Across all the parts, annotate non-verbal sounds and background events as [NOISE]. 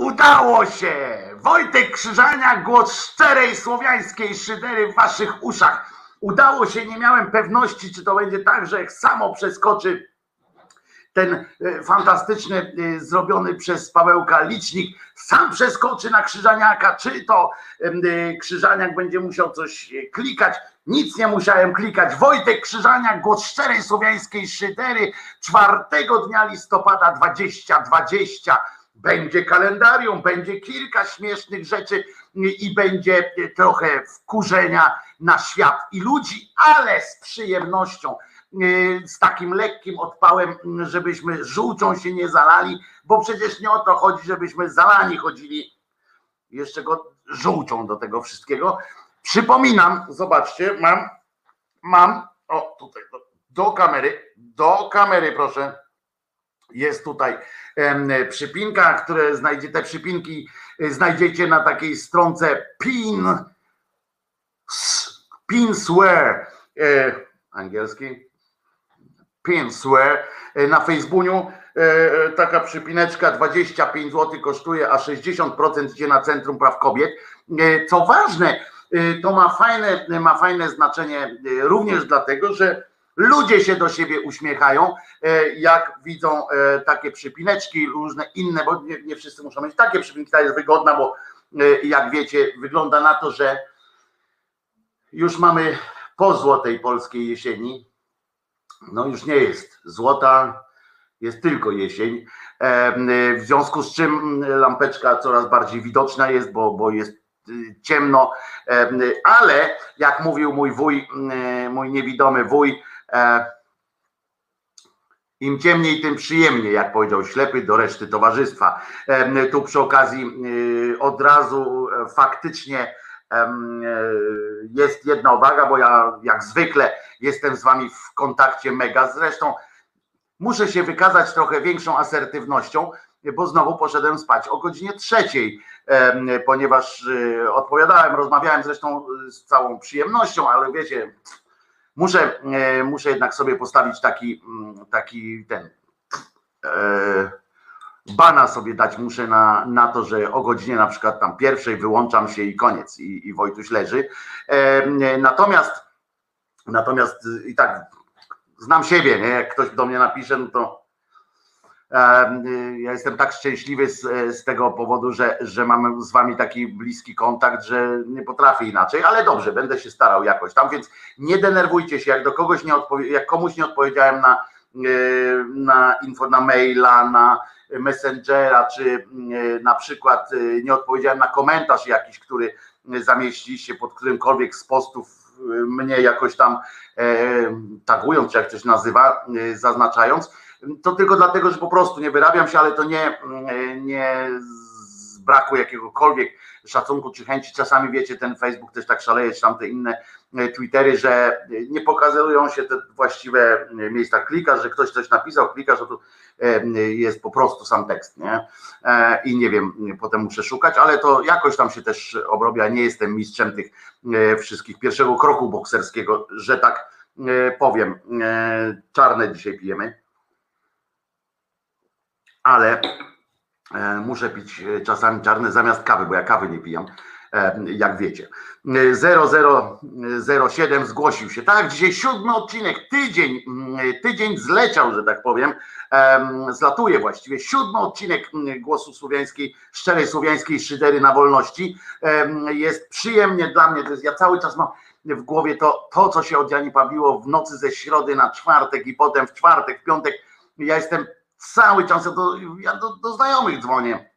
Udało się! Wojtek Krzyżania, głos szczerej słowiańskiej szydery w waszych uszach. Udało się, nie miałem pewności, czy to będzie tak, że samo przeskoczy ten e, fantastyczny, e, zrobiony przez Pawełka licznik, sam przeskoczy na Krzyżaniaka, czy to e, Krzyżaniak będzie musiał coś klikać. Nic nie musiałem klikać. Wojtek Krzyżaniak, głos szczerej słowiańskiej szydery, czwartego dnia listopada 2020 będzie kalendarium, będzie kilka śmiesznych rzeczy i będzie trochę wkurzenia na świat i ludzi, ale z przyjemnością, z takim lekkim odpałem, żebyśmy żółcią się nie zalali, bo przecież nie o to chodzi, żebyśmy zalani chodzili jeszcze go żółcią do tego wszystkiego. Przypominam, zobaczcie, mam, mam, o tutaj, do, do kamery, do kamery proszę, jest tutaj przypinka, które znajdzie, te przypinki y, znajdziecie na takiej stronce pin, pinswear, e, angielski, pinswear e, na Facebooku. E, taka przypineczka 25 zł kosztuje, a 60% idzie na Centrum Praw Kobiet. Co ważne, to ma fajne, ma fajne znaczenie również dlatego, że Ludzie się do siebie uśmiechają, e, jak widzą e, takie przypineczki, różne inne, bo nie, nie wszyscy muszą mieć takie przypinki, ta jest wygodna, bo e, jak wiecie, wygląda na to, że już mamy po złotej polskiej jesieni. No już nie jest złota, jest tylko jesień. W związku z czym lampeczka coraz bardziej widoczna jest, bo, bo jest ciemno, ale jak mówił mój wuj, mój niewidomy wuj, Im ciemniej, tym przyjemniej, jak powiedział ślepy do reszty towarzystwa. E, tu przy okazji e, od razu faktycznie jest jedna uwaga, bo ja jak zwykle jestem z wami w kontakcie mega. Zresztą muszę się wykazać trochę większą asertywnością, bo znowu poszedłem spać o godzinie trzeciej, ponieważ odpowiadałem, rozmawiałem zresztą z całą przyjemnością, ale wiecie, Muszę, e, muszę jednak sobie postawić taki, mm, taki ten e, bana sobie dać muszę na, na to, że o godzinie na przykład tam pierwszej wyłączam się i koniec i, i Wojtuś leży. E, natomiast natomiast i tak znam siebie, nie? jak ktoś do mnie napisze, no to Y, ja jestem tak szczęśliwy z, z tego powodu, że, że mamy z wami taki bliski kontakt, że nie potrafię inaczej, ale dobrze, będę się starał jakoś tam, więc nie denerwujcie się, jak do kogoś nie odpowie, jak komuś nie odpowiedziałem na, y, na info, na maila, na messengera, czy y, na przykład nie odpowiedziałem na komentarz jakiś, który zamieściliście pod którymkolwiek z postów mnie jakoś tam tagując, czy jak coś nazywa, zaznaczając to tylko dlatego, że po prostu nie wyrabiam się, ale to nie, nie z braku jakiegokolwiek szacunku czy chęci. Czasami wiecie, ten Facebook też tak szaleje, czy tamte inne e, Twittery, że nie pokazują się te właściwe miejsca. Klikasz, że ktoś coś napisał, klikasz, to tu e, jest po prostu sam tekst, nie? E, I nie wiem, potem muszę szukać, ale to jakoś tam się też obrobia. Nie jestem mistrzem tych wszystkich pierwszego kroku bokserskiego, że tak powiem. Czarne dzisiaj pijemy ale e, muszę pić e, czasami czarne zamiast kawy, bo ja kawy nie pijam, e, jak wiecie. 0007 zgłosił się. Tak, dzisiaj siódmy odcinek, tydzień, mm, tydzień zleciał, że tak powiem, zlatuje właściwie. Siódmy odcinek mm, głosu słowiańskiej, szczerej słowiańskiej szydery na wolności. Jest przyjemnie dla mnie, to jest, ja cały czas mam w głowie to, to co się od Jani Pawiło w nocy ze środy na czwartek i potem w czwartek, w piątek. Ja jestem cały czas ja do, ja do, do znajomych dzwonię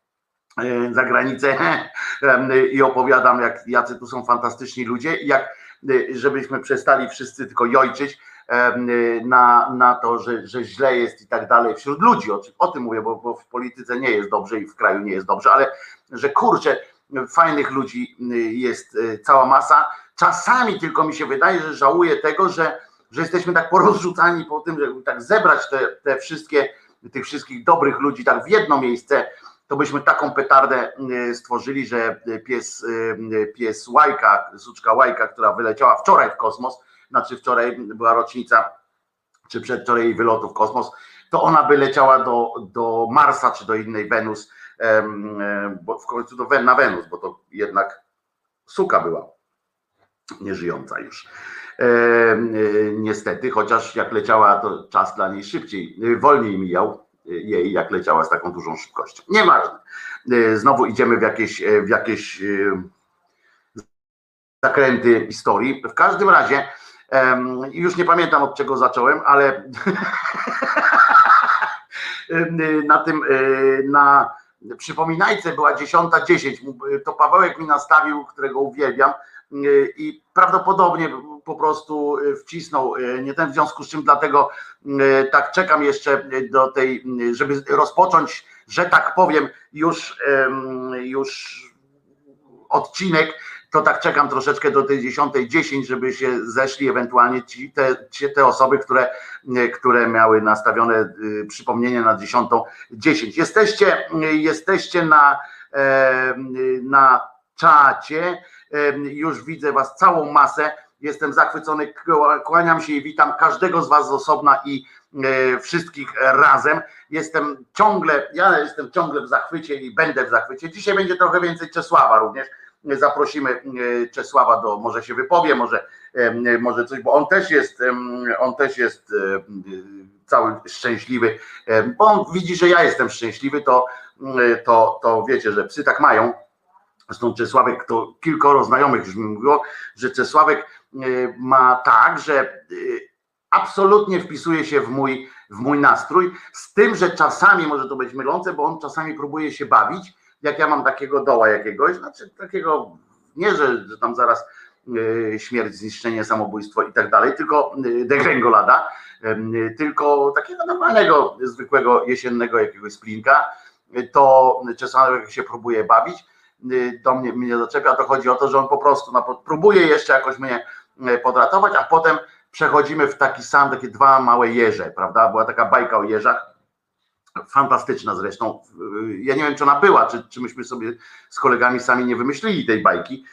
e, za granicę [LAUGHS] i opowiadam, jak jacy tu są fantastyczni ludzie, jak e, żebyśmy przestali wszyscy tylko jojczyć e, na, na to, że, że źle jest i tak dalej wśród ludzi. O, o tym mówię, bo, bo w polityce nie jest dobrze i w kraju nie jest dobrze, ale że kurczę, fajnych ludzi jest cała masa. Czasami tylko mi się wydaje, że żałuję tego, że, że jesteśmy tak porozrzucani po tym, żeby tak zebrać te, te wszystkie tych wszystkich dobrych ludzi tak w jedno miejsce, to byśmy taką petardę y, stworzyli, że pies, y, pies Łajka, suczka Łajka, która wyleciała wczoraj w kosmos, znaczy wczoraj była rocznica, czy przedwczoraj jej wylotu w kosmos, to ona by leciała do, do Marsa czy do innej Wenus, bo w końcu do, na Wenus, bo to jednak suka była, nieżyjąca już. Niestety, chociaż jak leciała, to czas dla niej szybciej, wolniej mijał jej, jak leciała z taką dużą szybkością. Nieważne. Znowu idziemy w jakieś, w jakieś zakręty historii. W każdym razie, już nie pamiętam od czego zacząłem, ale [LAUGHS] na tym, e, na przypominajce była 10.10. To Pawełek mi nastawił, którego uwielbiam e, i prawdopodobnie po prostu wcisnął nie ten, w związku z czym dlatego tak czekam jeszcze do tej, żeby rozpocząć, że tak powiem, już, już odcinek to tak czekam troszeczkę do tej dziesiątej dziesięć, żeby się zeszli ewentualnie ci, te, te osoby, które, które miały nastawione y, przypomnienie na dziesiątą dziesięć. Jesteście, jesteście na, na czacie, już widzę was całą masę, jestem zachwycony, kłaniam się i witam każdego z was z osobna i e, wszystkich razem. Jestem ciągle, ja jestem ciągle w zachwycie i będę w zachwycie. Dzisiaj będzie trochę więcej Czesława również zaprosimy e, Czesława do, może się wypowie, może, może coś, bo on też jest, on też jest e, cały szczęśliwy, bo on widzi, że ja jestem szczęśliwy, to, to, to wiecie, że psy tak mają. Zresztą Czesławek, to kilkoro znajomych już mi mówiło, że Czesławek ma tak, że absolutnie wpisuje się w mój, w mój nastrój, z tym, że czasami może to być mylące, bo on czasami próbuje się bawić, jak ja mam takiego doła jakiegoś, znaczy takiego, nie, że, że tam zaraz e, śmierć, zniszczenie, samobójstwo i tak dalej, tylko e, degrengolada, tylko takiego normalnego, zwykłego jesiennego jakiegoś splinka, to jak się próbuje bawić, e, do mnie mnie zaczepia, to chodzi o to, że on po prostu próbuje jeszcze jakoś mnie podratować, a potem przechodzimy w taki sam, takie dwa małe jeże, prawda? Była taka bajka o jeżach, fantastyczna zresztą. Ja nie wiem, czy ona była, czy, czy myśmy sobie z kolegami sami nie wymyślili tej bajki,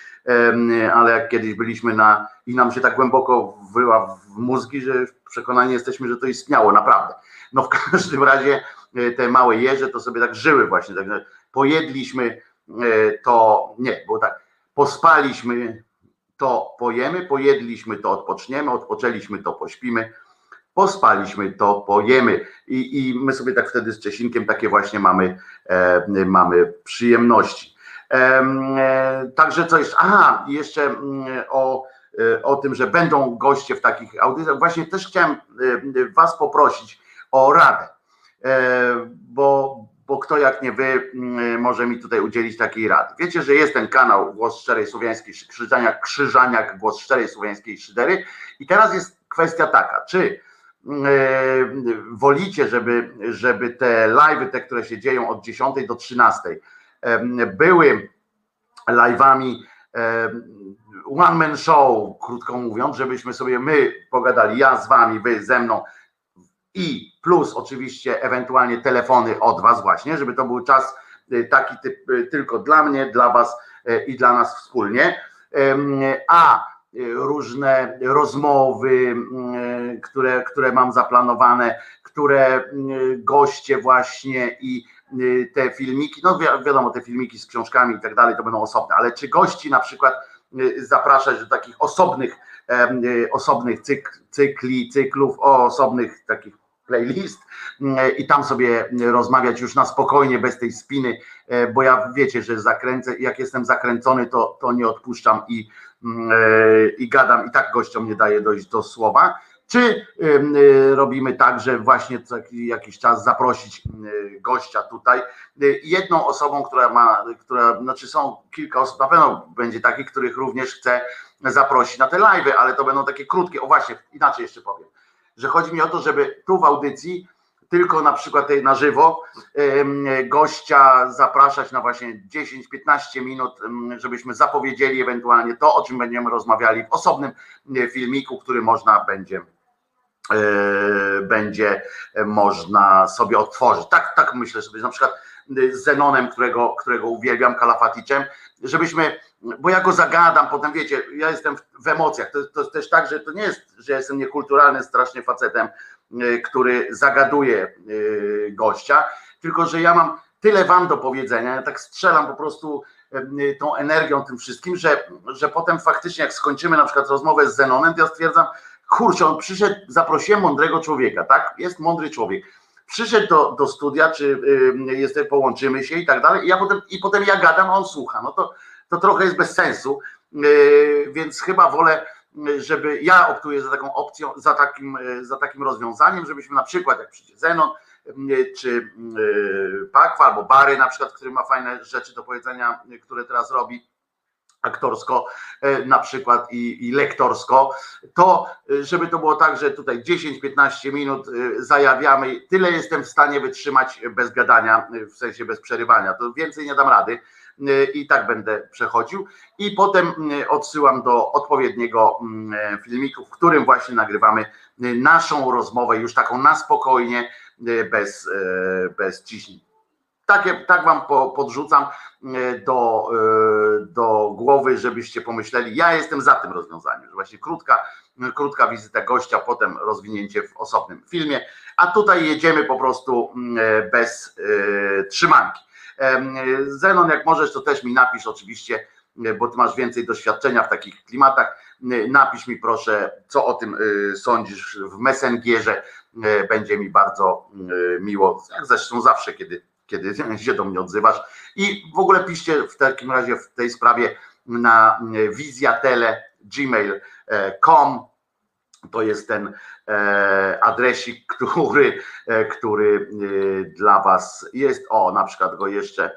ale jak kiedyś byliśmy na i nam się tak głęboko wyła w mózgi, że przekonani jesteśmy, że to istniało, naprawdę. No w każdym razie te małe jeże to sobie tak żyły właśnie, także pojedliśmy to, nie, bo tak, pospaliśmy to pojemy, pojedliśmy to odpoczniemy, odpoczęliśmy to pośpimy, pospaliśmy, to pojemy. I, I my sobie tak wtedy z Czesinkiem takie właśnie mamy, e, mamy przyjemności. E, e, także co jeszcze? Aha, jeszcze mm, o, e, o tym, że będą goście w takich audycjach. Właśnie też chciałem e, Was poprosić o radę, e, bo, bo kto jak nie wy mm, może mi tutaj udzielić takiej rady. Wiecie, że jest ten kanał Głos Szczerej Słowiańskiej Krzyżaniak, Krzyżaniak Głos Szczerej Słowiańskiej Szydery i teraz jest kwestia taka, czy E, wolicie, żeby, żeby te live'y, te, które się dzieją od 10 do 13, e, były live'ami one man show, krótko mówiąc, żebyśmy sobie my pogadali, ja z wami, wy ze mną i plus oczywiście ewentualnie telefony od was właśnie, żeby to był czas taki typ, tylko dla mnie, dla was i dla nas wspólnie. A różne rozmowy, mm, które, które mam zaplanowane, które goście właśnie i y, te filmiki, no wiadomo, te filmiki z książkami i tak dalej to będą osobne, ale czy gości na przykład y, zapraszać do takich osobnych, y, osobnych cykli, cyklów, o osobnych takich playlist i tam sobie rozmawiać już na spokojnie, bez tej spiny, bo ja wiecie, że zakręcę, jak jestem zakręcony, to, to nie odpuszczam i Mm, e, i gadam. I tak gościom nie daje dojść do słowa, czy e, robimy tak, że właśnie jakiś czas zaprosić gościa tutaj. E, jedną osobą, która ma, która, znaczy są kilka osób, na pewno będzie takich, których również chcę zaprosić na te live'y, ale to będą takie krótkie, o właśnie, inaczej jeszcze powiem, że chodzi mi o to, żeby tu w audycji tylko na przykład tej na żywo gościa zapraszać na właśnie 10-15 minut, żebyśmy zapowiedzieli ewentualnie to, o czym będziemy rozmawiali w osobnym filmiku, który można będzie e, będzie można sobie otworzyć. Tak, tak myślę sobie, na przykład z Zenonem, którego, którego uwielbiam, Kalafaticzem, żebyśmy, bo ja go zagadam, potem wiecie, ja jestem w emocjach, to, to jest też tak, że to nie jest, że ja jestem niekulturalny strasznie facetem, który zagaduje gościa, tylko że ja mam tyle wam do powiedzenia, ja tak strzelam po prostu tą energią, tym wszystkim, że, że potem faktycznie jak skończymy na przykład rozmowę z Zenonem, to ja stwierdzam, kurczę, on przyszedł, zaprosiłem mądrego człowieka, tak? Jest mądry człowiek. Przyszedł do, do studia, czy y, połączymy się i tak dalej, i ja potem, i potem ja gadam, a on słucha. No to, to trochę jest bez sensu, y, więc chyba wolę, żeby ja optuję za taką opcją, za takim, y, za takim rozwiązaniem, żebyśmy na przykład, jak przyjdzie Zenon, czy Pakwa albo Bary na przykład, który ma fajne rzeczy do powiedzenia, które teraz robi, aktorsko e, na przykład i, i, lektorsko, to e, żeby to było tak, że tutaj 10-15 minut e, zajawiamy, tyle jestem w stanie wytrzymać bez gadania, w sensie bez przerywania, to więcej nie dam rady i tak będę przechodził. I potem odsyłam do odpowiedniego filmiku, w którym właśnie nagrywamy naszą rozmowę już taką na spokojnie, bez, bez ciśnień. Takie, tak wam podrzucam e, do, e, do głowy, żebyście pomyśleli, ja jestem za tym rozwiązaniem, że właśnie krótka, krótka wizyta gościa, potem rozwinięcie w osobnym filmie, a tutaj jedziemy po prostu mm, e, bez trzymanki. Zenon, jak możesz, to też mi napisz oczywiście, bo ty masz więcej doświadczenia w takich klimatach. Napisz mi proszę, co o tym sądzisz w Messengerze. Będzie mi bardzo miło, jak zresztą zawsze, kiedy kiedy [LAUGHS] się do mnie odzywasz. I w ogóle piszcie w takim razie w tej sprawie na wizjatele.gmail.com to jest ten e, adresik, [LAUGHS] który, e, który e, dla Was jest. O, na przykład go jeszcze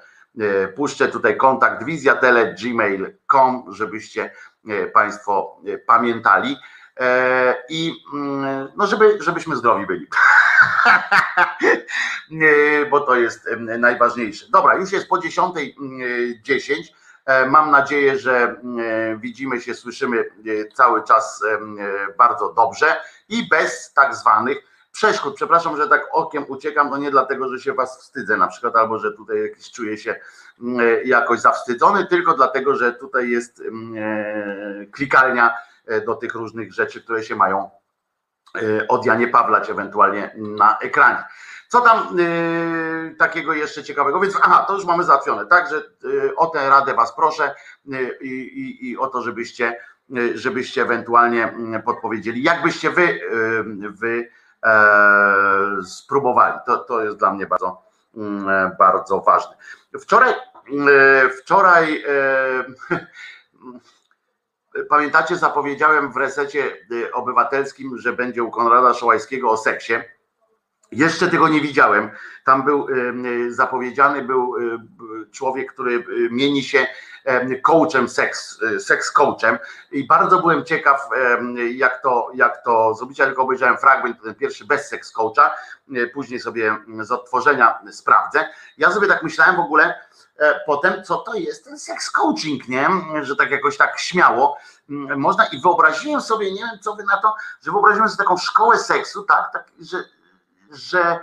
puszczę tutaj kontakt wizjatele.gmail.com, żebyście Państwo pamiętali i mm, no żeby, żebyśmy zdrowi byli. [LAUGHS] [LAUGHS] bo to jest najważniejsze. Dobra, już jest po 10.10. E, mam nadzieję, że e, widzimy się, słyszymy e, cały czas bardzo dobrze i bez tak zwanych przeszkód. Przepraszam, że tak okiem uciekam, to nie dlatego, że się was wstydzę na przykład, albo że tutaj jakiś czuję się jakoś zawstydzony, tylko dlatego, że tutaj jest klikalnia do tych różnych rzeczy, które się mają od Janie Pawlać ewentualnie na ekranie. Co tam y, takiego jeszcze ciekawego? Więc aha, to już mamy załatwione, tak, że y, o tę radę was proszę y, i, i o to, żebyście, y, żebyście ewentualnie mm, podpowiedzieli, jakbyście wy, y, wy e, spróbowali. To, to jest dla mnie bardzo, mm, bardzo ważne. Wczoraj, wczoraj [LAUGHS] Pamiętacie, zapowiedziałem w resecie y, obywatelskim, że będzie u Konrada Szołajskiego o seksie. Jeszcze tego nie widziałem. Tam był y, y, zapowiedziany był człowiek, który mieni się coachem, seks, seks coachem i bardzo byłem ciekaw, jak to, jak to zrobić. Ja tylko obejrzałem fragment, ten pierwszy bez seks coacha, później sobie z odtworzenia sprawdzę. Ja sobie tak myślałem w ogóle, E, potem, co to jest ten seks coaching, nie? Że tak jakoś tak śmiało mm, można i wyobraziłem sobie, nie wiem co wy na to, że wyobraziłem sobie taką szkołę seksu, tak, tak że, że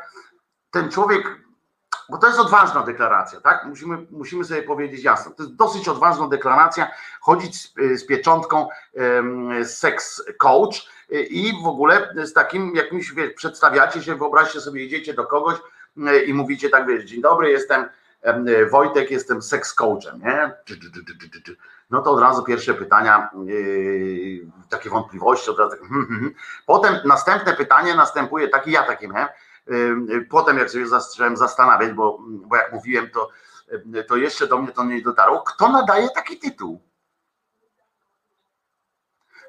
ten człowiek, bo to jest odważna deklaracja, tak? Musimy, musimy sobie powiedzieć jasno. To jest dosyć odważna deklaracja, chodzić z, z pieczątką um, seks coach i w ogóle z takim jakimś, wie, przedstawiacie się, wyobraźcie sobie, idziecie do kogoś i mówicie tak, wiesz, dzień dobry, jestem Wojtek, jestem seks coachem, nie? No to od razu pierwsze pytania, yy, takie wątpliwości, od razu. Hmm, hmm, hmm. Potem następne pytanie następuje, taki ja takie miałem. Yy, potem jak sobie zacząłem zastanawiać, bo, bo jak mówiłem, to, to jeszcze do mnie to nie dotarło. Kto nadaje taki tytuł?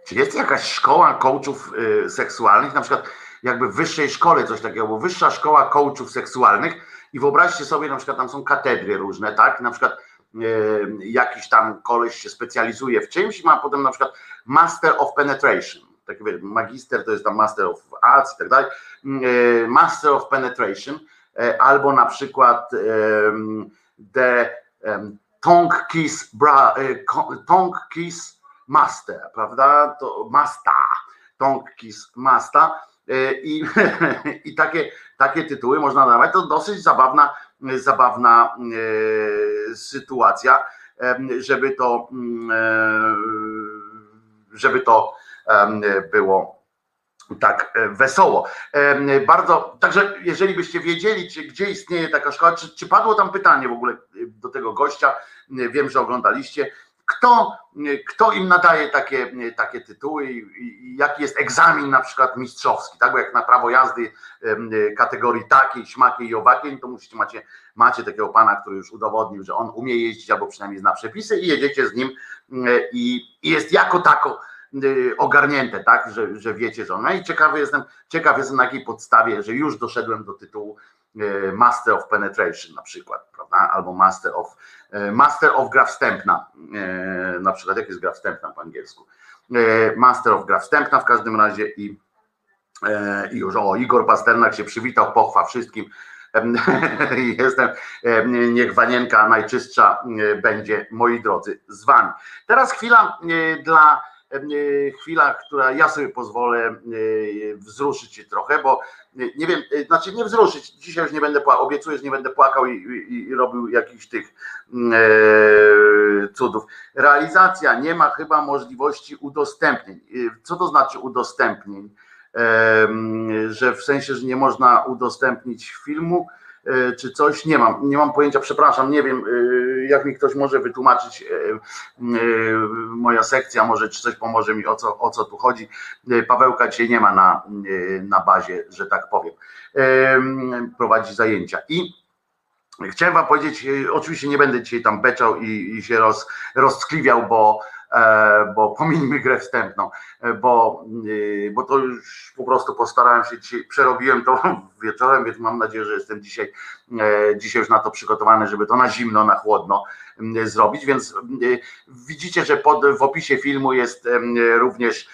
Czy jest jakaś szkoła coachów seksualnych, na przykład jakby w wyższej szkole coś takiego, bo wyższa szkoła coachów seksualnych i wyobraźcie sobie, na przykład tam są katedry różne, tak? Na przykład e, jakiś tam koleś się specjalizuje w czymś i ma potem na przykład Master of Penetration. Taki magister to jest tam Master of Arts i tak dalej. E, Master of Penetration e, albo na przykład The Tongue Kiss, bra, tongue kiss Master, prawda? To Master, Tongue Kiss Master I, [LAUGHS] i takie, takie tytuły można dawać. To dosyć zabawna, zabawna e, sytuacja, e, żeby to, żeby to było tak wesoło. Bardzo, także jeżeli byście wiedzieli, czy gdzie istnieje taka szkoła, czy, czy padło tam pytanie w ogóle do tego gościa, wiem, że oglądaliście, kto, kto im nadaje takie, takie tytuły i, jaki jest egzamin na przykład mistrzowski, tak? Bo jak na prawo jazdy kategorii takiej, śmakiej i owakiej, to musicie macie, macie takiego pana, który już udowodnił, że on umie jeździć albo przynajmniej zna przepisy i jedziecie z nim i, i jest jako tako ogarnięte, tak, że, że wiecie, że on. No i ciekawy jestem, ciekaw jestem na jakiej podstawie, że już doszedłem do tytułu Master of Penetration na przykład, prawda? Albo Master of E, Master of gra wstępna, e, na przykład jak jest gra wstępna po angielsku. E, Master of gra wstępna w każdym razie i, i już o Igor Pasternak się przywitał, pochwa wszystkim. [LAUGHS] Jestem, niech wanienka najczystsza będzie, moi drodzy, z wami. Teraz chwila dla E, chwila, która ja sobie pozwolę e, wzruszyć się trochę, bo nie wiem, e, znaczy nie wzruszyć, dzisiaj już nie będę płakał, obiecuję, że nie będę płakał i, i, i robił jakichś tych mm, e, cudów. Realizacja nie ma chyba możliwości udostępnień. Co to znaczy udostępnień? E, że w sensie, że nie można udostępnić filmu, E, czy coś, nie mam, nie mam pojęcia, przepraszam, nie wiem, e, jak mi ktoś może wytłumaczyć, e, moja sekcja może, czy coś pomoże mi, o co, o co tu chodzi. Pawełka dzisiaj nie ma na, na bazie, że tak powiem, prowadzi zajęcia i Chciałem wam powiedzieć, oczywiście nie będę dzisiaj tam beczał i, i się roz, roztkliwiał, bo E, bo [LAUGHS] pomińmy grę wstępną, e, bo, e, bo to już po prostu postarałem się dzisiaj, przerobiłem to [LAUGHS] wieczorem, więc mam nadzieję, że jestem dzisiaj, dzisiaj już na to przygotowany, żeby to na zimno, na chłodno zrobić, więc widzicie, że pod, w opisie filmu jest również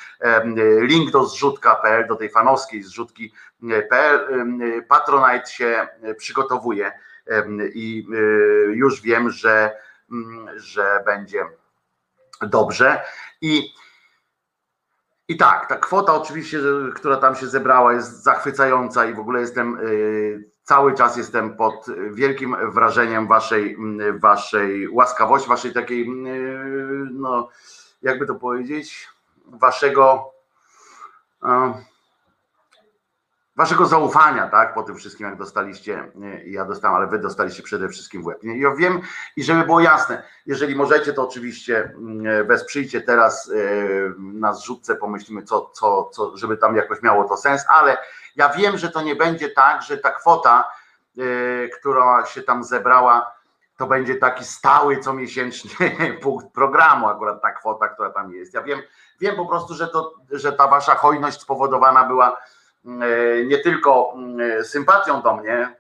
link do zrzutka.pl, do tej fanowskiej zrzutki.pl. Patronite się przygotowuje i już wiem, że, że będzie dobrze. I, i tak, ta kwota oczywiście, która tam się zebrała, jest zachwycająca i w ogóle jestem y, cały czas jestem pod wielkim wrażeniem waszej, waszej łaskawości, waszej takiej, y, no, jakby to powiedzieć, waszego waszego zaufania, tak, po tym wszystkim, jak dostaliście, ja dostałem, ale wy dostaliście przede wszystkim w łeb. Ja wiem, i żeby było jasne, jeżeli możecie, to oczywiście mm, wesprzyjcie teraz e, na zrzutce, pomyślimy, co, co, co, żeby tam jakoś miało to sens, ale ja wiem, że to nie będzie tak, że ta kwota, e, która się tam zebrała, to będzie taki stały comiesięczny [LAUGHS] punkt programu, akurat ta kwota, która tam jest. Ja wiem, wiem po prostu, że, to, że ta wasza hojność spowodowana była E, nie tylko mm, sympatią do mnie,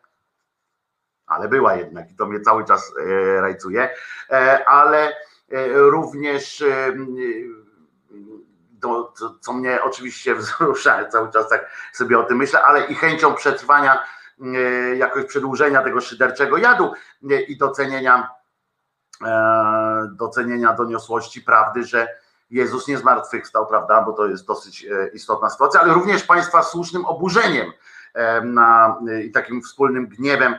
ale była jednak i to mnie cały czas e, rajcuje, e, ale również do, co mnie oczywiście [LAUGHS] wzrusza, cały czas tak sobie o tym myślę, ale i chęcią przetrwania, jakoś przedłużenia tego szyderczego jadu i docenienia, docenienia doniosłości prawdy, że Jezus nie zmartwychwstał, prawda, bo to jest dosyć e, istotna sytuacja, ale również Państwa słusznym oburzeniem e, na, e, i takim wspólnym gniewem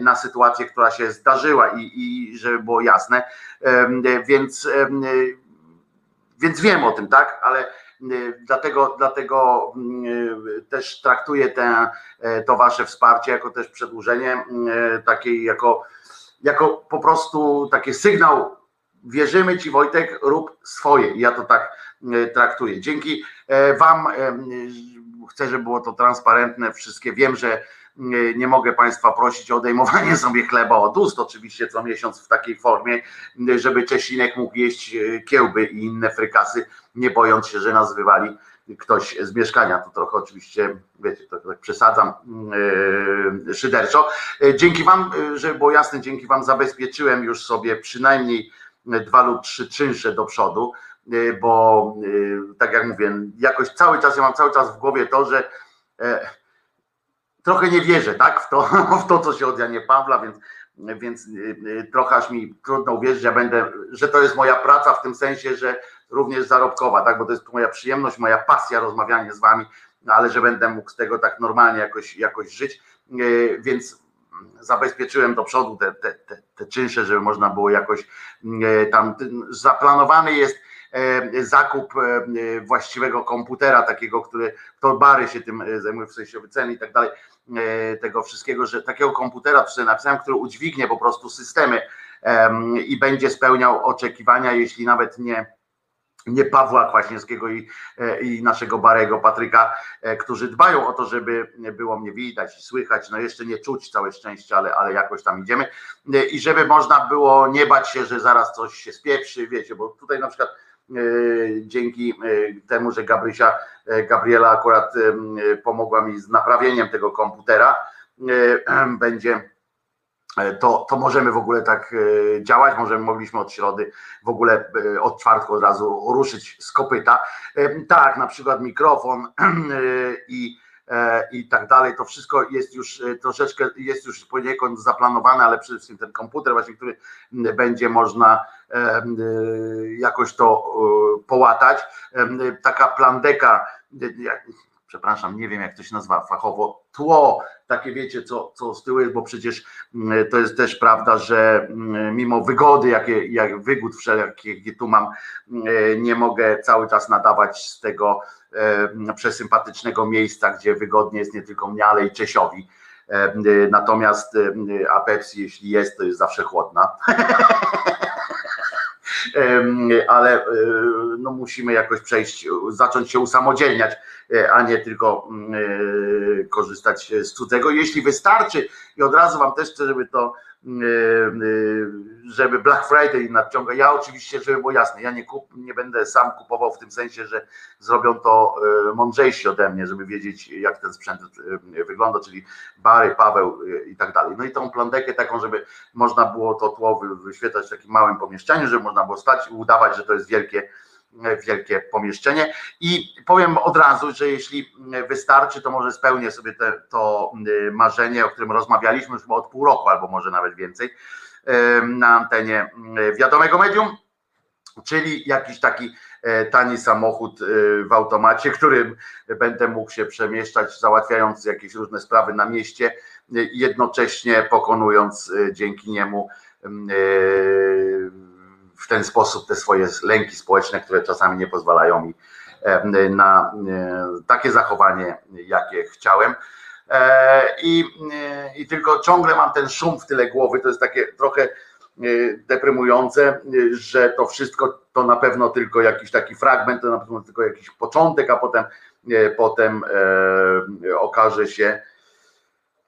na sytuację, która się zdarzyła i, i żeby było jasne, więc, więc wiem o tym, tak, ale dlatego, dlatego też traktuję te, to wasze wsparcie jako też przedłużenie takiej jako, jako po prostu taki sygnał wierzymy Ci Wojtek, rób swoje. Ja to tak e, traktuję. Dzięki e, Wam e, chcę, żeby było to transparentne wszystkie. Wiem, że nie mogę Państwa prosić o odejmowanie [LAUGHS] sobie chleba od ust, oczywiście co miesiąc w takiej formie, żeby Czesinek mógł jeść kiełby i inne frykasy, nie bojąc się, że nas wywali ktoś z mieszkania. To trochę oczywiście, wiecie, to tak przesadzam yy, szyderczo. Dzięki Wam, żeby było jasne, dzięki Wam zabezpieczyłem już sobie przynajmniej dwa lub trzy czynsze do przodu, y, bo y, tak jak mówię, jakoś cały czas, ja mam cały czas w głowie to, że e, trochę nie wierzę tak, w, to, [LAUGHS] w to, co się od Janie Pawła, więc, więc y, trochę aż mi trudno uwierzyć, że będę, że to jest moja praca w tym sensie, że również zarobkowa, tak, bo to jest moja przyjemność, moja pasja rozmawianie z wami, ale że będę mógł z tego tak normalnie jakoś, jakoś żyć, więc zabezpieczyłem do przodu te, te, te, te czynsze, żeby można było jakoś mm, e, tam, zaplanowany jest zakup właściwego komputera, takiego, który to bary się tym zajmuje, w sensie wyceny i tak dalej, tego wszystkiego, że takiego komputera, który napisałem, który udźwignie po prostu systemy i będzie spełniał oczekiwania, jeśli nawet nie nie Pawła Kwaśniewskiego i, e, i naszego Barego Patryka, e, którzy dbają o to, żeby było mnie widać i słychać, no jeszcze nie czuć całe szczęście, ale, ale jakoś tam idziemy. E, i żeby można było nie bać się, że zaraz coś się spieprzy, wiecie, bo tutaj na przykład dzięki temu, że Gabrysia, Gabriela akurat pomogła mi z naprawieniem tego komputera, [CLEARS THROAT] będzie to, to możemy w ogóle tak e, działać, możemy, mogliśmy od środy w ogóle e, od czwartku od razu ruszyć z kopyta. Tak, na przykład mikrofon [CLEARS THROAT] i, i tak dalej, to wszystko jest już troszeczkę, jest już poniekąd zaplanowane, ale przede wszystkim ten komputer właśnie, który będzie można jakoś to połatać. Taka plandeka, przepraszam, nie wiem jak to się nazywa fachowo, tło, takie wiecie, co, co z tyłu jest, bo przecież mm, to jest też prawda, że mm, mimo wygody, jakie, jak wygód wszelkie, jakie tu mam, mm, nie mogę cały czas nadawać z tego przesympatycznego miejsca, gdzie wygodnie jest nie tylko mnie, ale i Czesiowi. Natomiast a Pepsi, jeśli jest, to jest zawsze chłodna. [LAUGHS] ale e, no musimy jakoś przejść, zacząć się usamodzielniać, e, a nie tylko mm, e, korzystać z cudzego. Jeśli wystarczy, i od razu Wam też chcę, żeby to żeby Black Friday nadciąga. Ja oczywiście, żeby było jasne, ja nie, kup, nie będę sam kupował w tym sensie, że zrobią to mądrzejsi ode mnie, żeby wiedzieć, jak ten sprzęt wygląda, czyli Bary, Paweł i tak dalej. No i tą plandekę taką, żeby można było to tło wyświetlać w takim małym pomieszczeniu, żeby można było stać i udawać, że to jest wielkie wielkie pomieszczenie. I powiem od razu, że jeśli wystarczy, to może spełnię sobie te, to marzenie, o którym rozmawialiśmy już od pół roku, albo może nawet więcej na antenie wiadomego medium, czyli jakiś taki e, tani samochód w automacie, którym będę mógł się przemieszczać, załatwiając jakieś różne sprawy na mieście, jednocześnie pokonując dzięki niemu w ten sposób te swoje lęki społeczne, które czasami nie pozwalają mi na takie zachowanie, jakie chciałem. I, I tylko ciągle mam ten szum w tyle głowy, to jest takie trochę deprymujące, że to wszystko to na pewno tylko jakiś taki fragment, to na pewno tylko jakiś początek, a potem, potem okaże się,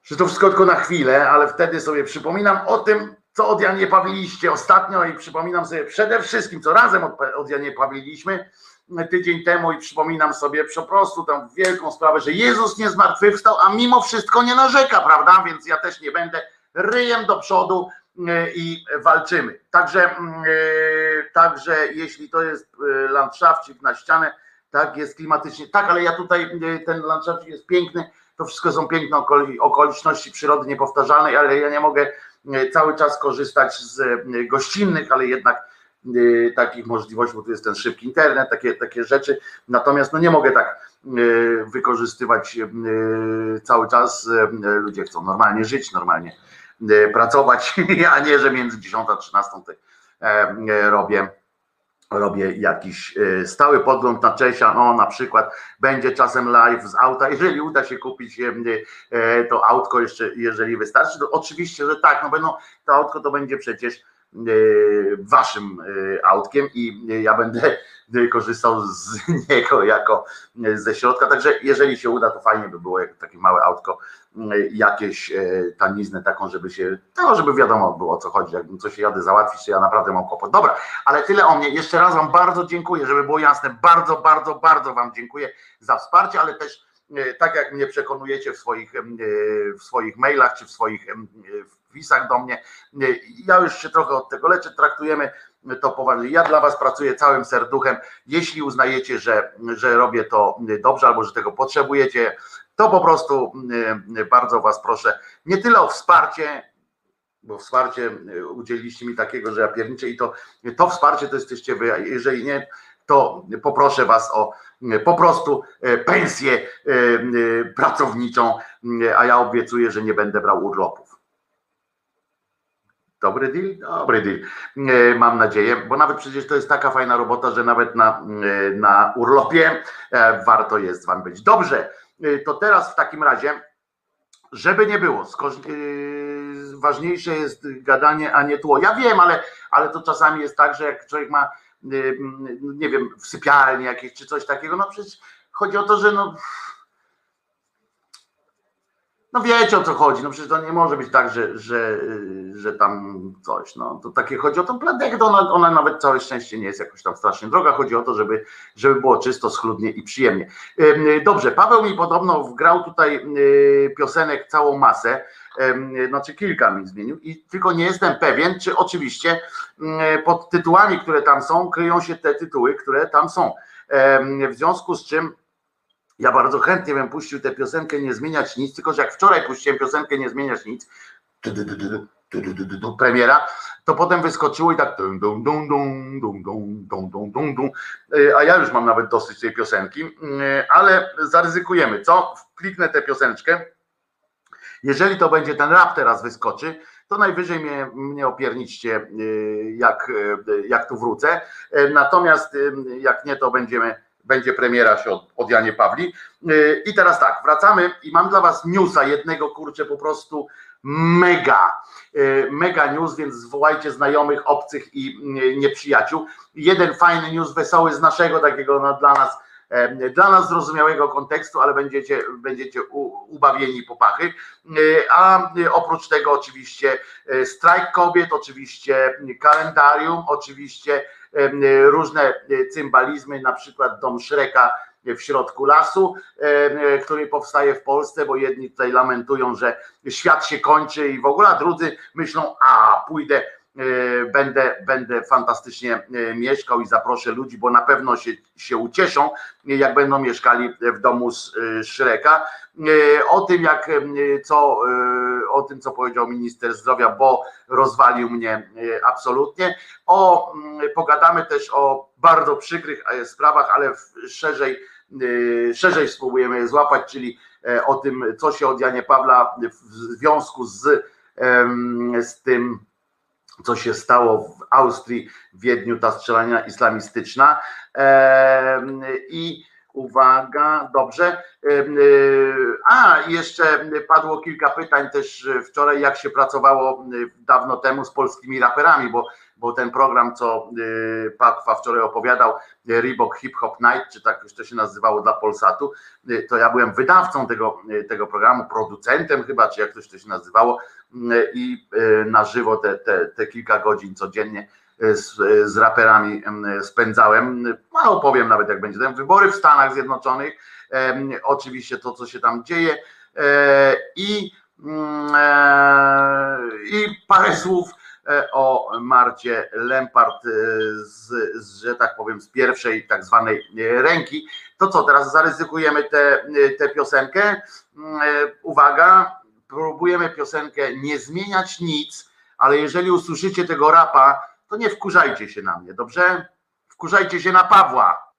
że to wszystko tylko na chwilę, ale wtedy sobie przypominam o tym, co od Janie Pawiliście ostatnio i przypominam sobie przede wszystkim, co razem od, od Janie Pawiliśmy tydzień temu i przypominam sobie po prostu tę wielką sprawę, że Jezus nie zmartwychwstał, a mimo wszystko nie narzeka, prawda? Więc ja też nie będę ryjem do przodu e, i walczymy. Także, mm, e, także jeśli to jest e, landszafcik na ścianę, tak jest klimatycznie, tak, ale ja tutaj ten landszafcik jest piękny, to wszystko są piękne okoliczności przyrody niepowtarzalnej, ale ja nie mogę cały czas korzystać z e, gościnnych, ale jednak e, takich możliwości, bo tu jest ten szybki internet, takie, takie rzeczy. Natomiast no nie mogę tak wykorzystywać cały czas. Ludzie chcą normalnie żyć, normalnie pracować, [LAUGHS] a nie, że między 10 a 13 robię robię jakiś e, stały podgląd na Czesia, no na przykład będzie czasem live z auta, [LAUGHS] jeżeli uda się kupić e, e, to autko jeszcze, jeżeli wystarczy, to oczywiście, że tak, no no, to autko to będzie przecież waszym autkiem i ja będę korzystał z [LAUGHS] niego jako ze środka, także jeżeli się uda, to fajnie by było jak takie małe autko jakieś e, taniznę taką, żeby się, no żeby wiadomo było o co chodzi, jakbym coś jadę załatwić, to ja naprawdę mam kłopot. Dobra, ale tyle o mnie. Jeszcze raz Wam bardzo dziękuję, żeby było jasne. Bardzo, bardzo, bardzo Wam dziękuję za wsparcie, ale też e, tak jak mnie przekonujecie w swoich, e, w swoich mailach czy w swoich wpisach do mnie, ja już się trochę od tego leczę, traktujemy to poważnie. Ja dla Was pracuję całym serduchem. Jeśli uznajecie, że, że robię to dobrze albo że tego potrzebujecie, to po prostu y, bardzo Was proszę, nie tyle o wsparcie, bo wsparcie y, udzieliliście mi takiego, że ja pierniczę i to, to wsparcie to jesteście Wy, a jeżeli nie, to poproszę Was o y, po prostu pensję pracowniczą, a ja obiecuję, że nie będę brał urlopów. Dobry deal? Dobry deal. E, mam nadzieję, bo nawet przecież to jest taka fajna robota, że nawet na, e, na urlopie e, warto jest wam być. Dobrze, to teraz w takim razie, żeby nie było, ważniejsze jest gadanie, a nie tło. Ja wiem, ale, ale to czasami jest tak, że jak człowiek ma, nie wiem, w sypialni jakieś czy coś takiego, no przecież chodzi o to, że no no wiecie o co chodzi, no przecież to nie może być tak, że, że, że tam coś, no to takie chodzi o tą planekę, ona, ona nawet całe szczęście nie jest jakoś tam strasznie droga, chodzi o to, żeby, żeby było czysto, schludnie i przyjemnie. Dobrze, Paweł mi podobno wgrał tutaj piosenek całą masę, znaczy kilka mi zmienił i tylko nie jestem pewien, czy oczywiście pod tytułami, które tam są, kryją się te tytuły, które tam są. W związku z czym ja bardzo chętnie bym puścił tę piosenkę Nie zmieniać nic, tylko że jak wczoraj puściłem piosenkę Nie zmieniać nic, premiera, to potem wyskoczyło i tak a ja już mam nawet dosyć tej piosenki, ale zaryzykujemy, co? Kliknę tę pioseneczkę. Jeżeli to będzie ten rap teraz wyskoczy, to najwyżej mnie, mnie opierniczcie, jak, jak tu wrócę. Natomiast jak nie, to będziemy będzie premiera się od, od Janie Pawli. Y, I teraz tak, wracamy i mam dla Was newsa jednego, kurczę, po prostu mega, y, mega news, więc zwołajcie znajomych, obcych i y, nieprzyjaciół. Jeden fajny news, wesoły z naszego takiego no, dla nas dla nas zrozumiałego kontekstu, ale będziecie, będziecie ubawieni popachy. A oprócz tego oczywiście strajk kobiet, oczywiście kalendarium, oczywiście różne cymbalizmy, na przykład dom Szreka w środku lasu, który powstaje w Polsce, bo jedni tutaj lamentują, że świat się kończy i w ogóle, a drudzy myślą, a pójdę E, będę, będę fantastycznie e, mieszkał i zaproszę ludzi, bo na pewno się, się ucieszą, jak będą mieszkali w domu z e, Szreka. O tym, jak, co, o tym, co powiedział minister zdrowia, bo rozwalił mnie absolutnie. O, pogadamy też o bardzo przykrych sprawach, ale szerzej, szerzej spróbujemy je złapać, czyli o tym, co się od Janie Pawla w związku z, z tym co się stało w Austrii, w Wiedniu, ta strzelania islamistyczna. I uwaga, dobrze. A, jeszcze padło kilka pytań też wczoraj, jak się pracowało dawno temu z polskimi raperami, bo bo ten program, co y, Patwa wczoraj opowiadał, Reebok Hip Hop Night, czy tak już to się nazywało dla Polsatu, y, to ja byłem wydawcą tego, y, tego programu, producentem chyba, czy jak to się nazywało i na żywo te, te, te kilka godzin codziennie z, z raperami spędzałem. No, opowiem nawet jak będzie ten wybory w Stanach Zjednoczonych, oczywiście to, co się tam dzieje e, i, mm, e, i parę słów o Marcie Lempart e, z, z, że tak powiem, z pierwszej tak zwanej e, ręki. To co, teraz zaryzykujemy tę piosenkę. Uwaga, próbujemy piosenkę nie zmieniać nic, ale jeżeli usłyszycie tego rapa, to nie wkurzajcie się na mnie, dobrze? Wkurzajcie się na Pawła.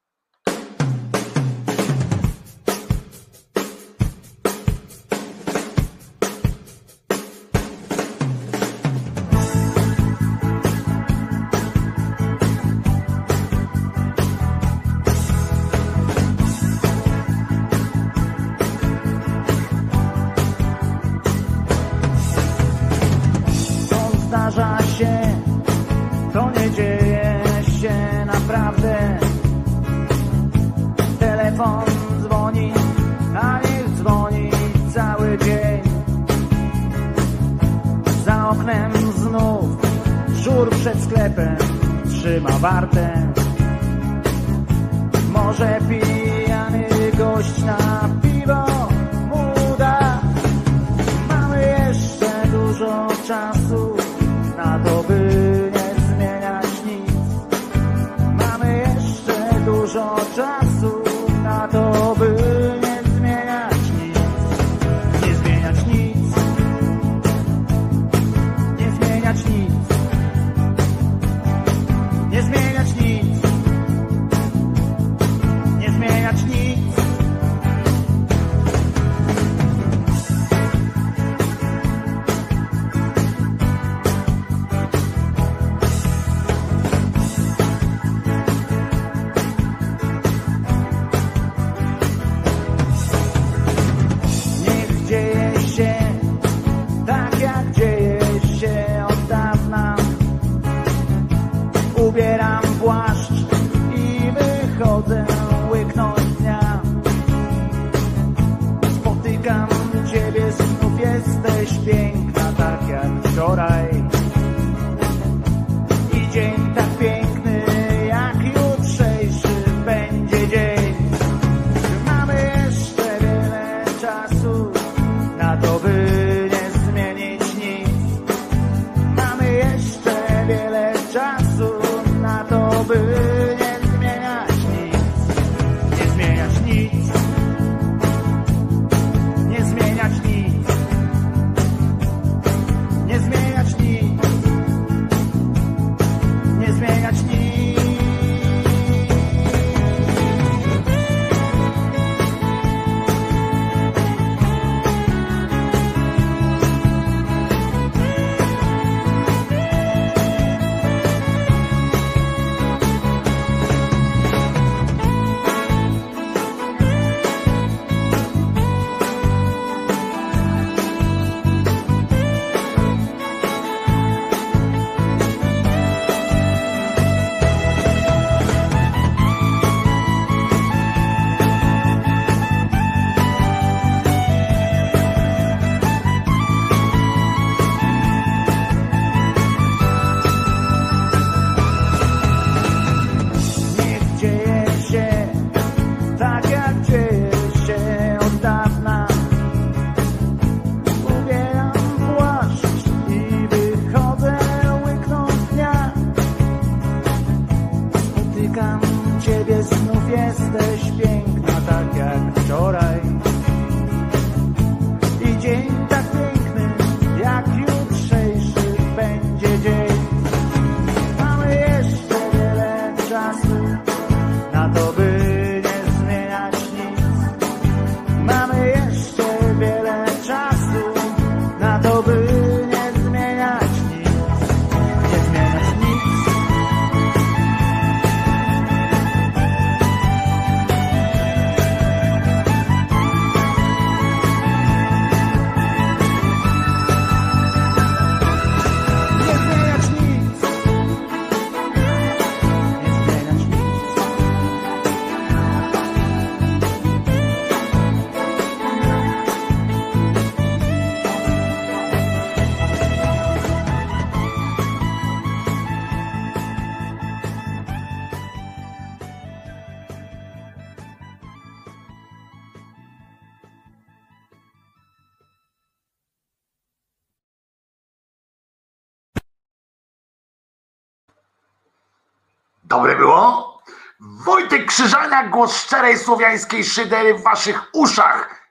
Dobre było? Wojtek Krzyżania, głos szczerej słowiańskiej szydery w waszych uszach,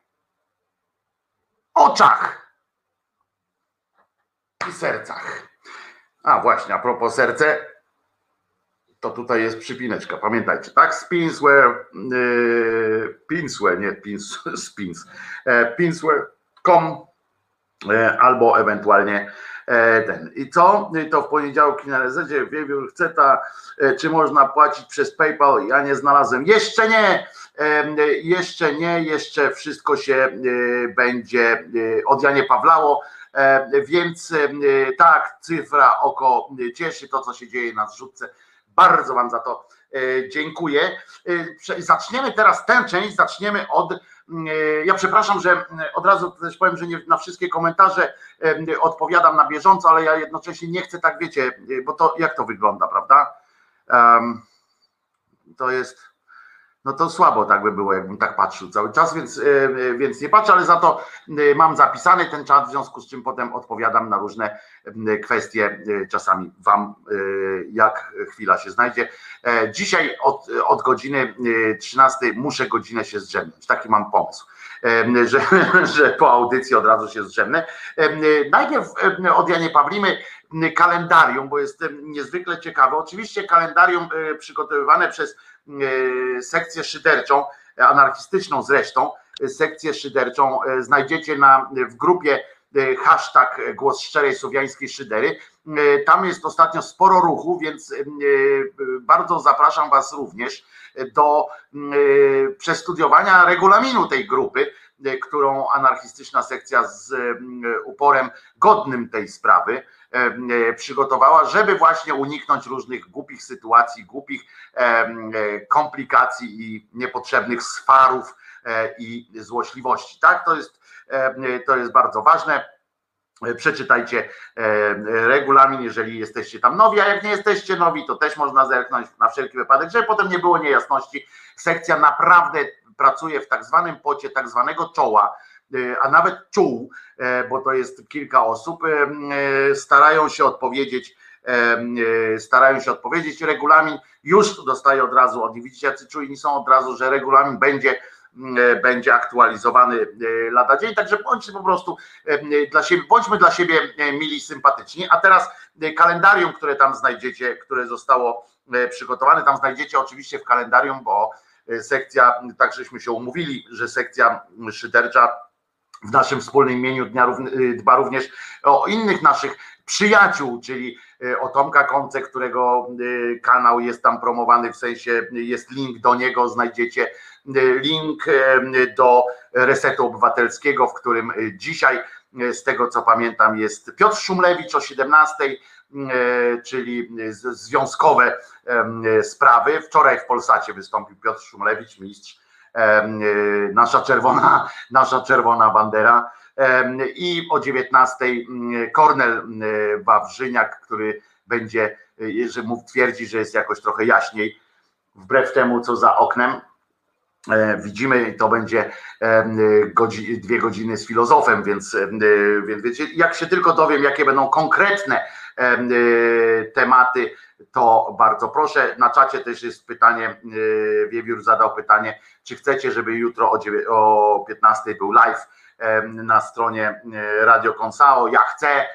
oczach i sercach. A właśnie, a propos serce, to tutaj jest przypineczka, pamiętajcie, tak? Spinsware, yy, nie pins, [LAUGHS] spins, e, e, albo ewentualnie ten. I co? To w poniedziałek na rezedzie Wiewiór chce ta, e, czy można płacić przez PayPal? Ja nie znalazłem. Jeszcze nie, jeszcze nie, jeszcze wszystko się e, będzie od Janie Pawlało. Więc tak, cyfra oko cieszy to, co się dzieje na zrzutce. Bardzo Wam za to dziękuję. Zaczniemy teraz tę część, zaczniemy od E, ja przepraszam, że od razu też powiem, że nie na wszystkie komentarze odpowiadam na bieżąco, ale ja jednocześnie nie chcę tak, wiecie, bo to jak to wygląda, prawda? To jest no to słabo tak by było, jakbym tak patrzył cały czas, więc, e, e, więc nie patrzę, ale za to e, mam zapisany ten czat, w związku z czym potem odpowiadam na różne kwestie, czasami Wam, jak chwila się znajdzie. Dzisiaj od, od godziny 13 muszę godzinę się zdrzemnąć, taki mam pomysł. Że, [LAUGHS] że po audycji od razu się zdrzemnę. Najpierw od Janie Pawlimy kalendarium, bo jest niezwykle ciekawe. Oczywiście kalendarium przygotowywane przez E, sekcję szyderczą, anarchistyczną zresztą, sekcję szyderczą e, znajdziecie na, w grupie e, hashtag głos szczerej słowiańskiej szydery. Tam jest ostatnio sporo ruchu, więc bardzo zapraszam Was również do przestudiowania regulaminu tej grupy, którą anarchistyczna sekcja z uporem godnym tej sprawy E, przygotowała, żeby właśnie uniknąć różnych głupich sytuacji, głupich e, komplikacji i niepotrzebnych swarów e, i złośliwości. Tak, to jest, to jest bardzo ważne. Przeczytajcie regulamin, jeżeli jesteście tam nowi, a jak nie jesteście nowi, to też można zerknąć na wszelki wypadek, żeby potem nie było niejasności. Sekcja naprawdę pracuje w tak zwanym pocie tak zwanego czoła, a nawet czuł, bo to jest kilka osób, starają się odpowiedzieć starają się odpowiedzieć. Regulamin już dostaje od razu, od widzicie jacy czujni są od razu, że regulamin będzie będzie aktualizowany lada dzień, także bądźcie po prostu dla siebie, bądźmy dla siebie mili, sympatyczni, a teraz kalendarium, które tam znajdziecie, które zostało przygotowane, tam znajdziecie oczywiście w kalendarium, bo sekcja, tak żeśmy się umówili, że sekcja szydercza w naszym wspólnym imieniu dnia dba również o innych naszych przyjaciół, czyli o Tomka Konce, którego kanał jest tam promowany, w sensie jest link do niego, znajdziecie link do Resetu Obywatelskiego, w którym dzisiaj, z tego co pamiętam, jest Piotr Szumlewicz o 17, czyli związkowe sprawy. Wczoraj w Polsacie wystąpił Piotr Szumlewicz, mistrz, nasza czerwona, [LAUGHS] nasza czerwona bandera. I o 19 Kornel Wawrzyniak, który będzie, że mów twierdzi, że jest jakoś trochę jaśniej, wbrew temu, co za oknem. Widzimy, to będzie dwie godziny z filozofem, więc, więc wiecie, jak się tylko dowiem, jakie będą konkretne tematy, to bardzo proszę. Na czacie też jest pytanie, Wiewiór zadał pytanie, czy chcecie, żeby jutro o 15 był live na stronie Radio Konsao. Ja chcę,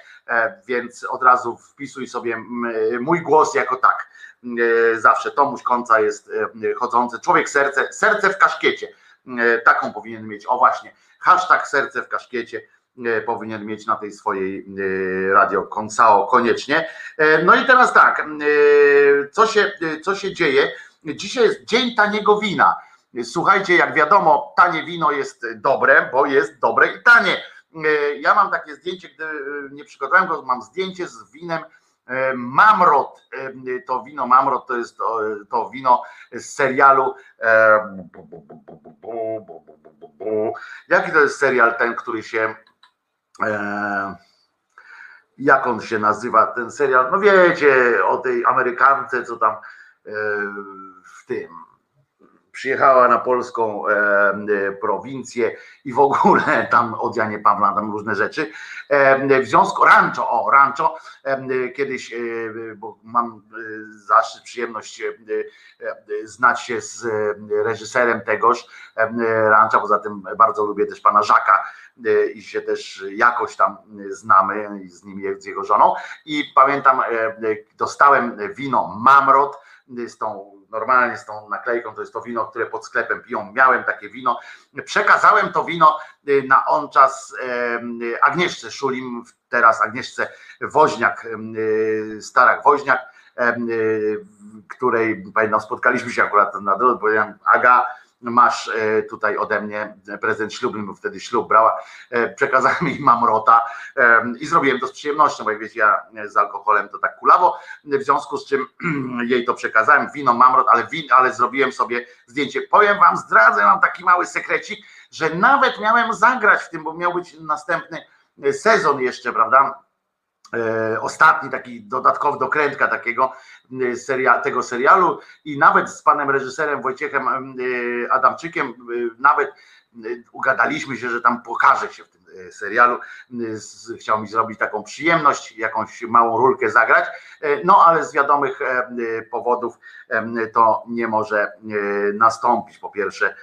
więc od razu wpisuj sobie mój głos jako tak. Zawsze Tomuś Konca jest chodzący człowiek serce, serce w kaszkiecie. Taką powinien mieć. O właśnie, hashtag serce w kaszkiecie powinien mieć na tej swojej radio Konsao koniecznie. No i teraz tak, co się, co się dzieje? Dzisiaj jest dzień taniego wina. Słuchajcie, jak wiadomo, tanie wino jest dobre, bo jest dobre i tanie. Ja mam takie zdjęcie, gdy nie przygotowałem go, mam zdjęcie z winem Mamrot. To wino Mamrot to jest to, to wino z serialu. Jaki to jest serial ten, który się. Jak on się nazywa, ten serial? No wiecie, o tej Amerykance, co tam w tym przyjechała na polską e, prowincję i w ogóle tam od Janie Pawła tam różne rzeczy. E, w związku Rancho, o Rancho, e, kiedyś, e, bo mam e, zaszczyt, przyjemność e, znać się z reżyserem tegoż Rancha, poza tym bardzo lubię też pana Żaka i się też jakoś tam znamy z nim, z jego żoną i pamiętam, dostałem wino Mamrot z tą normalnie z tą naklejką, to jest to wino, które pod sklepem piją. Miałem takie wino. Przekazałem to wino y, na on czas Agnieszce Szulim, teraz Agnieszce Woźniak, y, Starak Woźniak, y, której pamiętam, spotkaliśmy się akurat na drodze, powiedziałem Aga, masz e, tutaj ode mnie prezent ślubny, bo wtedy ślub brała, e, przekazałem jej mamrota i zrobiłem to z przyjemnością, bo jak wiecie, ja z alkoholem to tak kulawo, w związku z czym [CLEARS THROAT] jej to przekazałem, wino mamrot, ale, win, ale zrobiłem sobie zdjęcie. Powiem wam, zdradzę wam taki mały sekrecik, że nawet miałem zagrać w tym, bo miał być następny sezon jeszcze, prawda, E, ostatni taki dodatkowy dokrętka takiego e, seria, tego serialu i nawet z panem reżyserem Wojciechem e, Adamczykiem nawet ugadaliśmy się, że tam pokaże się w tym serialu. Chciał mi zrobić taką przyjemność, jakąś małą rulkę zagrać, no ale z wiadomych powodów to nie może nastąpić. Po pierwsze,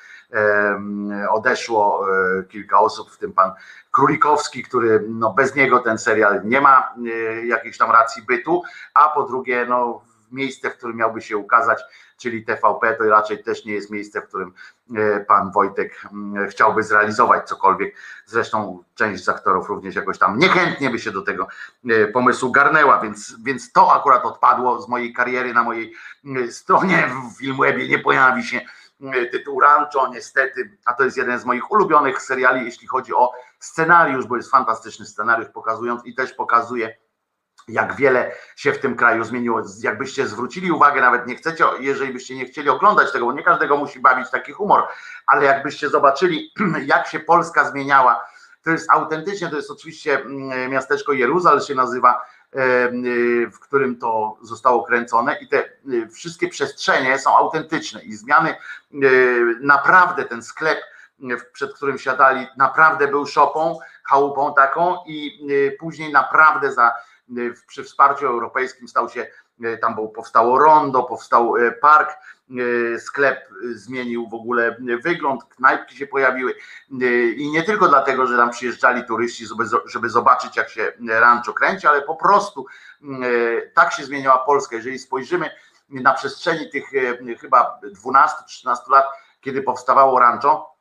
odeszło kilka osób, w tym pan Królikowski, który no bez niego ten serial nie ma e, jakiejś tam racji bytu, a po drugie no miejsce, w którym miałby się ukazać, czyli TVP, to raczej też nie jest miejsce, w którym e, pan Wojtek chciałby zrealizować cokolwiek. Zresztą część z aktorów również jakoś tam niechętnie by się do tego e, pomysłu garnęła, więc, więc to akurat odpadło z mojej kariery na mojej stronie w Filmwebie, nie pojawi się tytuł Rancho, niestety, a to jest jeden z moich ulubionych seriali, jeśli chodzi o scenariusz, bo jest fantastyczny scenariusz, pokazując i też pokazuje, jak wiele się w tym kraju zmieniło. Jakbyście zwrócili uwagę, nawet nie chcecie, jeżeli byście nie chcieli oglądać tego, bo nie każdego musi bawić taki humor, ale jakbyście zobaczyli, [CLEARS THROAT] jak się Polska zmieniała to jest autentycznie, to jest oczywiście mm, miasteczko Jeruzal się nazywa, w którym to zostało kręcone i te wszystkie przestrzenie są autentyczne i zmiany naprawdę ten sklep, przed którym siadali, naprawdę był szopą, chałupą taką i później naprawdę za, przy wsparciu europejskim stał się tam było, powstało rondo, powstał e, park, e, sklep zmienił w ogóle wygląd, knajpki się pojawiły i nie tylko dlatego, że tam przyjeżdżali turyści, żeby zobaczyć jak się rancho kręci, ale po prostu tak się zmieniała Polska. Jeżeli spojrzymy na przestrzeni tych chyba 12-13 lat, kiedy powstawało rancho,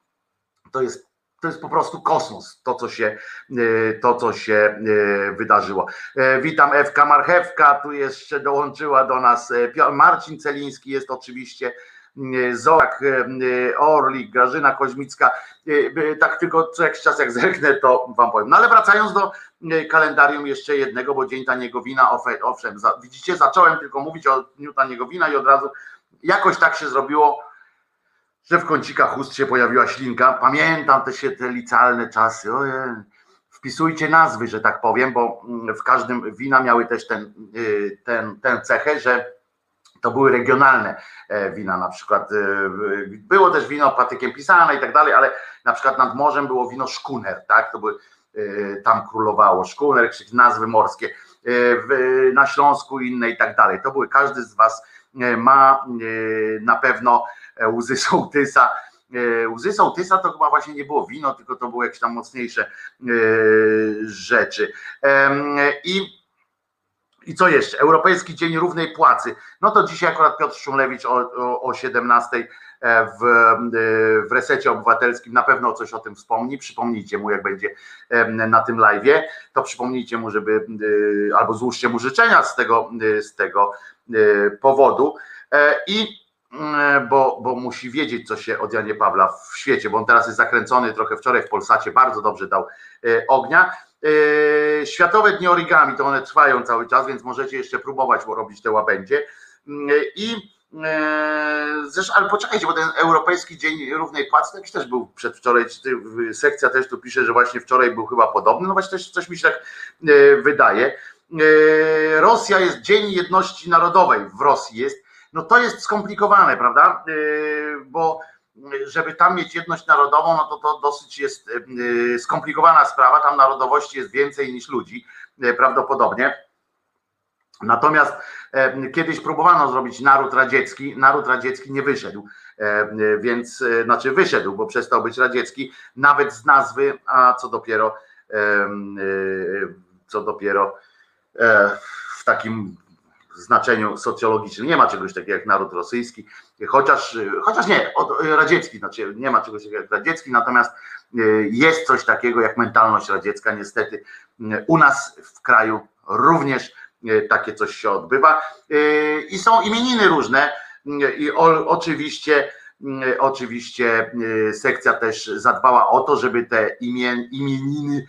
to jest to jest po prostu kosmos, to co się, e, to, co się e, wydarzyło. E, witam Ewka Marchewka, tu jeszcze dołączyła do nas Marcin Celiński, jest oczywiście Zorak Orlik, Grażyna Koźmicka, tak tylko co jakiś czas jak zerknę, to wam powiem. No ale wracając do kalendarium jeszcze jednego, bo Dzień Taniego Wina, owszem, widzicie, zacząłem tylko mówić o Dniu Taniego Wina i od razu jakoś tak się zrobiło, że w kącikach ust się pojawiła ślinka. Pamiętam te się te licealne czasy. Wpisujcie nazwy, że tak powiem, bo mm, w każdym wina miały też ten, y, ten, tę cechę, że to były regionalne e, wina, na przykład y, było też wino patykiem pisane i tak dalej, ale na przykład nad morzem było wino szkuner, tak, to były, tam królowało szkuner, nazwy morskie, na Śląsku inne i tak dalej, to były, każdy z was ma na pewno E, łzy sołtysa. E, łzy sołtysa to chyba właśnie nie było wino, tylko to były jakieś tam mocniejsze e, rzeczy. I i co jeszcze? Europejski Dzień Równej Płacy. No to dzisiaj akurat Piotr Szumlewicz o, o, o 17 w, w resecie obywatelskim na pewno coś o tym wspomni. Przypomnijcie mu, jak będzie na tym live, to przypomnijcie mu, żeby albo złóżcie mu życzenia z tego, z tego powodu. I E, bo, bo musi wiedzieć, co się od Janie Pawla w świecie, bo on teraz jest zakręcony trochę wczoraj w Polsacie, bardzo dobrze dał e, ognia. E, Światowe Dni Origami, to one trwają cały czas, więc możecie jeszcze próbować robić te łabędzie. I zresztą, ale poczekajcie, bo ten Europejski Dzień Równej Płacy jakiś też był przedwczoraj, sekcja też tu pisze, że właśnie wczoraj był chyba podobny, no właśnie też coś mi się tak wydaje. Rosja jest Dzień Jedności Narodowej, w Rosji jest, no to jest skomplikowane, prawda? Y, bo żeby tam mieć jedność narodową, no to to dosyć jest skomplikowana sprawa. Tam narodowości jest więcej niż ludzi, prawdopodobnie. Natomiast kiedyś próbowano zrobić naród radziecki, naród radziecki nie wyszedł, więc znaczy wyszedł, bo przestał być radziecki, nawet z nazwy, a co dopiero co dopiero w takim znaczeniu socjologicznym. Nie ma czegoś takiego jak naród rosyjski, chociaż, chociaż nie, radziecki, znaczy nie ma czegoś takiego jak radziecki, natomiast e, jest coś takiego jak mentalność radziecka. Niestety e, u nas w kraju również e, takie coś się odbywa. I są imieniny różne i oczywiście oczywiście sekcja też zadbała o to, żeby te imien, imieniny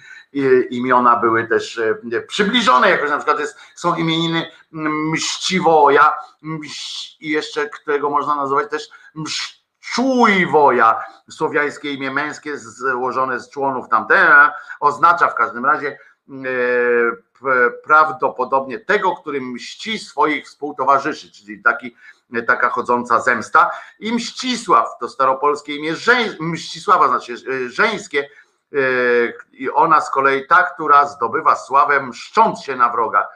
imiona były też e, przybliżone jakoś, na przykład jest, są imieniny Mściwoja i jeszcze którego można nazwać też Mszczujwoja, słowiańskie imię męskie złożone z członów tamte, oznacza w każdym razie e, prawdopodobnie tego, który mści swoich współtowarzyszy, czyli taki, taka chodząca zemsta. I Mścisław, to staropolskie imię żeń, Mścisława znaczy e, żeńskie, i ona z kolei ta, która zdobywa sławę mszcząc się na wroga,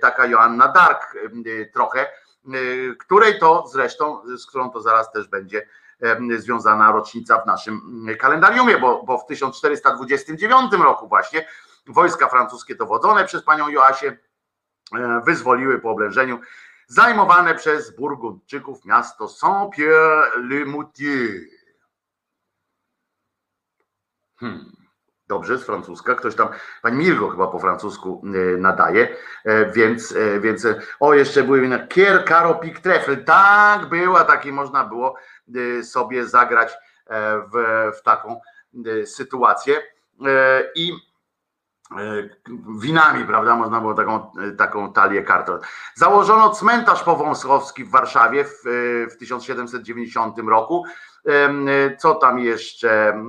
taka Joanna Dark trochę, której to zresztą, z którą to zaraz też będzie związana rocznica w naszym kalendariumie, bo, bo w 1429 roku właśnie wojska francuskie dowodzone przez panią Joasię wyzwoliły po oblężeniu zajmowane przez Burgundczyków miasto Saint-Pierre-le-Moutier. Hmm. Dobrze, z francuska. Ktoś tam, pani Mirgo chyba po francusku e, nadaje, e, więc, e, więc o, jeszcze były na Kier, Karo, Pik, Trefl. Tak, była, taki można było sobie zagrać w, w taką sytuację. I winami, prawda, można było taką, taką talię kart. Założono cmentarz powązkowski w Warszawie w, w 1790 roku. Co tam jeszcze?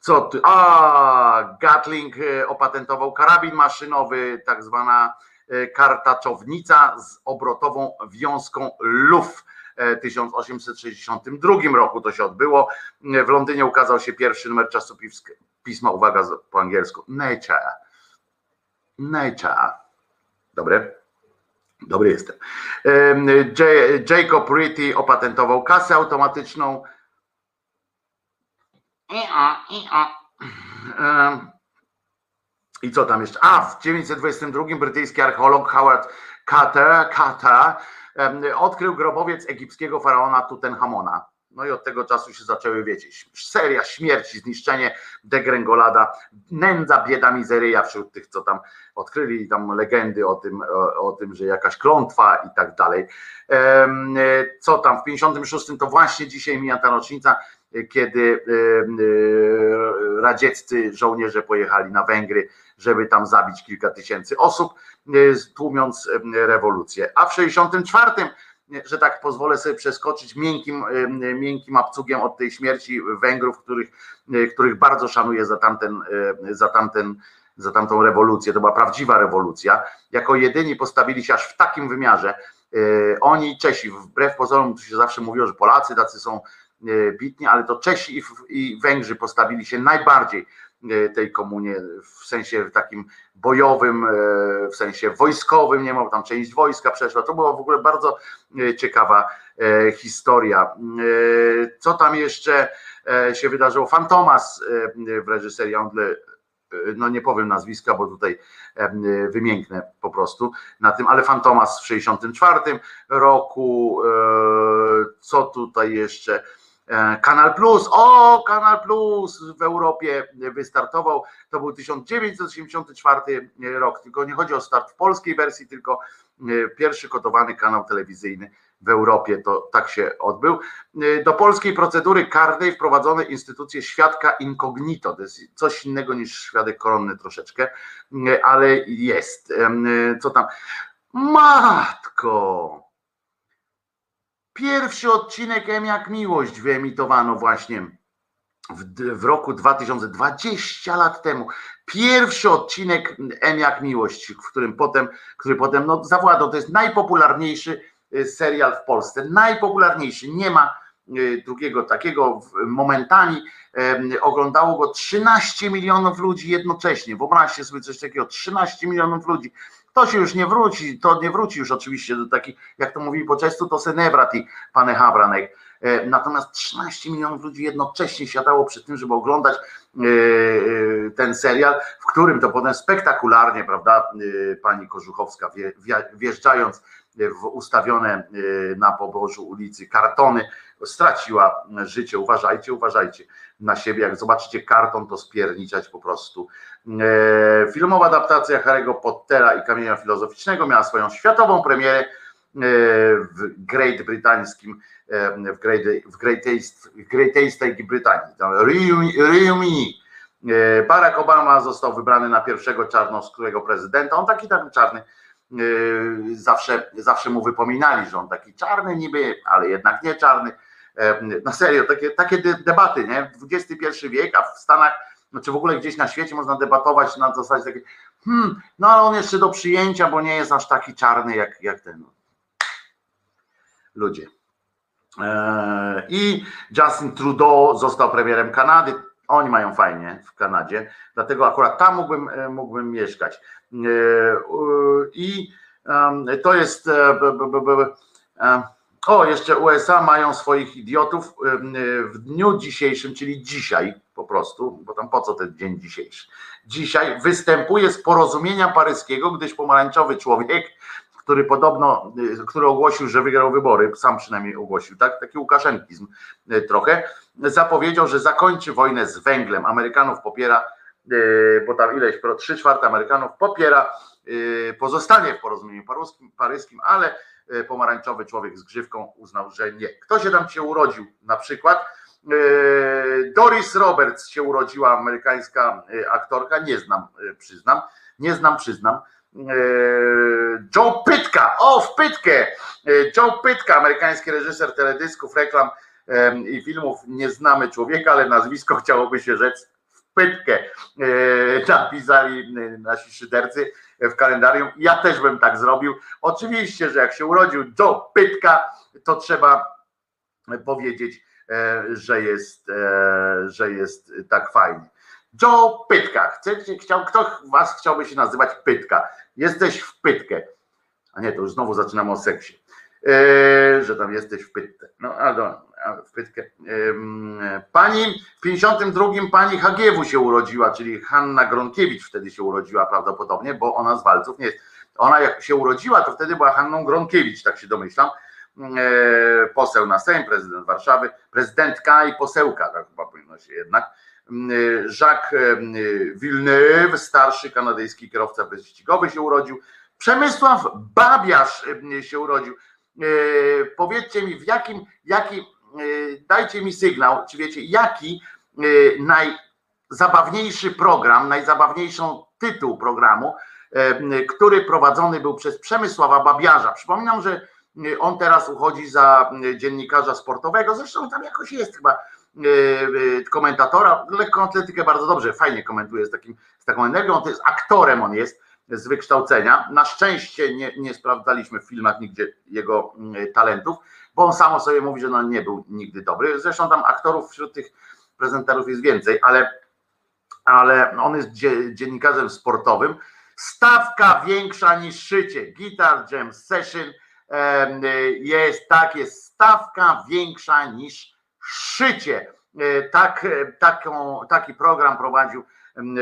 Co ty? A, Gatling e, opatentował karabin maszynowy, tak zwana e, kartaczownica z obrotową wiązką luf. W 1862 roku to się odbyło. W Londynie ukazał się pierwszy numer czasopisma, uwaga po angielsku, Nature. Nature. Dobre? Dobry jestem. Jacob Ritty opatentował kasę automatyczną. I co tam jeszcze? A, w 1922 brytyjski archeolog Howard Carter, Carter odkrył grobowiec egipskiego faraona Tutenchamona. No i od tego czasu się zaczęły, wiecie, seria śmierci, zniszczenie, degrengolada, nędza, bieda, mizeryja wśród tych, co tam odkryli, tam legendy o tym, o, tym, że jakaś klątwa i tak dalej. Co tam, w 56 to właśnie dzisiaj mija ta rocznica, kiedy radzieccy żołnierze pojechali na Węgry, żeby tam zabić kilka tysięcy osób, tłumiąc rewolucję. A w 64 że tak pozwolę sobie przeskoczyć miękkim, miękkim abcugiem od tej śmierci Węgrów, których, których bardzo szanuję za tamten, za tamten za tamtą rewolucję, to była prawdziwa rewolucja. Jako jedyni postawili się aż w takim wymiarze. Oni, Czesi, wbrew pozorom, tu się zawsze mówiło, że Polacy tacy są bitni, ale to Czesi i Węgrzy postawili się najbardziej tej komunie w sensie takim bojowym, w sensie wojskowym, nie ma tam część wojska przeszła. To była w ogóle bardzo ciekawa historia. Co tam jeszcze się wydarzyło? Fantomas w reżyserii Andle no nie powiem nazwiska, bo tutaj wymięknę po prostu na tym, ale Fantomas w 64 roku, co tutaj jeszcze? E, Kanal Plus, o Kanal Plus w Europie wystartował, to był 1984 rok, tylko nie chodzi o start w polskiej wersji, tylko e, pierwszy kotowany kanał telewizyjny w Europie, to tak się odbył. E, do polskiej procedury karnej wprowadzono instytucję świadka incognito, to jest coś innego niż świadek koronny troszeczkę, ale jest. Co tam? Matko! Pierwszy odcinek M jak miłość wyemitowano właśnie w, w, roku 2020 lat temu. Pierwszy odcinek M jak miłość, w którym potem, który potem no, zawładał. To jest najpopularniejszy y, serial w Polsce. Najpopularniejszy. Nie ma y, drugiego takiego. Momentami oglądało go 13 milionów ludzi jednocześnie. Wyobraźcie sobie coś takiego. 13 milionów ludzi to się już nie wróci, to nie wróci już oczywiście do takich, jak to mówili po czestu, to senebrati, panie Habranek. E, natomiast 13 milionów ludzi jednocześnie siadało przy tym, żeby oglądać e, e, ten serial, w którym to potem spektakularnie, prawda, pani Kożuchowska wjeżdżając ustawione na pobożu ulicy kartony, straciła życie. Uważajcie, uważajcie na siebie. Jak zobaczycie karton, to spierniczać po prostu. E, filmowa adaptacja Harry'ego Pottera i Kamienia Filozoficznego miała swoją światową premierę e, w Great Brytańskim, w Great, w Greatest, w Greatest Brytanii, Reuni. Barack Obama został wybrany na pierwszego czarnoskórego prezydenta. On taki tam czarny, zawsze, zawsze mu wypominali, że on taki czarny niby, ale jednak nie czarny na serio, takie, takie debaty, nie? XXI wiek, a w Stanach, znaczy w ogóle gdzieś na świecie można debatować na zasadzie takiej, hmm, no ale on jeszcze do przyjęcia, bo nie jest aż taki czarny jak, jak ten. Ludzie. Eee, I Justin Trudeau został premierem Kanady. Oni mają fajnie w Kanadzie, dlatego akurat tam mógłbym, e, mógłbym mieszkać. Eee, I to jest o, jeszcze USA mają swoich idiotów w dniu dzisiejszym, czyli dzisiaj po prostu, bo tam po co ten dzień dzisiejszy? Dzisiaj występuje z porozumienia paryskiego, gdyż pomarańczowy człowiek, który podobno, y, który ogłosił, że wygrał wybory, sam przynajmniej ogłosił, tak? Taki łukaszenkizm y, trochę, zapowiedział, że zakończy wojnę z węglem. Amerykanów popiera, y, bo tam ileś, 3 czwarte Amerykanów popiera, pozostanie w porozumieniu paryskim, ale pomarańczowy człowiek z grzywką uznał, że nie. Kto się tam się urodził? Na przykład Doris Roberts się urodziła, amerykańska aktorka, nie znam, przyznam, nie znam, przyznam. Joe Pytka, o w Pytkę, Joe Pytka, amerykański reżyser teledysków, reklam i filmów, nie znamy człowieka, ale nazwisko [LAUGHS] chciałoby się rzec pytkę, napisali nasi szydercy w kalendarium. Ja też bym tak zrobił. Oczywiście, że jak się urodził Joe Pytka, to trzeba powiedzieć, że jest, że jest tak fajnie. Joe Pytka. Chcecie, chciał, kto was chciałby się nazywać Pytka? Jesteś w Pytkę. A nie, to już znowu zaczynamy o seksie. Że tam jesteś w Pytkę. No, ale w Pytkę. Pani w 52 pani Hagiewu się urodziła, czyli Hanna Gronkiewicz wtedy się urodziła prawdopodobnie, bo ona z Walców nie jest. Ona jak się urodziła, to wtedy była Hanną Gronkiewicz, tak się domyślam. Yy, poseł na Sejm, prezydent Warszawy, prezydentka i posełka, tak chyba powinno się jednak Jacques Villeneuve, starszy kanadyjski kierowca wyścigowy się urodził. Przemysław Babiarz się urodził. Powiedzcie mi, w jakim, jaki, dajcie mi sygnał, czy wiecie, jaki najzabawniejszy program, najzabawniejszą tytuł programu, który prowadzony był przez Przemysława Babiarza. Przypominam, że on teraz uchodzi za dziennikarza sportowego, zresztą tam jakoś jest chyba E, e, komentatora, lekką atletykę bardzo dobrze, fajnie komentuje z, takim, z taką energią, to jest aktorem on jest z wykształcenia. Na szczęście nie, nie sprawdzaliśmy w filmach nigdzie jego mm, talentów, bo on samo sobie mówi, że no nie był nigdy dobry. Zresztą tam aktorów wśród tych prezenterów jest więcej, ale, ale on jest dziennikarzem sportowym. Stawka większa niż szycie. Guitar Jam Session jest tak, jest stawka większa niż szycie. E, tak, e, taką, taki program prowadził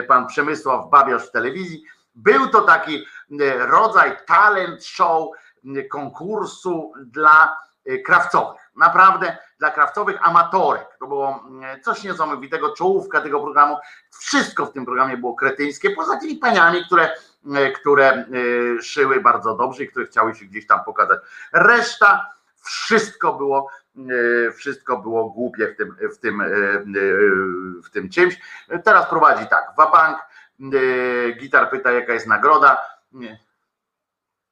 pan Przemysław Babiarz w telewizji. Był to taki rodzaj talent show, konkursu dla krawcowych. Naprawdę dla krawcowych amatorek. To było coś niesamowitego, czołówka tego programu. Wszystko w tym programie było kretyńskie, poza tymi paniami, które, które szyły bardzo dobrze i które chciały się gdzieś tam pokazać. Reszta wszystko było E, wszystko było głupie w tym, w tym, w tym czymś. Teraz prowadzi tak, Wabank, Gitar pyta jaka jest nagroda.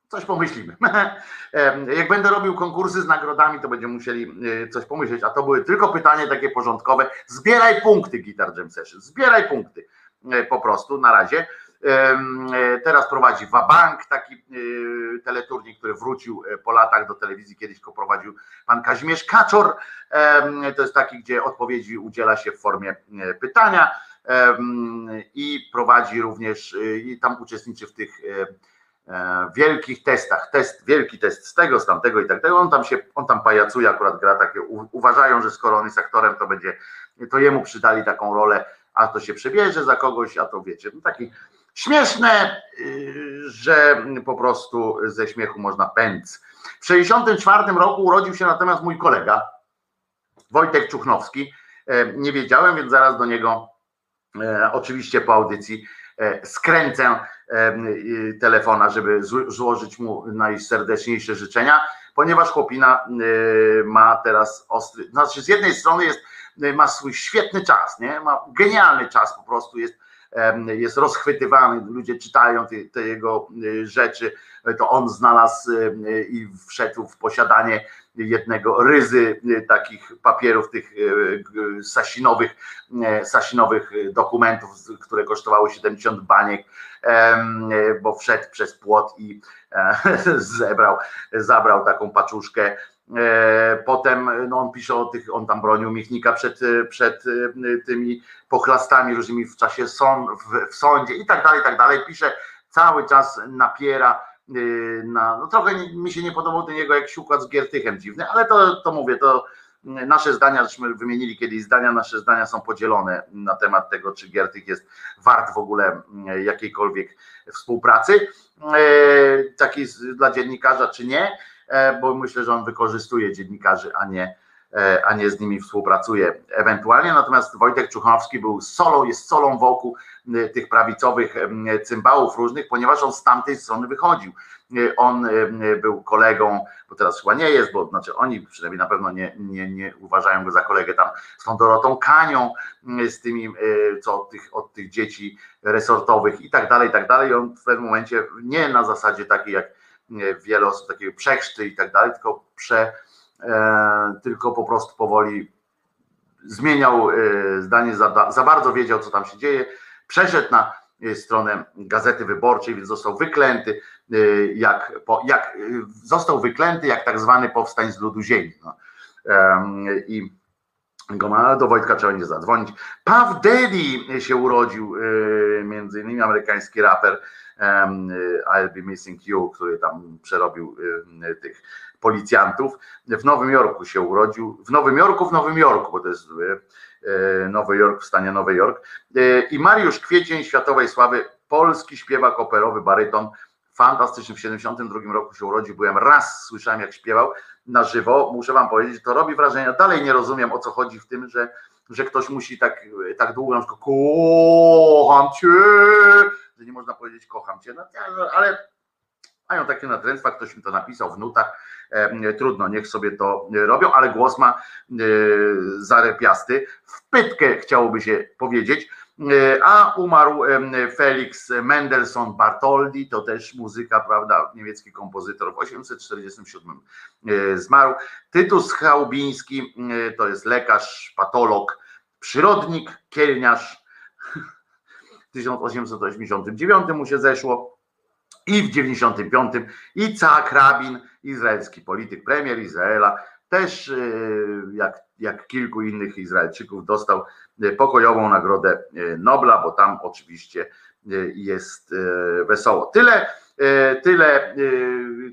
Coś pomyślimy. [LAUGHS] Jak będę robił konkursy z nagrodami, to będziemy musieli coś pomyśleć, a to były tylko pytanie takie porządkowe. Zbieraj punkty, Gitar Jam Session, zbieraj punkty po prostu na razie. E, teraz prowadzi Wabank, taki e, teleturnik, który wrócił e, po latach do telewizji, kiedyś go prowadził pan Kazimierz Kaczor. To jest taki, gdzie odpowiedzi udziela się w formie pytania i prowadzi również, i tam uczestniczy w tych wielkich testach, test, wielki test z tego, z tamtego i tak dalej. On tam się, on tam pajacuje, akurat gra takie, uważają, że skoro on jest aktorem, to będzie, to jemu przydali taką rolę, a to się przebierze za kogoś, a to wiecie, no taki Śmieszne, y, że po prostu ze śmiechu można pędz. W 1964 roku urodził się natomiast mój kolega Wojtek Czuchnowski. E, nie wiedziałem, więc zaraz do niego e, oczywiście po audycji e, skręcę telefona, żeby złożyć mu najserdeczniejsze życzenia, ponieważ chłopina ma teraz ostry, znaczy z jednej strony jest, ma swój świetny czas, nie? ma genialny czas po prostu, jest jest rozchwytywany, ludzie czytają te, te, jego y, rzeczy, to on znalazł y, i wszedł w posiadanie jednego ryzy y, takich papierów, tych sasinowych, sasinowych dokumentów, które kosztowały 70 baniek, bo wszedł przez płot i e, [LAUGHS] zebrał, zabrał taką paczuszkę potem no on pisze o tych, on tam bronił Michnika przed, przed e, tymi pochlastami różnymi w czasie sąd, w, w sądzie i tak dalej, i tak dalej. Pisze, cały czas napiera e, na, no trochę mi się nie podobał ten jego jakiś układ z Giertychem dziwny, ale to, to mówię, to nasze zdania, żeśmy wymienili kiedyś zdania, nasze zdania są podzielone na temat tego, czy Giertych jest wart w ogóle jakiejkolwiek współpracy, takiej dla dziennikarza, czy nie. E, bo myślę, że on wykorzystuje dziennikarzy, a nie, e, a nie z nimi współpracuje ewentualnie. Natomiast Wojtek Czuchanowski był solą, jest solą wokół tych prawicowych cymbałów różnych, ponieważ on z tamtej strony wychodził. E, on był kolegą, bo teraz chyba nie jest, bo znaczy oni przynajmniej na pewno nie, nie, nie uważają go za kolegę tam z tą Dorotą Kanią, z tymi, co od tych, od tych dzieci resortowych i tak dalej, i tak dalej. On w pewnym momencie nie na zasadzie takiej jak wiele osób takiego przechrzty i tak dalej, tylko, prze, e, tylko po prostu powoli zmieniał zdanie, za, za bardzo wiedział, co tam się dzieje. Przeszedł na stronę Gazety Wyborczej, więc został wyklęty, jak, jak został wyklęty jak tak zwany powstań z ludu ziemi. No. I do Wojtka trzeba będzie zadzwonić. Paw Daddy się urodził, między innymi amerykański raper I'll Be Missing You, który tam przerobił tych policjantów. W Nowym Jorku się urodził, w Nowym Jorku, w Nowym Jorku, bo to jest Nowy Jork w stanie Nowy Jork. I Mariusz Kwiecień, światowej sławy, polski śpiewak operowy, baryton, fantastyczny, w 72 roku się urodził, byłem raz, słyszałem jak śpiewał na żywo, muszę wam powiedzieć, to robi wrażenie, dalej nie rozumiem o co chodzi w tym, że, że ktoś musi tak, tak długo na przykład kocham cię, że nie można powiedzieć kocham cię, no, ale mają takie natręctwa, ktoś mi to napisał w nutach, trudno, niech sobie to robią, ale głos ma e, zarepiasty, w pytkę chciałoby się powiedzieć, e, a umarł Felix Mendelssohn Bartholdy, to też muzyka, prawda, niemiecki kompozytor w 847 e, zmarł. Tytus Chałbiński to jest lekarz, patolog, przyrodnik, kielniarz. W 1889 mu się zeszło i w 95 Icak Rabin, izraelski polityk, premier Izraela, też y, jak, jak kilku innych Izraelczyków dostał y, pokojową nagrodę y, Nobla, bo tam oczywiście jest wesoło. Tyle, tyle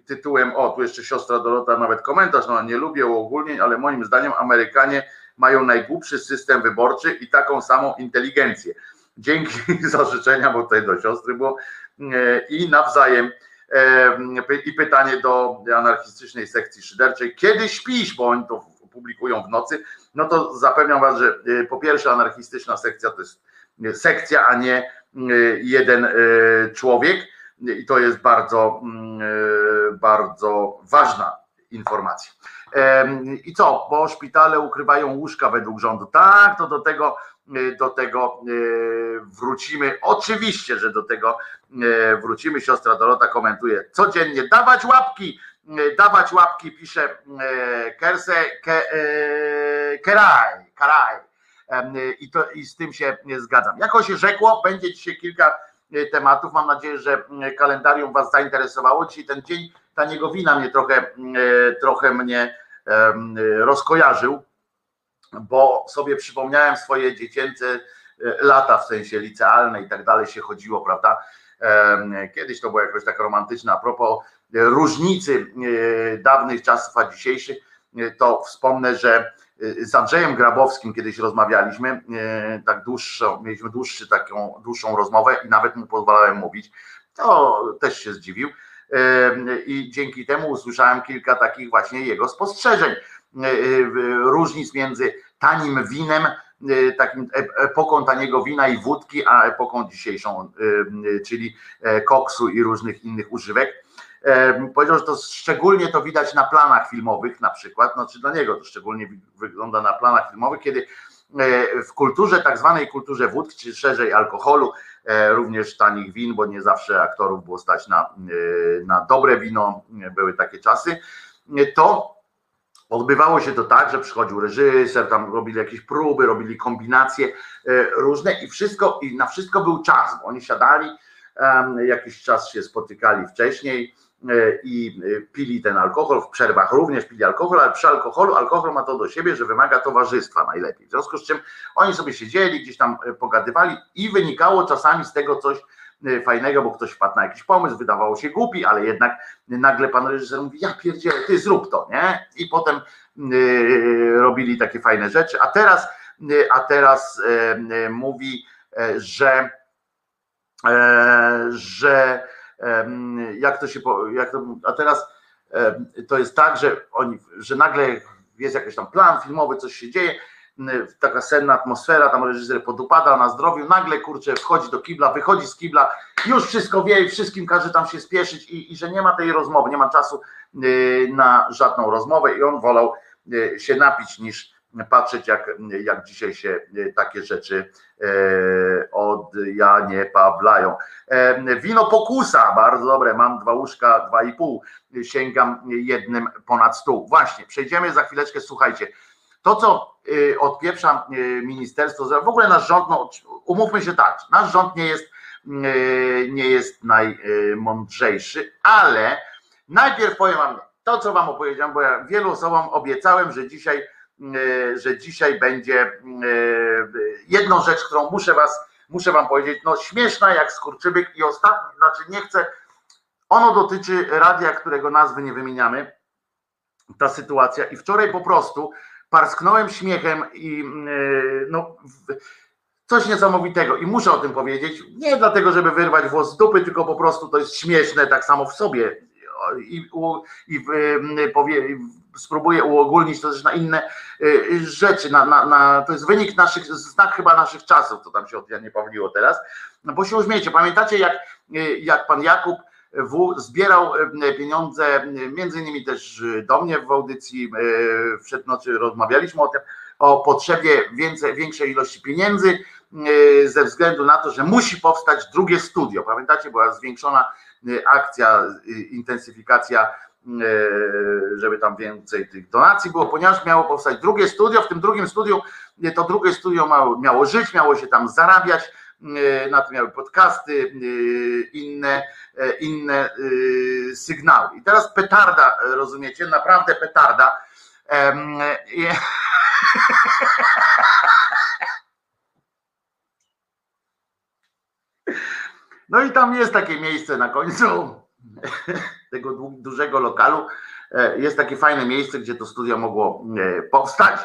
tytułem, o tu jeszcze siostra Dorota nawet komentarz, no nie lubię uogólnień, ale moim zdaniem Amerykanie mają najgłupszy system wyborczy i taką samą inteligencję. Dzięki [LAUGHS] za życzenia, bo tutaj do siostry było i nawzajem i pytanie do anarchistycznej sekcji szyderczej, kiedy śpisz, bo oni to publikują w nocy, no to zapewniam was, że e, po pierwsze anarchistyczna sekcja to jest e, sekcja, a nie e, jeden człowiek i to jest bardzo, mm, bardzo ważna informacja. I co, bo szpitale ukrywają łóżka według rządu. Tak, to do tego Y, do tego y, wrócimy. Oczywiście, że do tego y, wrócimy. Siostra Dorota komentuje codziennie. Dawać łapki, dawać łapki, pisze Kerse Keraj, Karaj. I, to, I z tym się zgadzam. Jako się rzekło, będzie dzisiaj kilka tematów. Mam nadzieję, że kalendarium Was zainteresowało. Dzisiaj ten dzień taniego wina mnie trochę, trochę mnie rozkojarzył bo sobie przypomniałem swoje dziecięce e, lata, w sensie licealne i tak dalej się chodziło, prawda? Kiedyś to było jakoś tak romantyczne. A propos różnicy e, dawnych czasów a dzisiejszych, e, to wspomnę, że z Andrzejem Grabowskim kiedyś rozmawialiśmy, tak dłuższą, mieliśmy dłuższy, taką dłuższą rozmowę i nawet mu pozwalałem mówić. To też się zdziwił. I dzięki temu usłyszałem kilka takich właśnie jego spostrzeżeń różnic między tanim winem, e, takim epoką taniego wina i wódki, a epoką dzisiejszą, czyli koksu i różnych innych używek. Powiedział, że to szczególnie to widać na planach filmowych na przykład, znaczy dla niego to szczególnie wygląda na planach filmowych, kiedy w kulturze, tak zwanej kulturze wódki, czy szerzej alkoholu, również tanich win, bo nie zawsze aktorów było stać na, na dobre wino, były takie czasy, to Odbywało się to tak, że przychodził reżyser, tam robili jakieś próby, robili kombinacje e, różne i wszystko, i na wszystko był czas, oni siadali, jakiś czas się spotykali wcześniej e, i e, pili ten alkohol, w przerwach również pili alkohol, ale przy alkoholu, alkohol ma to do siebie, że wymaga towarzystwa najlepiej. W związku z czym oni sobie siedzieli, gdzieś tam pogadywali i wynikało czasami z tego coś, fajnego, bo ktoś wpadł na jakiś pomysł, wydawało się głupi, ale jednak nagle pan reżyser mówi, ja pierdzielę, ty zrób to, nie? I potem y, robili takie fajne rzeczy, a teraz, y, a teraz mówi, że że jak to się, jak to, a teraz to jest tak, że oni, że nagle jest jakiś tam plan filmowy, coś się dzieje, taka senna atmosfera, tam reżyser podupada na zdrowiu, nagle kurczę wchodzi do kibla, wychodzi z kibla, już wszystko wie i wszystkim każe tam się spieszyć i, i że nie ma tej rozmowy, nie ma czasu y, na żadną rozmowę i on wolał y, się napić niż patrzeć jak, jak dzisiaj się y, takie rzeczy od Janie Pawlają. Wino pokusa, bardzo dobre, mam dwa łóżka, dwa i pół, sięgam jednym ponad stół. Właśnie, przejdziemy za chwileczkę, słuchajcie, to co odpieprza ministerstwo, w ogóle nasz rząd, no, umówmy się tak, nasz rząd nie jest, nie jest najmądrzejszy, ale najpierw powiem wam to, co wam opowiedziałem, bo ja wielu osobom obiecałem, że dzisiaj, że dzisiaj będzie jedną rzecz, którą muszę was, muszę wam powiedzieć, no śmieszna jak skurczybyk i ostatni, znaczy nie chcę, ono dotyczy radia, którego nazwy nie wymieniamy, ta sytuacja. I wczoraj po prostu parsknąłem śmiechem i no coś niesamowitego. I muszę o tym powiedzieć, nie dlatego, żeby wyrwać włos z dupy, tylko po prostu to jest śmieszne tak samo w sobie. I, i powie, spróbuję uogólnić to też na inne y, rzeczy, na, na, na, to jest wynik naszych, znak chyba naszych czasów, to tam się od nie Pawliło teraz, no bo się uśmiecie, pamiętacie jak, y, jak pan Jakub w zbierał y, pieniądze, między innymi też do mnie w audycji przed nocy rozmawialiśmy o tym, o potrzebie więcej, większej ilości pieniędzy ze względu na to, że musi powstać drugie studio. Pamiętacie, była zwiększona akcja, intensyfikacja E, żeby tam więcej tych donacji było, ponieważ miało powstać drugie studio. W tym drugim studiu e, to drugie studio miało, miało żyć, miało się tam zarabiać. E, na to miały podcasty, inne, inne sygnały. I teraz petarda, rozumiecie? Naprawdę petarda. [LAUGHS] No i tam jest takie miejsce na końcu [LAUGHS] tego dużego lokalu e, jest takie fajne miejsce, gdzie to studio mogło e, powstać.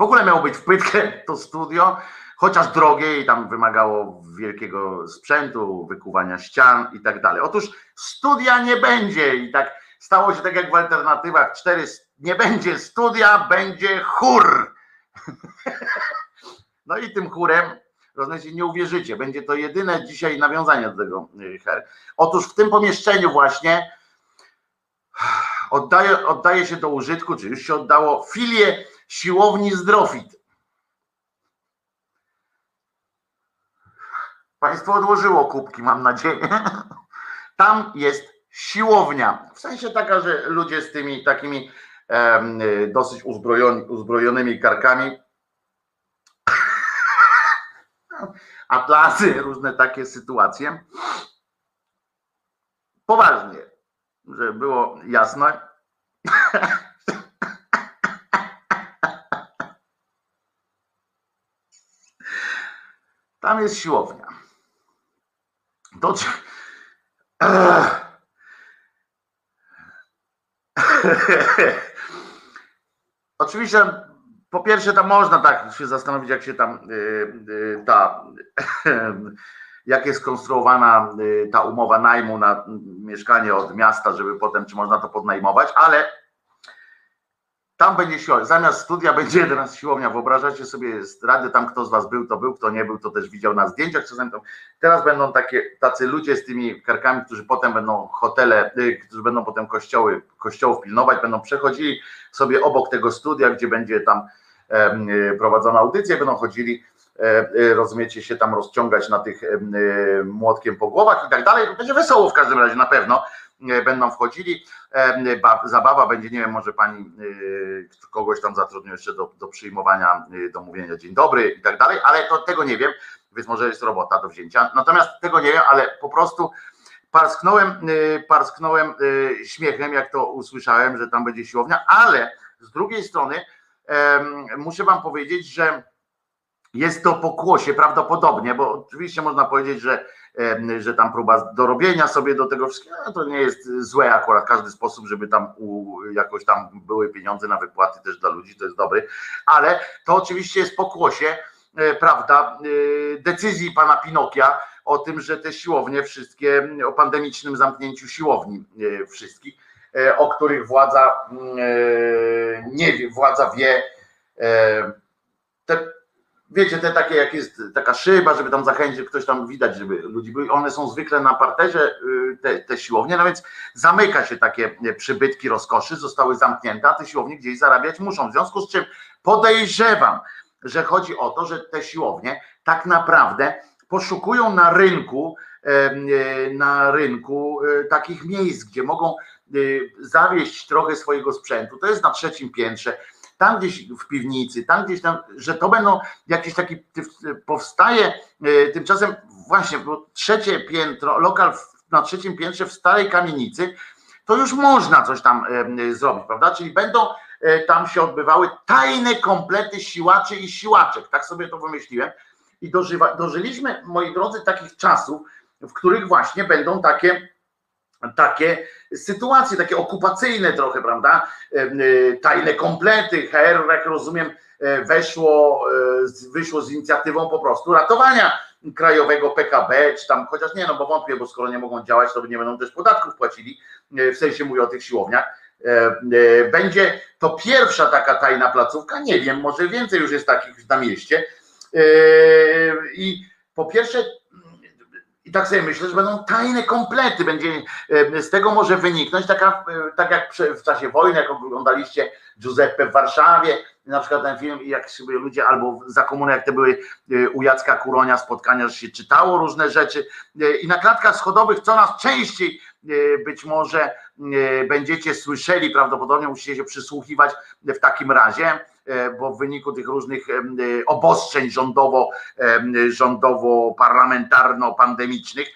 W ogóle miało być w Pytkę to studio, chociaż drogie i tam wymagało wielkiego sprzętu, wykuwania ścian i tak dalej. Otóż studia nie będzie i tak stało się tak jak w alternatywach cztery, nie będzie studia, będzie chór. [LAUGHS] No i tym chórem Rozumiecie, nie uwierzycie, będzie to jedyne dzisiaj nawiązanie do tego y, her. Otóż w tym pomieszczeniu właśnie [SIGHS] oddaje, oddaje się do użytku, czy już się oddało, filię siłowni Zdrofit. Państwo odłożyło kubki, mam nadzieję. Tam jest siłownia. W sensie taka, że ludzie z tymi takimi dosyć uzbrojony, uzbrojonymi karkami atlasy, różne takie sytuacje. Poważnie, żeby było jasne. Tam jest siłownia. To Oczywiście po pierwsze, tam można tak się zastanowić, jak się tam y, y, ta, jak jest skonstruowana y, ta umowa najmu na mieszkanie od miasta, żeby potem, czy można to podnajmować, ale tam będzie siłownia, zamiast studia będzie [LAUGHS] teraz siłownia. Wyobrażacie sobie rady tam, kto z was był, to był, kto nie był, to też widział na zdjęciach. Czasem teraz będą takie, tacy ludzie z tymi karkami, którzy potem będą hotele, którzy będą potem kościoły, kościołów pilnować, będą przechodzili sobie obok tego studia, gdzie będzie tam E, prowadzona audycja, będą chodzili, e, e, rozumiecie, się tam rozciągać na tych młotkiem po głowach i tak dalej. Będzie wesoło w każdym razie, na pewno będą wchodzili. Zabawa będzie, nie wiem, może pani kogoś tam zatrudnił jeszcze do, do przyjmowania, do mówienia dzień dobry i tak dalej, ale to, tego nie wiem, więc może jest robota do wzięcia. Natomiast tego nie wiem, ale po prostu parsknąłem, parsknąłem śmiechem, jak to usłyszałem, że tam będzie siłownia, ale z drugiej strony muszę wam powiedzieć, że jest to pokłosie prawdopodobnie, bo oczywiście można powiedzieć, że, że tam próba dorobienia sobie do tego wszystkiego, no to nie jest złe akurat każdy sposób, żeby tam u, jakoś tam były pieniądze na wypłaty też dla ludzi, to jest dobry, ale to oczywiście jest pokłosie, e, prawda, e, decyzji pana Pinokia o tym, że te siłownie wszystkie, o pandemicznym zamknięciu siłowni e, wszystkich, o których władza mm, nie wie, władza wie. Te, wiecie, te takie, jak jest taka szyba, żeby tam zachęcić, ktoś tam widać, żeby ludzi byli, one są zwykle na parterze, y, te, te siłownie, no więc zamyka się takie przybytki rozkoszy, zostały zamknięte, a te siłownie gdzieś zarabiać muszą. W związku z czym podejrzewam, że chodzi o to, że te siłownie tak naprawdę poszukują na rynku na rynku takich miejsc, gdzie mogą zawieść trochę swojego sprzętu. To jest na trzecim piętrze, tam gdzieś w piwnicy, tam gdzieś tam, że to będą jakiś taki, powstaje tymczasem właśnie, bo trzecie piętro, lokal na trzecim piętrze w starej kamienicy, to już można coś tam zrobić, prawda? Czyli będą tam się odbywały tajne komplety siłaczy i siłaczek. Tak sobie to wymyśliłem. I dożywa, dożyliśmy, moi drodzy, takich czasów, w których właśnie będą takie, takie sytuacje, takie okupacyjne trochę, prawda? Tajne komplety. HR, jak rozumiem, weszło, wyszło z inicjatywą po prostu ratowania krajowego PKB, czy tam, chociaż nie, no bo wątpię, bo skoro nie mogą działać, to nie będą też podatków płacili, w sensie mówię o tych siłowniach. Będzie to pierwsza taka tajna placówka, nie wiem, może więcej już jest takich na mieście. I po pierwsze, i tak sobie myślę, że będą tajne komplety, będzie z tego może wyniknąć taka, tak jak w czasie wojny, jak oglądaliście Giuseppe w Warszawie, na przykład ten film, jak sobie ludzie, albo za komuny, jak te były u Jacka Kuronia spotkania, że się czytało różne rzeczy. I na klatkach schodowych coraz częściej być może będziecie słyszeli, prawdopodobnie musicie się przysłuchiwać w takim razie, bo w wyniku tych różnych obostrzeń rządowo, rządowo-parlamentarno-pandemicznych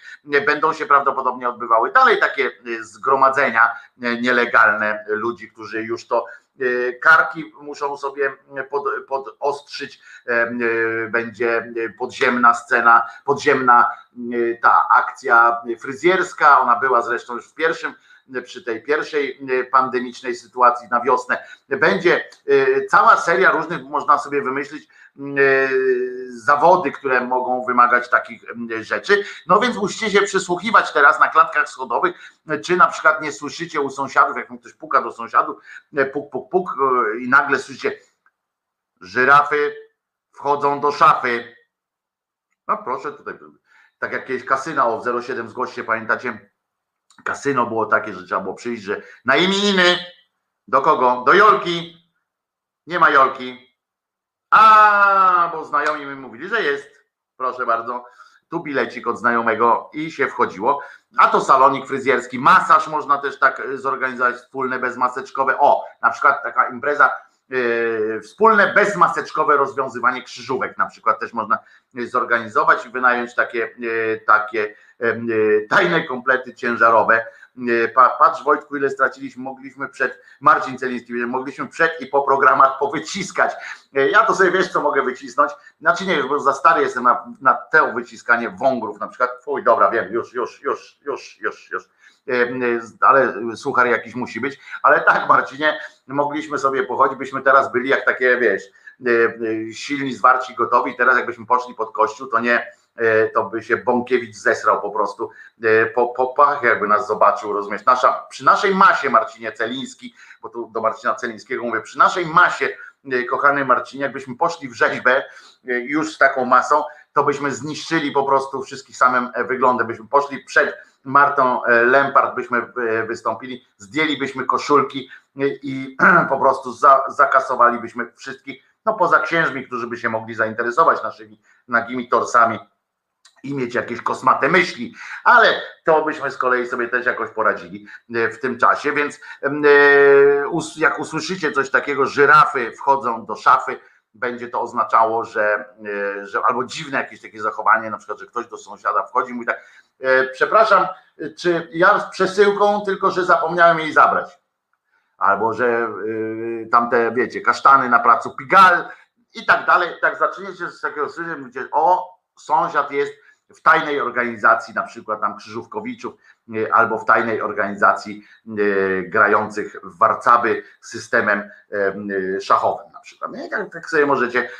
będą się prawdopodobnie odbywały. Dalej takie zgromadzenia nielegalne ludzi, którzy już to karki muszą sobie pod, podostrzyć, będzie podziemna scena, podziemna ta akcja fryzjerska, ona była zresztą już w pierwszym przy tej pierwszej pandemicznej sytuacji na wiosnę. Będzie cała seria różnych, można sobie wymyślić, zawody, które mogą wymagać takich rzeczy. No więc musicie się przysłuchiwać teraz na klatkach schodowych, czy na przykład nie słyszycie u sąsiadów, jak ktoś puka do sąsiadów, puk, puk, puk i nagle słyszycie żyrafy wchodzą do szafy. No proszę tutaj, tak jak kiedyś kasyna o 07 zgłoście, pamiętacie? Kasyno było takie, że trzeba było przyjść, że na imieniny do kogo? Do Jolki. Nie ma Jolki. A, bo znajomi mi mówili, że jest. Proszę bardzo. Tu bilecik od znajomego i się wchodziło. A to salonik fryzjerski, masaż można też tak zorganizować, wspólne bezmaseczkowe. O, na przykład taka impreza yy, wspólne bezmaseczkowe rozwiązywanie krzyżówek na przykład też można zorganizować i wynająć takie, yy, takie tajne komplety ciężarowe Patrz Wojtku, ile straciliśmy, mogliśmy przed, Marcin Celiński, mogliśmy przed i po programach powyciskać. Ja to sobie wiesz, co mogę wycisnąć. Znaczy nie, bo za stary jestem na, na to wyciskanie wągrów na przykład. Fuj, dobra, wiem, już, już, już, już, już, już. Ale suchar jakiś musi być. Ale tak, Marcinie, mogliśmy sobie pochodzić, byśmy teraz byli jak takie, wiesz, silni, zwarci, gotowi. Teraz jakbyśmy poszli pod kościół, to nie E, to by się Bąkiewicz zesrał po prostu e, po, po pach, jakby nas zobaczył, rozumiesz? Nasza, przy naszej masie Marcinie Celiński, bo tu do Marcina Celińskiego mówię, przy naszej masie, e, kochany Marcinie, jakbyśmy poszli w rzeźbę już z taką masą, to byśmy zniszczyli po prostu wszystkich samym wyglądem, byśmy poszli przed Martą Lempart, byśmy wystąpili, zdjęlibyśmy koszulki i [CLEARS THROAT] po prostu za, zakasowalibyśmy wszystkich, no poza księżmi, którzy by się mogli zainteresować naszymi nagimi torsami i mieć jakieś kosmate myśli, ale to byśmy z kolei sobie też jakoś poradzili e, w tym czasie, więc e, jak usłyszycie coś takiego, żyrafy wchodzą do szafy, będzie to oznaczało, że, e, że albo dziwne jakieś takie zachowanie, na przykład, że ktoś do sąsiada wchodzi i mówi tak, przepraszam, czy ja z przesyłką, tylko że zapomniałem jej zabrać. Albo że tamte, wiecie, kasztany na placu Pigal i tak dalej. Tak zaczniecie z takiego słyszeć, mówicie, o, sąsiad jest w tajnej organizacji, na przykład tam Krzyżówkowiczów, e, albo w tajnej organizacji e, grających w warcaby systemem e, szachowym na przykład. Tak, tak sobie możecie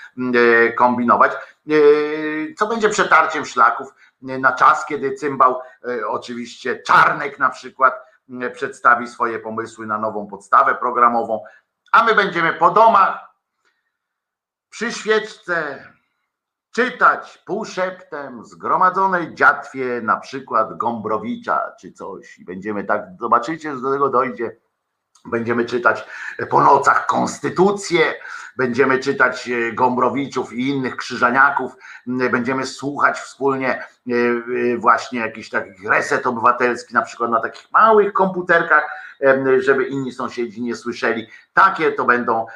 kombinować. Co będzie przetarciem szlaków na czas, kiedy cymbał, oczywiście Czarnek na przykład, przedstawi swoje pomysły na nową podstawę programową, a my będziemy po domach przy świeczce czytać półszeptem zgromadzonej dziatwie, na przykład Gombrowicza czy coś. I będziemy tak, zobaczycie, że do tego dojdzie. Będziemy czytać po nocach konstytucję, będziemy czytać e, Gombrowiczów i innych krzyżaniaków, będziemy słuchać wspólnie e, e, właśnie jakiś taki reset obywatelski, na przykład na takich małych komputerkach, żeby inni sąsiedzi nie słyszeli. Takie to będą,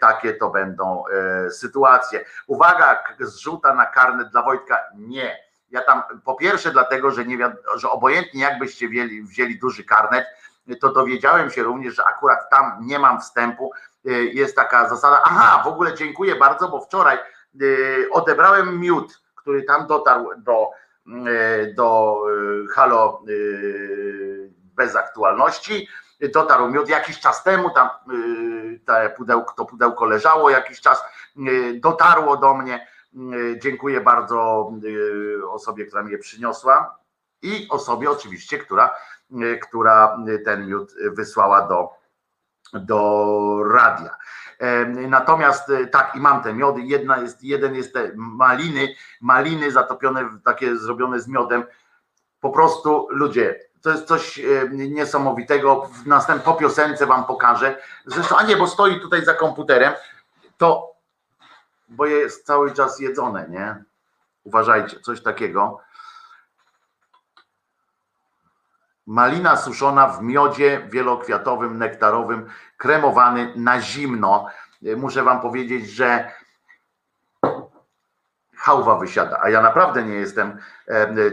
takie to będą sytuacje. Uwaga, zrzuta na karnet dla Wojtka. Nie. Ja tam po pierwsze dlatego, że nie że obojętnie jakbyście wzięli, wzięli duży karnet, to dowiedziałem się również, że akurat tam nie mam wstępu. Y, jest taka zasada. Aha, w ogóle dziękuję bardzo, bo wczoraj y, odebrałem miód, który tam dotarł do, y, do halo bez aktualności. Dotarł miód jakiś czas temu, tam te pudełko, to pudełko leżało jakiś czas, dotarło do mnie. Dziękuję bardzo osobie, która mi je przyniosła i osobie oczywiście, która która ten miód wysłała do, do radia. Natomiast y, tak, i mam te miody. Jedna jest, jeden jest te maliny, maliny zatopione, takie zrobione z miodem. Po prostu ludzie, to jest coś niesamowitego. W następnym po piosence wam pokażę. Zresztą, a nie, bo stoi tutaj za komputerem, to bo jest cały czas jedzone, nie? Uważajcie, coś takiego. Malina suszona w miodzie wielokwiatowym, nektarowym, kremowany na zimno. Muszę wam powiedzieć, że hałwa wysiada, a ja naprawdę nie jestem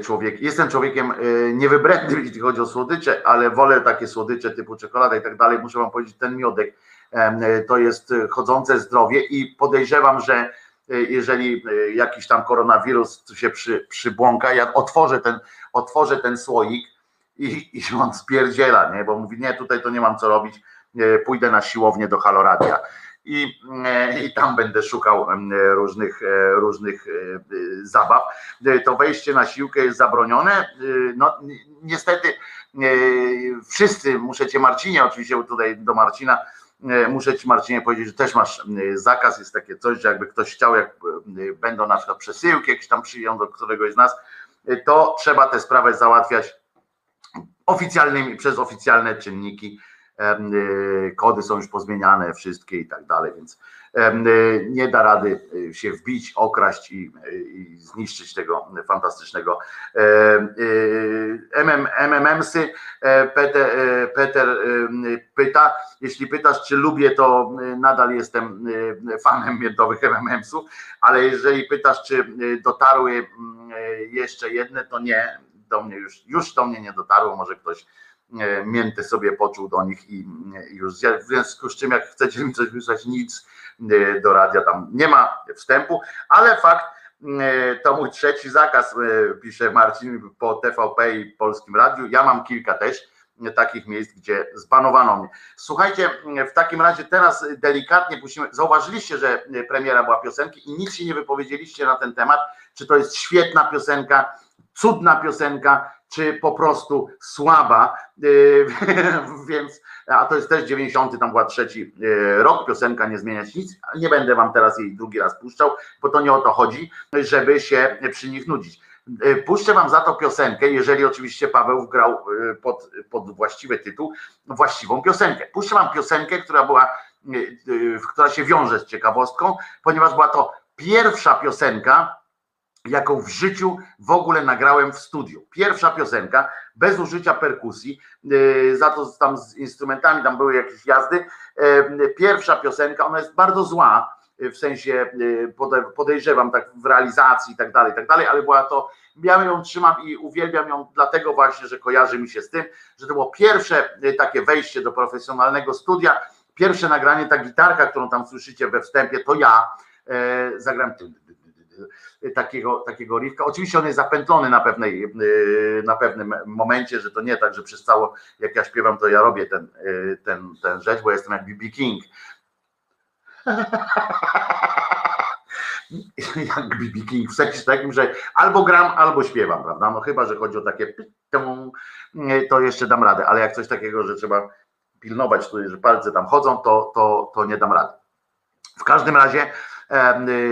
człowiek, jestem człowiekiem e, niewybrednym, [LAUGHS] jeśli chodzi o słodycze, ale wolę takie słodycze typu czekolada i tak dalej. Muszę wam powiedzieć, ten miodek to jest chodzące zdrowie i podejrzewam, że e, jeżeli e, jakiś tam koronawirus się przy, przybłąka, ja otworzę ten, otworzę ten słoik, i, i [LAUGHS] on spierdziela, nie? bo mówi, nie, tutaj to nie mam co robić, pójdę na siłownię do Haloradia i, e, i tam będę szukał różnych, e, różnych e, zabaw. To wejście na siłkę jest zabronione. No niestety wszyscy, muszę cię Marcinie, oczywiście tutaj do Marcina, muszę ci Marcinie powiedzieć, że też masz zakaz, jest takie coś, że jakby ktoś chciał, jak będą na przykład przesyłki jakieś tam przyjdą do któregoś z nas, to trzeba tę sprawę załatwiać oficjalnymi, przez oficjalne czynniki. Y, kody są już pozmieniane, wszystkie i tak dalej, więc y, nie da rady y, się wbić, okraść i, i zniszczyć tego fantastycznego MMMsy. E, Peter, e, Peter pyta, jeśli pytasz, czy lubię, to nadal jestem fanem miodowych MMMsów, ale jeżeli pytasz, czy dotarły mm, jeszcze jedne, to nie, do mnie już, już do mnie nie dotarło, może ktoś e, mięty sobie poczuł do nich i już w związku z czym jak chcecie mi coś wysłać, nic e, do radia tam nie ma wstępu, ale fakt, e, to mój trzeci zakaz, pisze Marcin po TVP i Polskim Radiu. Ja mam kilka też takich miejsc, gdzie zbanowano mnie. Słuchajcie, w takim razie teraz delikatnie puścimy. Zauważyliście, że premiera była piosenki i nic się nie wypowiedzieliście na ten temat, czy to jest świetna piosenka, cudna piosenka, czy po prostu słaba, yy, [LAUGHS] więc, a to jest też 90, tam była trzeci yy, rok, piosenka nie zmieniać nic, nie będę wam teraz jej drugi raz puszczał, bo to nie o to chodzi, żeby się przy nich nudzić. Yy, puszczę wam za to piosenkę, jeżeli oczywiście Paweł wgrał pod, pod właściwy tytuł, właściwą piosenkę. Puszczę wam piosenkę, która była, która się wiąże z ciekawostką, ponieważ była to pierwsza piosenka, jaką w życiu w ogóle nagrałem w studiu. Pierwsza piosenka, bez użycia perkusji, e, za to tam z instrumentami, tam były jakieś jazdy. E, pierwsza piosenka, ona jest bardzo zła, e, w sensie podejrzewam tak w realizacji i tak dalej, i tak dalej, ale była to, ja ją trzymam i uwielbiam ją dlatego właśnie, że kojarzy mi się z tym, że to było pierwsze takie wejście do profesjonalnego studia, pierwsze nagranie, ta gitarka, którą tam słyszycie we wstępie, to ja zagram takiego, takiego riffka. Oczywiście on jest zapętlony na, pewnej, y, na pewnym momencie, że to nie tak, że przez cało, jak ja śpiewam, to ja robię ten, y, ten, ten rzecz, bo jestem jak BB King. [LAUGHS] jak BB King, w sensie takim, że albo gram, albo śpiewam, prawda? No chyba, że chodzi o takie to jeszcze dam radę, ale jak coś takiego, że trzeba pilnować, że palce tam chodzą, to, to, to nie dam rady. W każdym razie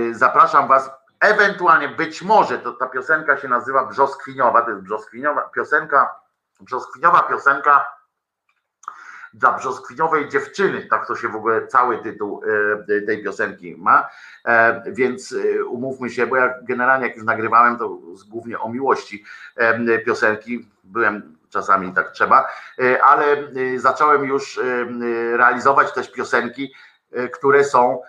y, zapraszam Was Ewentualnie, być może to ta piosenka się nazywa Brzoskwiniowa, to jest brzoskwiniowa piosenka, brzoskwiniowa piosenka dla brzoskwiniowej dziewczyny, tak to się w ogóle cały tytuł e, tej piosenki ma, e, więc e, umówmy się, bo ja generalnie jak już nagrywałem, to głównie o miłości piosenki, byłem czasami tak trzeba, ale zacząłem już realizować też piosenki, które są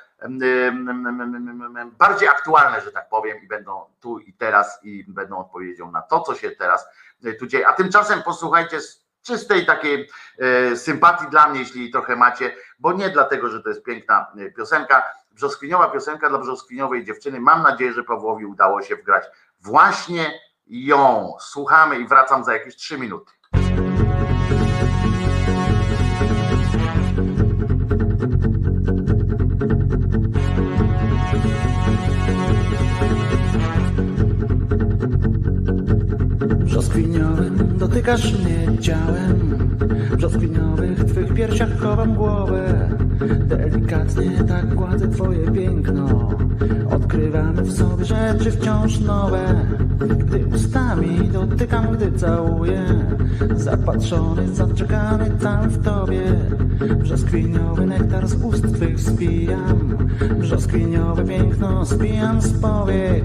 bardziej aktualne, że tak powiem, i będą tu i teraz i będą odpowiedzią na to, co się teraz tu dzieje. A tymczasem posłuchajcie czystej takiej e, sympatii dla mnie, jeśli trochę macie, bo nie dlatego, że to jest piękna e, piosenka, brzoskwiniowa piosenka dla brzoskwiniowej dziewczyny. Mam nadzieję, że Pawłowi udało się wgrać właśnie ją. Słuchamy i wracam za jakieś trzy minuty. Dotykasz mnie ciałem. W brzoskwiniowych twych piersiach chowam głowę. Delikatnie tak gładzę twoje piękno. Odkrywamy w sobie rzeczy wciąż nowe. Gdy ustami dotykam, gdy całuję. Zapatrzony, zaczekany cały w tobie. Brzoskwiniowy nektar z ust twych spijam. Brzoskwiniowe piękno spijam z powiek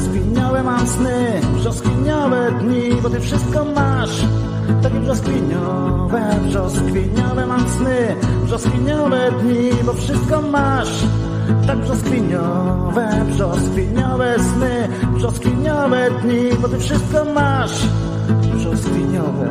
Brzoskwiniowe mam sny, dni, bo ty wszystko masz. Takie brzoskwiniowe, brzoskwiniowe mam sny, dni, bo wszystko masz. Tak brzoskwiniowe, brzoskwiniowe sny, brzoskwiniowe dni, bo ty wszystko masz. Brzoskwiniowe.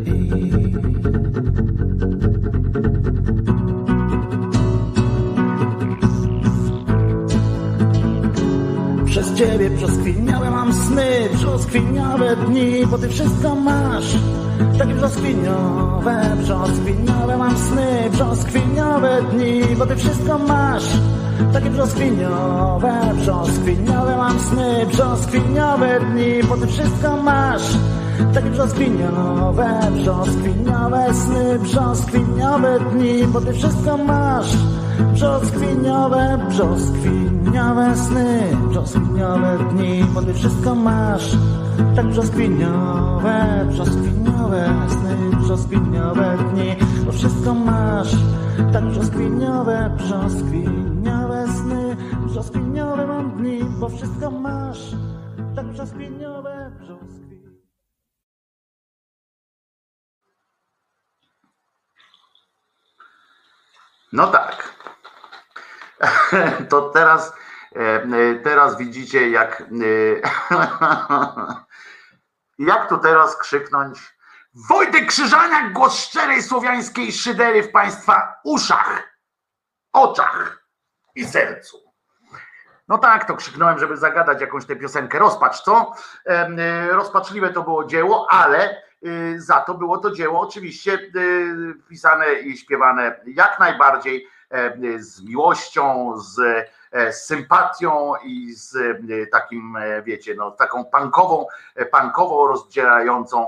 brzoskwiniałe mam sny, brzoskwiniałe dni, bo ty wszystko masz. Takie brzoskwiniowe, brzoskwiniowe mam sny, brzoskwiniowe dni, bo ty wszystko masz. Takie brzoskwiniowe, brzoskwiniowe mam sny, brzoskwiniowe dni, bo ty wszystko masz. Takie brzoskwiniowe, brzoskwiniowe sny, brzoskwiniowe dni, bo ty wszystko masz. Brzoskwiniowe, brzoskwiniowe sny, brzoskwiniowe dni, bo ty wszystko masz. Tak brzoskwiniowe, brzoskwiniowe sny, brzoskwiniowe dni, bo wszystko masz. Tak brzoskwiniowe, brzoskwiniowe sny, brzoskwiniowe mam dni, bo wszystko masz. Tak brzoskwiniowe, brzoskwiniowe. No tak. [LAUGHS] To teraz, teraz widzicie, jak, e, [LAUGHS] jak tu teraz krzyknąć. Wojtek Krzyżaniak, głos szczerej słowiańskiej szydery w Państwa uszach, oczach i sercu. No tak, to krzyknąłem, żeby zagadać jakąś tę piosenkę. Rozpacz, co? Rozpaczliwe to było dzieło, ale za to było to dzieło oczywiście pisane i śpiewane jak najbardziej z miłością, z, z sympatią i z takim, wiecie, no, taką pankową, pankową rozdzielającą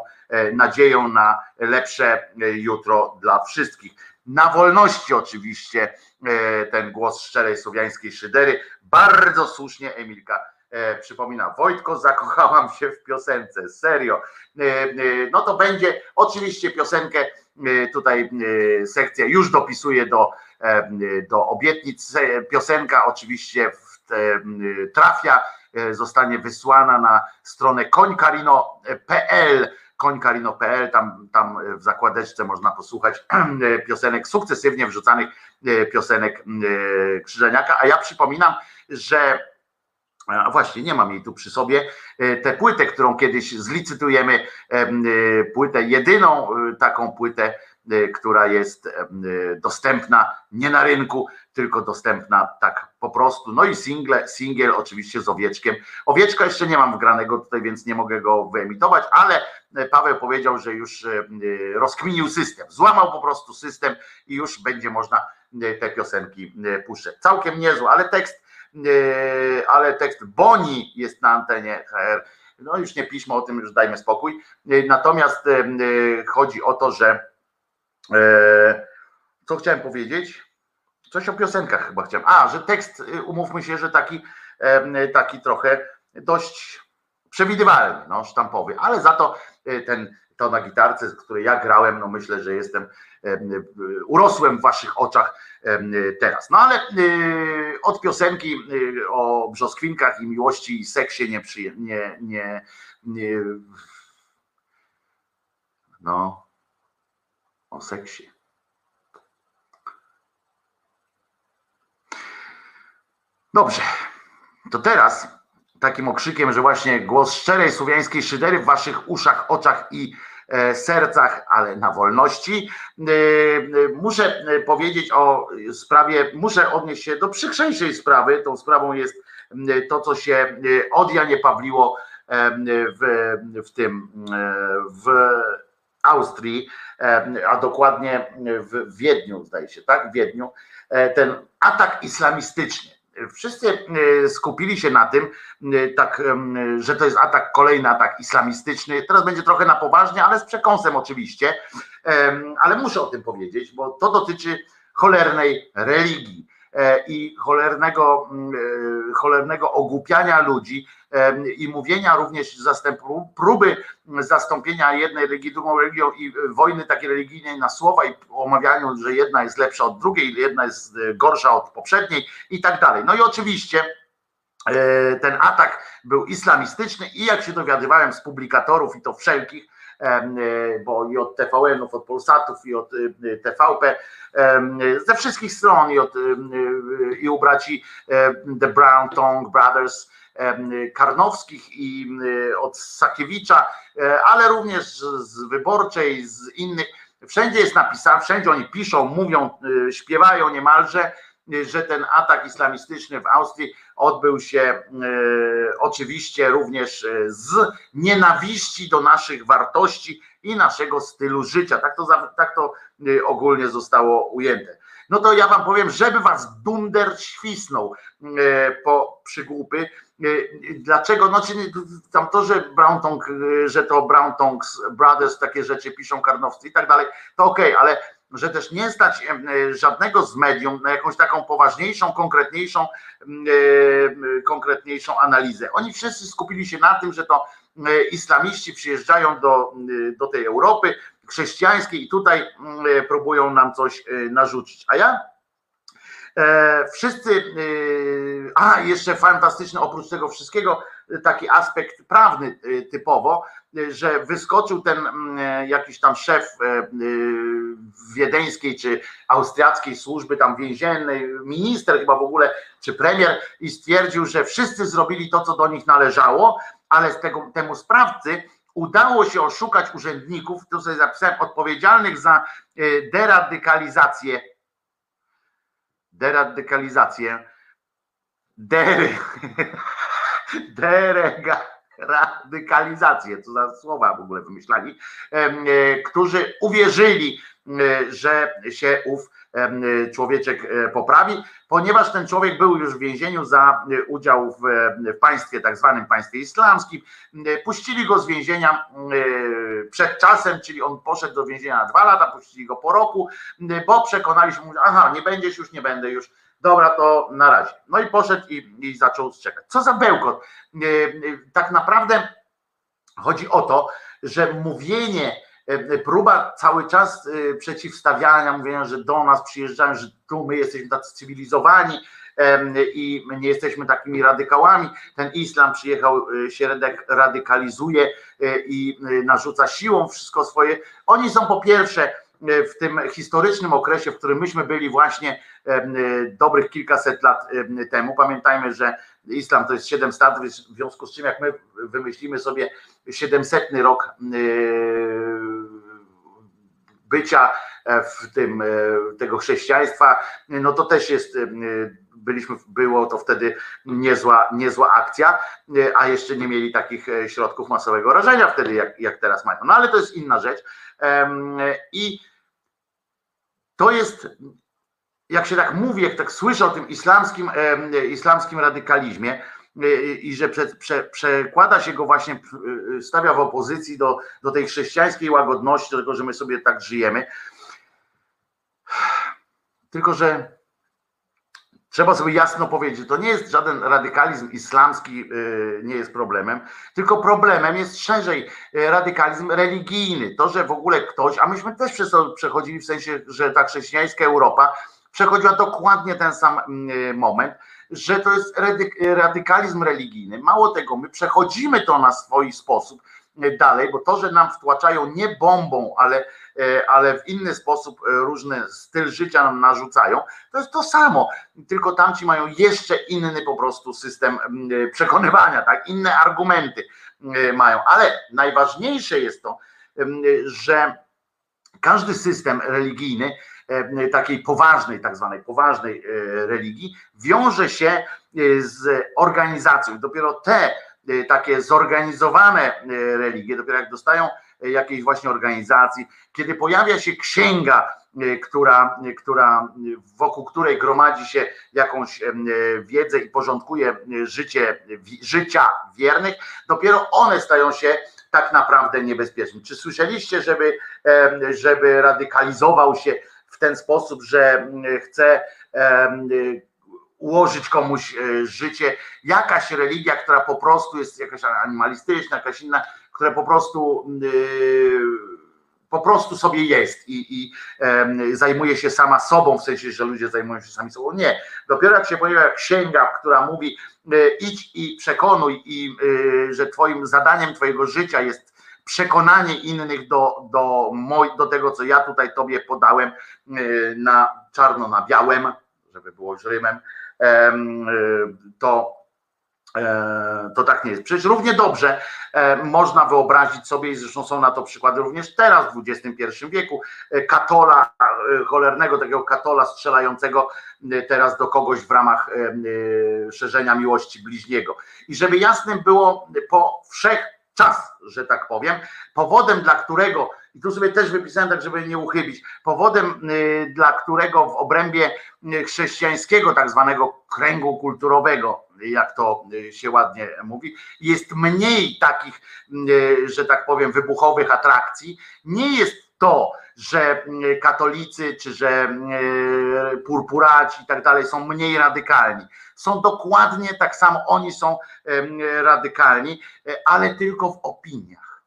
nadzieją na lepsze jutro dla wszystkich. Na wolności oczywiście ten głos szczerej słowiańskiej szydery. Bardzo słusznie Emilka przypomina. Wojtko, zakochałam się w piosence. Serio. No to będzie oczywiście piosenkę. Tutaj sekcja już dopisuje do, do obietnic. Piosenka oczywiście trafia, zostanie wysłana na stronę końkarino.pl końkarino.pl, tam, tam w zakładeczce można posłuchać piosenek sukcesywnie wrzucanych piosenek Krzyżeniaka, a ja przypominam, że a właśnie, nie mam jej tu przy sobie. Tę płytę, którą kiedyś zlicytujemy, płytę, jedyną taką płytę, która jest dostępna nie na rynku, tylko dostępna tak po prostu. No i single, singiel oczywiście z owieczkiem. Owieczka jeszcze nie mam wgranego tutaj, więc nie mogę go wyemitować, ale Paweł powiedział, że już rozkminił system. Złamał po prostu system i już będzie można te piosenki puszczać. Całkiem niezły, ale tekst E, ale tekst Boni jest na antenie HR. No już nie piszmy o tym, już dajmy spokój. E, natomiast e, chodzi o to, że co chciałem powiedzieć? Coś o piosenkach chyba chciałem. A, że tekst, umówmy się, że taki, taki trochę dość przewidywalny, no, sztampowy, ale za to ten, to na gitarce, z której ja grałem, no myślę, że jestem, urosłem w waszych oczach teraz. No ale y, od piosenki y, o brzoskwinkach i miłości i seksie nie, przyje, nie, nie, nie no o seksie. Dobrze, to teraz takim okrzykiem, że właśnie głos szczerej słowiańskiej szydery w waszych uszach, oczach i E, sercach, ale na wolności. E, e, muszę powiedzieć o sprawie, muszę odnieść się do przykrzejszej sprawy. Tą sprawą jest to, co się od Janie Pawliło w, w tym w Austrii, a dokładnie w Wiedniu, zdaje się, tak? W Wiedniu, ten atak islamistyczny wszyscy e, skupili się na tym, e, tak, że to jest atak, kolejny atak islamistyczny. Teraz będzie trochę na poważnie, ale z przekąsem oczywiście, ale muszę o tym powiedzieć, bo to dotyczy cholernej religii. E, i cholernego, mm, e, cholernego ogłupiania ludzi i mówienia również zastępu, próby zastąpienia jednej religii drugą religią i wojny takiej religijnej na słowa i omawianiu, że jedna jest lepsza od drugiej, jedna jest e, gorsza od poprzedniej i tak dalej. No i oczywiście ten atak był islamistyczny i jak się dowiadywałem z publikatorów i to wszelkich, bo i od TVN-ów, od Polsatów i od TVP, ze wszystkich stron i, od, i u braci The Brown Tongue Brothers, Karnowskich i od Sakiewicza, e, ale również z Wyborczej, z innych. Wszędzie jest napisane, wszędzie oni piszą, mówią, śpiewają niemalże, że ten atak islamistyczny w Austrii odbył się e, oczywiście również z nienawiści do naszych wartości i naszego stylu życia. Tak to, tak to y, ogólnie zostało ujęte. No to ja wam powiem, żeby was dunder świsnął po przygłupy. Dlaczego? No, czy tam to, że Brown Tongue, że to Brown Tongues Brothers takie rzeczy piszą karnowcy i tak dalej, to okej, okay, ale że też nie stać żadnego z medium na jakąś taką poważniejszą, konkretniejszą, konkretniejszą analizę. Oni wszyscy skupili się na tym, że to E, islamiści przyjeżdżają do, e, do tej Europy chrześcijańskiej i tutaj e, próbują nam coś narzucić. A ja wszyscy, a jeszcze fantastyczny oprócz tego wszystkiego, taki aspekt prawny typowo, że wyskoczył ten jakiś tam szef wiedeńskiej czy austriackiej służby tam więziennej, minister chyba w ogóle, czy premier i stwierdził, że wszyscy zrobili to, co do nich należało, ale z tego, temu sprawcy udało się oszukać urzędników, to sobie zapisałem, odpowiedzialnych za e, deradykalizację, deradykalizację dere, derega, radykalizację, co za słowa w ogóle wymyślali, e, którzy uwierzyli, e, że się ów człowieczek e, poprawi, ponieważ ten człowiek był już w więzieniu za e, udział w, e, w państwie, tak zwanym państwie islamskim. E, Puścili go z więzienia przed czasem, czyli on poszedł do więzienia na dwa lata, puścili go po roku, bo przekonali się, aha, nie będziesz już, nie będę już, dobra, to na razie. No i poszedł i, i zaczął strzekać. Co za bełkot. Tak naprawdę chodzi o to, że mówienie, próba cały czas e, przeciwstawiania, mówienia, że do nas przyjeżdżają, że tu my jesteśmy tacy cywilizowani i nie jesteśmy takimi radykałami. Ten islam przyjechał, e, się radyk- radykalizuje e, i e, narzuca siłą wszystko swoje. Oni są po pierwsze e, w tym historycznym okresie, w którym myśmy byli właśnie em, e, dobrych kilkaset lat em, temu. Pamiętajmy, że islam to jest 7 stad, w związku z czym jak my wymyślimy sobie 700 rok bycia w tym e, tego chrześcijaństwa, no to też jest e, byliśmy, było to wtedy niezła, niezła akcja, e, a jeszcze nie mieli takich e, środków masowego rażenia wtedy, jak, jak teraz mają. No ale to jest inna rzecz. I to jest jak się tak mówi, jak tak słyszę o tym islamskim, islamskim radykalizmie y, i że prze, prze, przekłada się go właśnie, y, stawia w opozycji do, do tej chrześcijańskiej łagodności, do tego, że my sobie tak żyjemy. Tylko, że trzeba sobie jasno powiedzieć, że to nie jest żaden radykalizm islamski, y, nie jest problemem, tylko problemem jest szerzej y, radykalizm religijny. To, że w ogóle ktoś, a myśmy też przez to przechodzili w sensie, że ta chrześcijańska Europa przechodziła dokładnie ten sam mm, moment, że to jest radyk- radykalizm religijny. Mało tego, my przechodzimy to na swój sposób y, dalej, bo to, że nam wtłaczają nie bombą, ale, y, ale w inny sposób y, różny styl życia nam narzucają, to jest to samo, tylko tamci mają jeszcze inny po prostu system przekonywania, tak, inne argumenty mają, ale najważniejsze jest to, że każdy system religijny, e, takiej poważnej, tak zwanej poważnej e, religii, wiąże się e, z organizacją. Dopiero te e, takie zorganizowane e, religie, dopiero jak dostają e, jakiejś właśnie organizacji, kiedy pojawia się księga, która, która wokół której gromadzi się jakąś wiedzę i porządkuje życie, życia wiernych, dopiero one stają się tak naprawdę niebezpieczne. Czy słyszeliście, żeby, żeby radykalizował się w ten sposób, że chce y, ułożyć komuś e, życie, jakaś religia, która po prostu jest jakaś animalistyczna, jakaś inna, która po prostu y, po prostu sobie jest i, i zajmuje się sama sobą, w sensie, że ludzie zajmują się sami sobą. Nie. Dopiero jak się pojawia księga, która mówi e, idź i przekonuj i e, że twoim zadaniem twojego życia jest przekonanie innych do, do, moj, do tego, co ja tutaj tobie podałem e, na czarno na białym, żeby było już rymem, em, e, to E, to tak nie jest. Przecież równie dobrze e, można wyobrazić sobie, i zresztą są na to przykłady również teraz, w XXI wieku, e, katola, cholernego takiego katola strzelającego teraz do kogoś w ramach szerzenia miłości bliźniego. I żeby jasnym było po wszechczas, że tak powiem, powodem, dla którego, i tu sobie też wypisałem tak, żeby nie uchybić, powodem, y, dla którego w obrębie y, chrześcijańskiego tak zwanego kręgu kulturowego, jak to y, się ładnie mówi, jest mniej takich, że tak powiem, wybuchowych atrakcji, nie jest to, że katolicy czy że purpuraci i tak dalej są mniej radykalni. Są dokładnie tak samo, oni są radykalni, y, ale tylko w opiniach,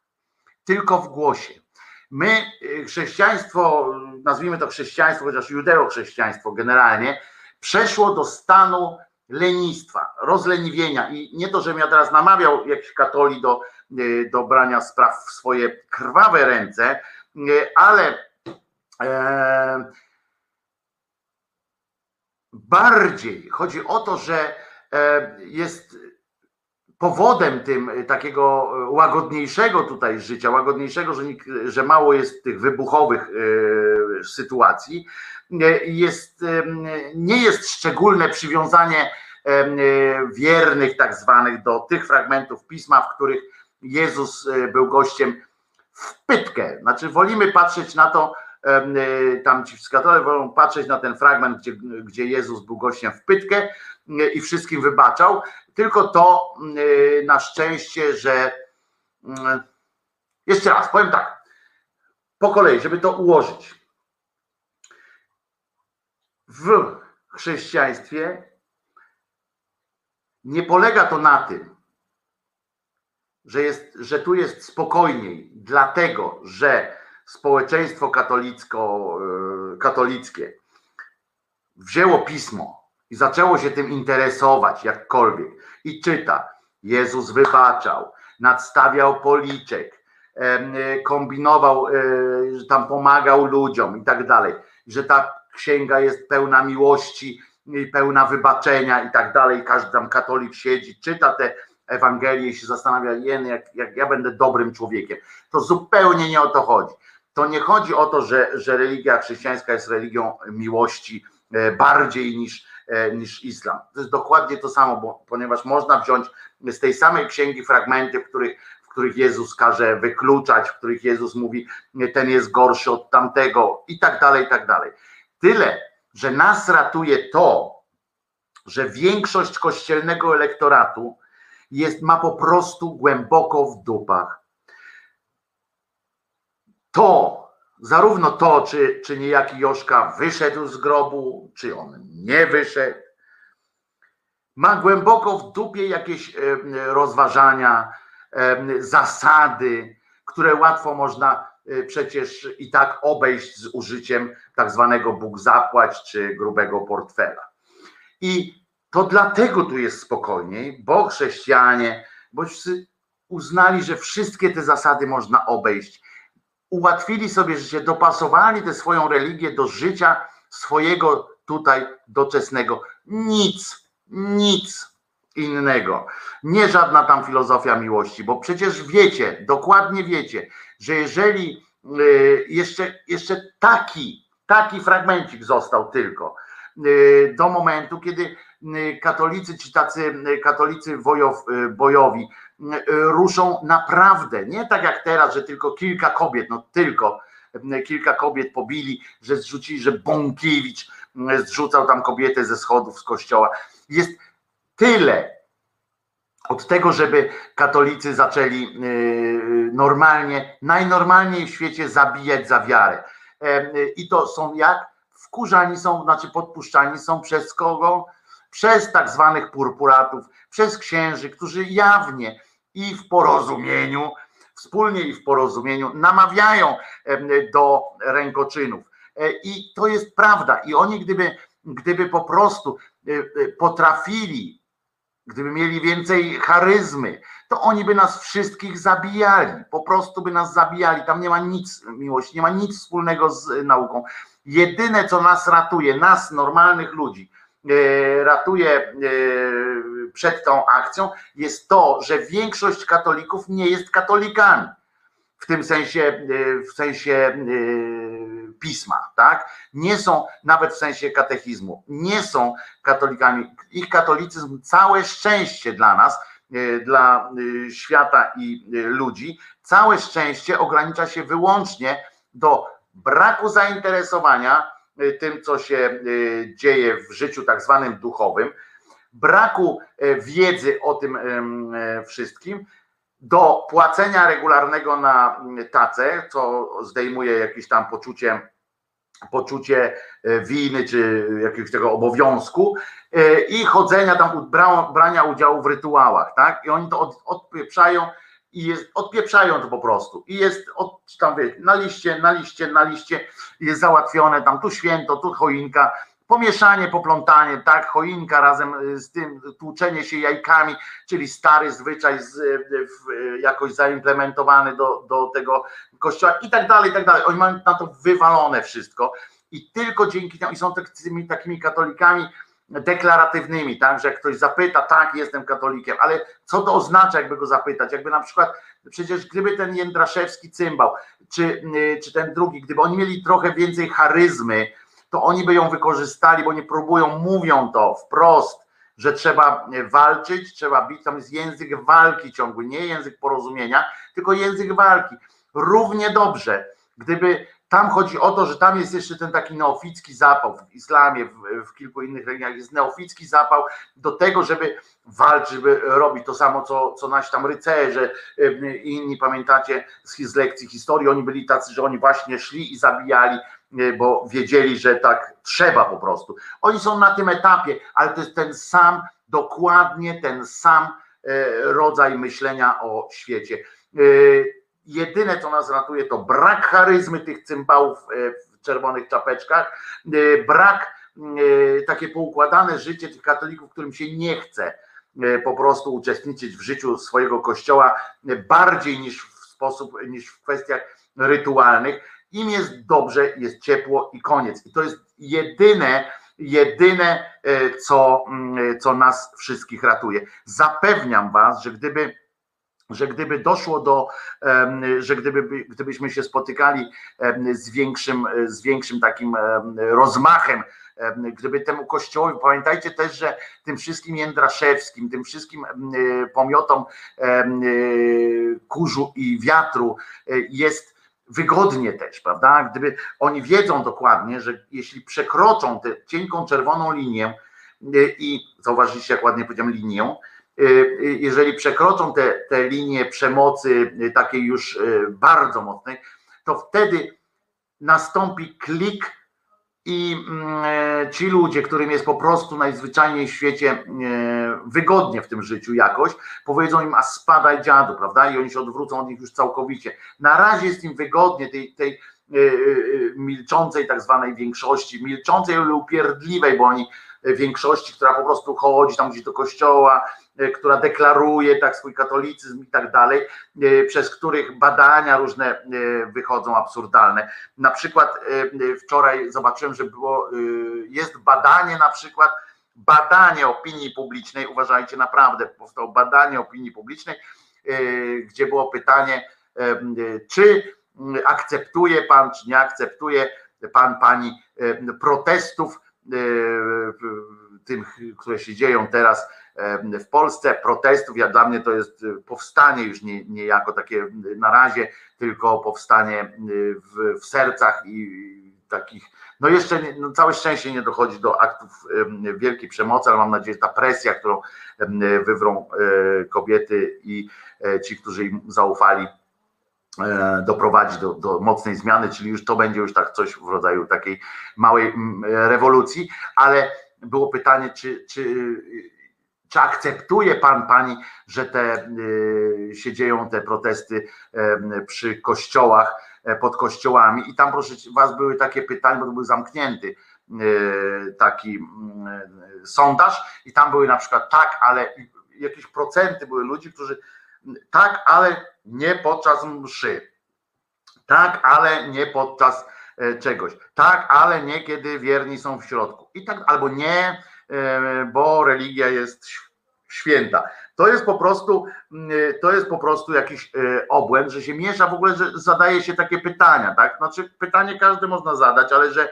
tylko w głosie. My, y, chrześcijaństwo, nazwijmy to chrześcijaństwo, chociaż judeo-chrześcijaństwo generalnie, przeszło do stanu lenistwa, rozleniwienia. I nie to, żebym ja teraz namawiał jakiś katoli do, y, do brania spraw w swoje krwawe ręce, y, ale e, bardziej chodzi o to, że e, jest powodem tym y, takiego y, łagodniejszego tutaj życia, łagodniejszego, że, nikt, że mało jest tych wybuchowych y, sytuacji, y, jest, y, nie jest szczególne przywiązanie wiernych tak zwanych do tych fragmentów pisma, w których Jezus był gościem w pytkę. Znaczy wolimy patrzeć na to, tam ci skatole wolą patrzeć na ten fragment, gdzie, gdzie Jezus był gościem w pytkę i wszystkim wybaczał, tylko to na szczęście, że jeszcze raz, powiem tak, po kolei, żeby to ułożyć. W chrześcijaństwie nie polega to na tym, że, jest, że tu jest spokojniej, dlatego że społeczeństwo katolicko, e, katolickie wzięło pismo i zaczęło się tym interesować jakkolwiek i czyta. Jezus wybaczał, nadstawiał policzek, e, kombinował, e, że tam pomagał ludziom i tak dalej, że ta księga jest pełna miłości i pełna wybaczenia i tak dalej. Każdy tam katolik siedzi, czyta te Ewangelie i się zastanawia, jak, jak ja będę dobrym człowiekiem. To zupełnie nie o to chodzi. To nie chodzi o to, że, że religia chrześcijańska jest religią miłości e, bardziej niż, niż islam. To jest dokładnie to samo, bo, ponieważ można wziąć z tej samej księgi fragmenty, w których, w których Jezus każe wykluczać, w których Jezus mówi, ten jest gorszy od tamtego i tak dalej, i tak dalej. Tyle, że nas ratuje to, że większość kościelnego elektoratu jest, ma po prostu głęboko w dupach. To, zarówno to, czy, czy niejaki Joszka wyszedł z grobu, czy on nie wyszedł, ma głęboko w dupie jakieś rozważania, zasady, które łatwo można e, przecież i tak obejść z użyciem tak zwanego Bóg zapłać czy grubego portfela. I to dlatego tu jest spokojniej, bo chrześcijanie, bo uznali, że wszystkie te zasady można obejść. Ułatwili sobie życie, dopasowali tę swoją religię do życia swojego tutaj doczesnego. Nic, nic innego. Nie żadna tam filozofia miłości, bo przecież wiecie, dokładnie wiecie, że jeżeli y, jeszcze, jeszcze taki, taki fragmencik został tylko y, do momentu, kiedy Y, katolicy, ci tacy katolicy bojowi ruszą naprawdę, nie tak jak teraz, że tylko kilka kobiet, no tylko kilka kobiet pobili, że zrzucili, że Bąkiewicz zrzucał tam kobietę ze schodów z kościoła. Jest tyle od tego, żeby katolicy zaczęli normalnie, najnormalniej w świecie zabijać za wiarę. I to są jak? Wkurzani są, znaczy podpuszczani są przez kogo? przez tak zwanych purpuratów, przez księży, którzy jawnie i w porozumieniu, wspólnie i w porozumieniu namawiają do rękoczynów. E, I to jest prawda. I oni, gdyby, gdyby po prostu e, e, potrafili, gdyby mieli więcej charyzmy, to oni by nas wszystkich zabijali. Po prostu by nas zabijali. Tam nie ma nic miłości, nie ma nic wspólnego z nauką. Jedyne, co nas ratuje, nas, normalnych ludzi, ratuje e, przed tą akcją, jest to, że większość katolików nie jest katolikami. W tym sensie, e, w sensie pisma, tak? Nie są, nawet w sensie katechizmu, nie są katolikami. Ich katolicyzm, całe szczęście dla nas, dla świata i ludzi, całe szczęście ogranicza się wyłącznie do braku zainteresowania tym, co się y, dzieje w życiu tak zwanym duchowym, braku y, wiedzy o tym wszystkim, do płacenia regularnego na tacę, co zdejmuje jakieś tam poczucie, poczucie winy czy jakiegoś tego obowiązku i chodzenia tam, brania udziału w rytuałach, tak? I oni to od, odpieprzają i jest, odpieprzają to po prostu. I jest od, tam wie, na liście, na liście, na liście. Jest załatwione, tam tu święto, tu choinka, pomieszanie, poplątanie, tak, choinka razem z tym, tłuczenie się jajkami, czyli stary zwyczaj z, w, jakoś zaimplementowany do, do tego kościoła i tak dalej, i tak dalej. Oni mają na to wywalone wszystko. I tylko dzięki temu, i są takimi, takimi katolikami, deklaratywnymi, tak, że jak ktoś zapyta, tak, jestem katolikiem, ale co to oznacza, jakby go zapytać, jakby na przykład, przecież gdyby ten Jędraszewski cymbał, czy, y, czy ten drugi, gdyby oni mieli trochę więcej charyzmy, to oni by ją wykorzystali, bo nie próbują, mówią to wprost, że trzeba walczyć, trzeba bić, tam jest język walki ciągły, nie język porozumienia, tylko język walki. Równie dobrze, gdyby tam chodzi o to, że tam jest jeszcze ten taki neoficki zapał w islamie, w, w kilku innych religiach jest neoficki zapał do tego, żeby walczyć, żeby robić to samo, co, co nasi tam rycerze i inni, pamiętacie z, z lekcji historii, oni byli tacy, że oni właśnie szli i zabijali, bo wiedzieli, że tak trzeba po prostu. Oni są na tym etapie, ale to jest ten sam, dokładnie ten sam rodzaj myślenia o świecie jedyne, co nas ratuje, to brak charyzmy tych cymbałów e, w czerwonych czapeczkach, e, brak e, takie poukładane życie tych katolików, którym się nie chce po prostu uczestniczyć w życiu swojego kościoła bardziej niż w sposób, niż w kwestiach rytualnych. Im jest dobrze, jest ciepło i koniec. I to jest jedyne, jedyne, co, mm, co nas wszystkich ratuje. Zapewniam Was, że gdyby że gdyby doszło do, że gdyby, gdybyśmy się spotykali z większym, z większym takim rozmachem, gdyby temu kościołowi, pamiętajcie też, że tym wszystkim Jędraszewskim, tym wszystkim pomiotom kurzu i wiatru e, jest wygodnie też, prawda? Gdyby oni wiedzą dokładnie, że jeśli przekroczą tę cienką czerwoną linię e, i zauważyliście, jak ładnie powiedziałem linię, jeżeli przekroczą te, te linie przemocy y, takiej już bardzo mocnej, to wtedy nastąpi klik i mm, e, ci ludzie, którym jest po prostu najzwyczajniej w świecie e, wygodnie w tym życiu jakoś, powiedzą im, a spadaj dziadu, prawda? I oni się odwrócą od nich już całkowicie. Na razie jest im wygodnie tej, tej e, milczącej tak zwanej większości, milczącej, ale upierdliwej, bo oni większości, która po prostu chodzi tam gdzieś do kościoła, która deklaruje tak swój katolicyzm i tak dalej, e, przez których badania różne e, wychodzą absurdalne. Na przykład wczoraj zobaczyłem, że było, jest badanie na przykład, badanie opinii publicznej, uważajcie naprawdę, powstało badanie opinii publicznej, gdzie było pytanie, czy akceptuje pan, czy nie akceptuje pan, pani protestów, tych, które się dzieją teraz w Polsce protestów. Ja dla mnie to jest y, powstanie już nie, jako takie y, na razie, tylko powstanie y, w, w sercach i takich. No jeszcze nie, no całe szczęście nie dochodzi do aktów wielkiej przemocy, ale mam nadzieję, że ta presja, którą wywrą kobiety i e, ci, którzy im zaufali, e, doprowadzi do, do mocnej zmiany, czyli już to będzie już tak coś w rodzaju takiej małej rewolucji, ale było pytanie, czy, czy czy akceptuje pan, pani, że te y, się dzieją te protesty przy kościołach, e, pod kościołami? I tam proszę was były takie pytania, bo to był zamknięty y, taki mm, sondaż i tam były na przykład tak, ale jakieś procenty były ludzi, którzy tak, ale nie podczas mszy. Tak, ale nie podczas e, czegoś. Tak, ale nie kiedy wierni są w środku. I tak, albo nie, bo religia jest święta. To jest po prostu, to jest po prostu jakiś e, obłęd, że się miesza w ogóle, że zadaje się takie pytania, tak? Znaczy pytanie każdy można zadać, ale że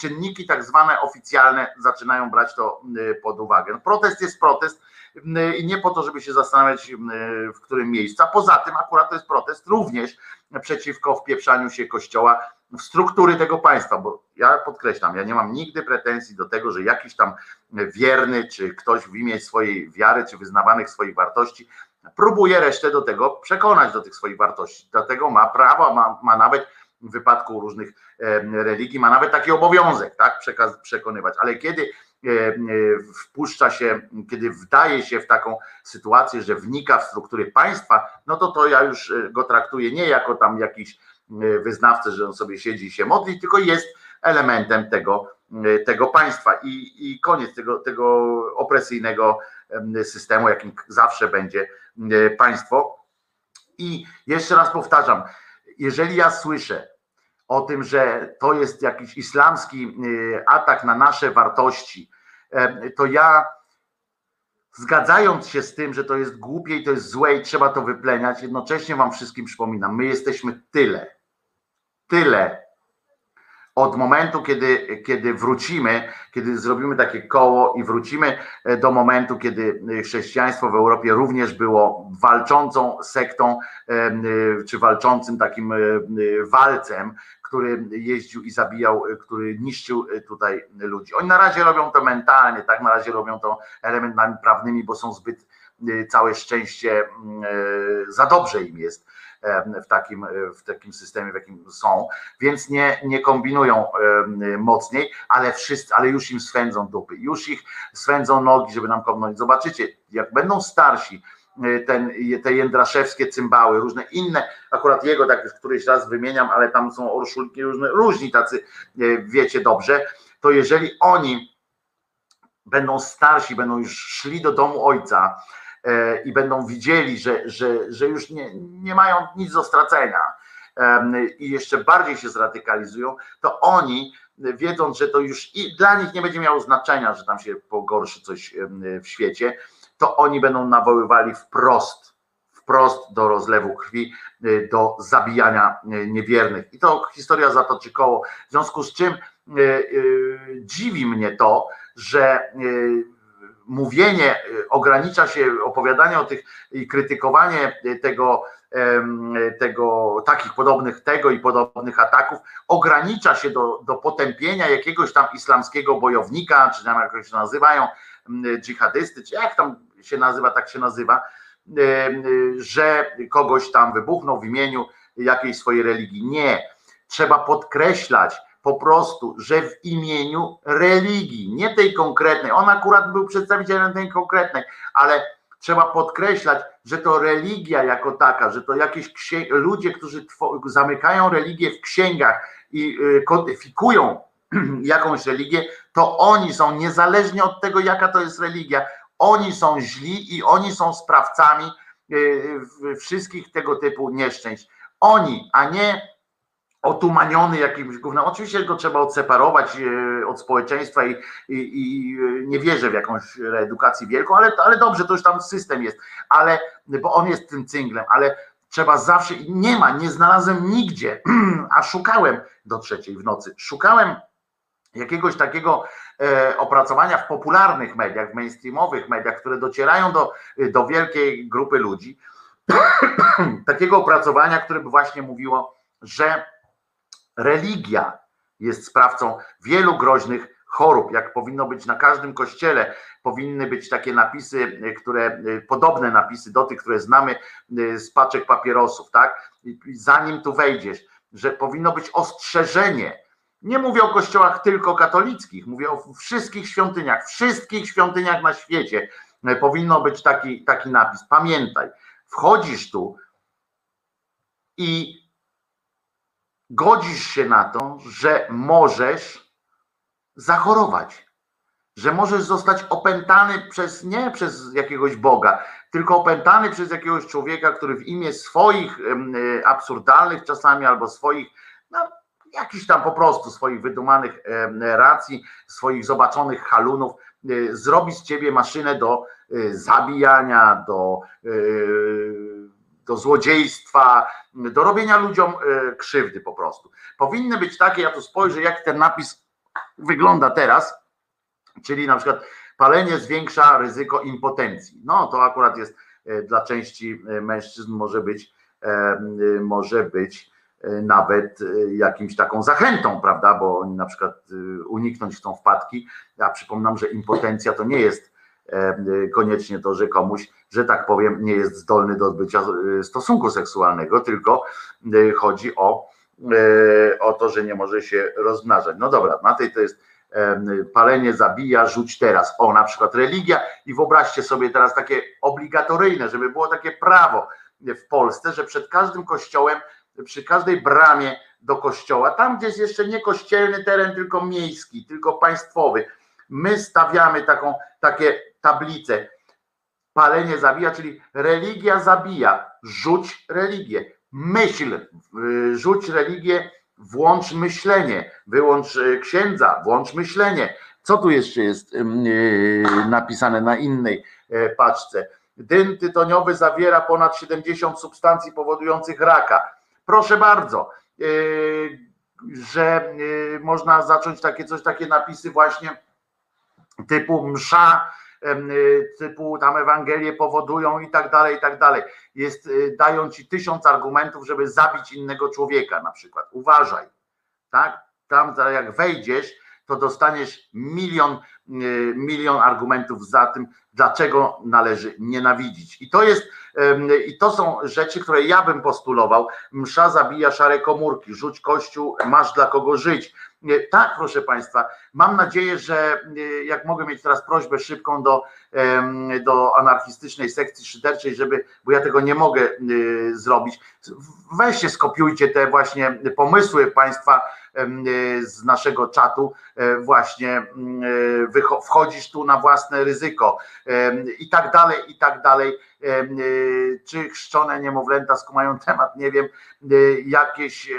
czynniki tak zwane oficjalne zaczynają brać to mm, pod uwagę. No, protest jest protest i nie po to, żeby się zastanawiać w którym miejscu. A poza tym akurat to jest protest również przeciwko wpieprzaniu się kościoła w struktury tego państwa, bo ja podkreślam, ja nie mam nigdy pretensji do tego, że jakiś tam wierny, czy ktoś w imię swojej wiary, czy wyznawanych swoich wartości próbuje resztę do tego przekonać, do tych swoich wartości. Dlatego ma prawo, ma, ma nawet w wypadku różnych religii, ma nawet taki obowiązek, tak, przekaz, przekonywać, ale kiedy wpuszcza się, kiedy wdaje się w taką sytuację, że wnika w struktury państwa, no to to ja już e, go traktuję nie jako tam jakiś E, wyznawcę, że on sobie siedzi i się modli, tylko jest elementem tego, e, tego państwa i, i koniec tego, tego opresyjnego systemu, jakim zawsze będzie e, państwo. I jeszcze raz powtarzam, jeżeli ja słyszę o tym, że to jest jakiś islamski atak na nasze wartości, to ja zgadzając się z tym, że to jest głupie i to jest złe i trzeba to wypleniać, jednocześnie wam wszystkim przypominam, my jesteśmy tyle, tyle, od momentu, kiedy, kiedy wrócimy, kiedy zrobimy takie koło i wrócimy e, do momentu, kiedy chrześcijaństwo w Europie również było walczącą sektą, e, czy walczącym takim walcem, który jeździł i zabijał, który niszczył tutaj ludzi. Oni na razie robią to mentalnie, tak? Na razie robią to elementami prawnymi, bo są zbyt całe szczęście za dobrze im jest w takim, w takim systemie, w jakim są, więc nie, nie kombinują mocniej, ale wszyscy, ale już im swędzą dupy, już ich swędzą nogi, żeby nam kopnąć. Zobaczycie, jak będą starsi, e, ten, te jędraszewskie cymbały, różne inne, akurat jego tak już któryś raz wymieniam, ale tam są orszulki różne, różni tacy, e, wiecie dobrze, to jeżeli oni będą starsi, będą już szli do domu ojca, E, i będą widzieli, że, że, że już nie, nie mają nic do stracenia i jeszcze bardziej się zradykalizują, to oni wiedząc, że to już i dla nich nie będzie miało znaczenia, że tam się pogorszy coś w świecie, to oni będą nawoływali wprost, wprost do rozlewu krwi, e, do zabijania e, niewiernych. I to historia zatoczy koło. W związku z czym dziwi mnie to, że mówienie y, ogranicza się, opowiadanie o tych i krytykowanie tego, tego, takich podobnych tego i podobnych ataków ogranicza się do, do potępienia jakiegoś tam islamskiego bojownika, czy tam jak się nazywają, dżihadysty, czy jak tam się nazywa, tak się nazywa, że kogoś tam wybuchnął w imieniu jakiejś swojej religii. Nie. Trzeba podkreślać, po prostu, że w imieniu religii, nie tej konkretnej, on akurat był przedstawicielem tej konkretnej, ale trzeba podkreślać, że to religia jako taka, że to jakieś księg- ludzie, którzy zamykają religię w księgach i y, kodyfikują [CLEARS THROAT] jakąś religię, to oni są niezależnie od tego, jaka to jest religia, oni są źli i oni są sprawcami y, wszystkich tego typu nieszczęść. Oni, a nie otumaniony jakimś gównem. Oczywiście go trzeba odseparować e, od społeczeństwa i, i, i, nie wierzę w jakąś reedukację wielką, ale, ale dobrze, to już tam system jest, ale, bo on jest tym cynglem, ale trzeba zawsze, nie ma, nie znalazłem nigdzie, [CLEARS THROAT] a szukałem do trzeciej w nocy, szukałem jakiegoś takiego e, opracowania w popularnych mediach, w mainstreamowych mediach, które docierają do, do wielkiej grupy ludzi, [CLEARS THROAT] takiego opracowania, które by właśnie mówiło, że religia jest sprawcą wielu groźnych chorób, jak powinno być na każdym kościele, powinny być takie napisy, które podobne napisy do tych, które znamy z paczek papierosów, tak? Zanim tu wejdziesz, że powinno być ostrzeżenie. Nie mówię o kościołach tylko katolickich, mówię o wszystkich świątyniach, wszystkich świątyniach na świecie powinno być taki, taki napis. Pamiętaj, wchodzisz tu i godzisz się na to, że możesz zachorować, że możesz zostać opętany przez nie przez jakiegoś Boga, tylko opętany przez jakiegoś człowieka, który w imię swoich e, absurdalnych czasami albo swoich, no, jakichś tam po prostu swoich wydumanych racji, swoich zobaczonych halunów, e, zrobi z ciebie maszynę do e, zabijania, do do złodziejstwa, do robienia ludziom e, krzywdy po prostu. Powinny być takie, ja tu spojrzę, jak ten napis wygląda teraz, czyli na przykład palenie zwiększa ryzyko impotencji. No to akurat jest e, dla części e, mężczyzn może być, może być nawet jakimś taką zachętą, prawda, bo oni na przykład uniknąć chcą wpadki. Ja przypominam, że impotencja to nie jest koniecznie to, że komuś, że tak powiem, nie jest zdolny do odbycia e, stosunku seksualnego, tylko e, chodzi o, e, o to, że nie może się rozmnażać. No dobra, na tej to jest palenie zabija, rzuć teraz. O, na przykład religia i wyobraźcie sobie teraz takie obligatoryjne, żeby było takie prawo w Polsce, że przed każdym kościołem, przy każdej bramie do kościoła, tam gdzie jest jeszcze nie kościelny teren, tylko miejski, tylko państwowy, my stawiamy taką, takie tablicę. Palenie zabija, czyli religia zabija. Rzuć religię. Myśl, y, rzuć religię, włącz myślenie, wyłącz y, księdza, włącz myślenie. Co tu jeszcze jest y, napisane na innej e, paczce? Dym tytoniowy zawiera ponad 70 substancji powodujących raka. Proszę bardzo, że można zacząć takie coś, takie napisy właśnie typu msza, typu tam Ewangelie powodują i tak dalej, i tak dalej. Jest, y, dają ci tysiąc argumentów, żeby zabić innego człowieka na przykład. Uważaj, tak? Tam jak wejdziesz, to dostaniesz milion, y, milion argumentów za tym, dlaczego należy nienawidzić. I to jest, i to są rzeczy, które ja bym postulował. Msza zabija szare komórki, rzuć kościół, masz dla kogo żyć. Tak, proszę Państwa, mam nadzieję, że y, jak mogę mieć teraz prośbę szybką do, do anarchistycznej sekcji szyderczej, żeby, bo ja tego nie mogę y, zrobić, weźcie, skopiujcie te właśnie pomysły Państwa y, z naszego czatu, e, właśnie wchodzisz tu na własne ryzyko i tak dalej, i tak dalej. Czy chrzczone niemowlęta skumają temat, nie wiem, jakieś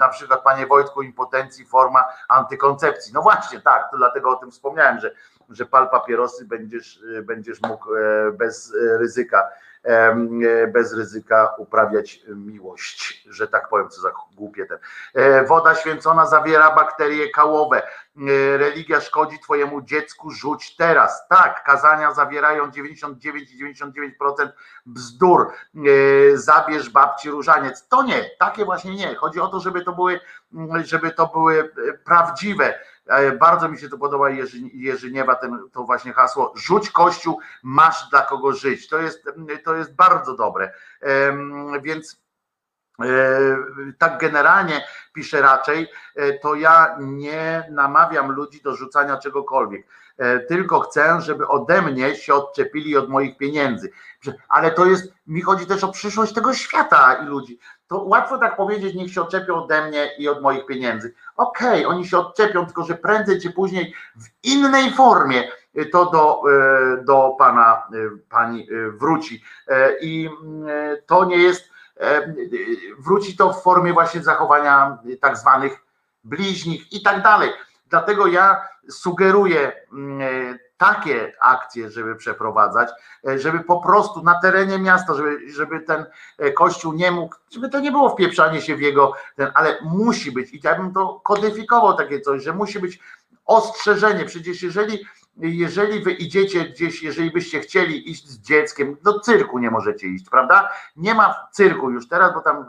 na przykład panie Wojtku impotencji forma antykoncepcji. No właśnie tak, to dlatego o tym wspomniałem, że, że pal papierosy będziesz, y, będziesz mógł e, bez e, ryzyka bez ryzyka uprawiać miłość, że tak powiem, co za głupie ten. E, Woda święcona zawiera bakterie kałowe. E, Religia szkodzi twojemu dziecku, rzuć teraz. Tak, kazania zawierają 99 i 99% bzdur. E, Zabierz babci różaniec. To nie, takie właśnie nie. Chodzi o to, żeby to były, żeby to były e, prawdziwe. E, Bardzo mi się to podoba Jerzy, Jerzyniewa, ten, to właśnie hasło. Rzuć kościół, masz dla kogo żyć. To jest, to jest bardzo dobre. Więc e, tak generalnie piszę raczej, e, to ja nie namawiam ludzi do rzucania czegokolwiek. E, Tylko chcę, żeby ode mnie się odczepili od moich pieniędzy. Ale to jest, mi chodzi też o przyszłość tego świata i ludzi. To łatwo tak powiedzieć, niech się odczepią ode mnie i od moich pieniędzy. Okej, oni się odczepią, tylko że prędzej czy później w innej formie y, to do, y, do pana, pani wróci. E, I to nie jest, e, wróci to w formie właśnie zachowania tak zwanych bliźnich i tak dalej. Dlatego ja sugeruję mm, takie akcje, żeby przeprowadzać, e, żeby po prostu na terenie miasta, żeby, żeby ten e, kościół nie mógł, żeby to nie było wpieprzanie się w jego, ten, ale musi być, i ja bym to kodyfikował takie coś, że musi być ostrzeżenie. Przecież jeżeli, jeżeli wy idziecie gdzieś, jeżeli byście chcieli iść z dzieckiem, do cyrku nie możecie iść, prawda? Nie ma cyrku już teraz, bo tam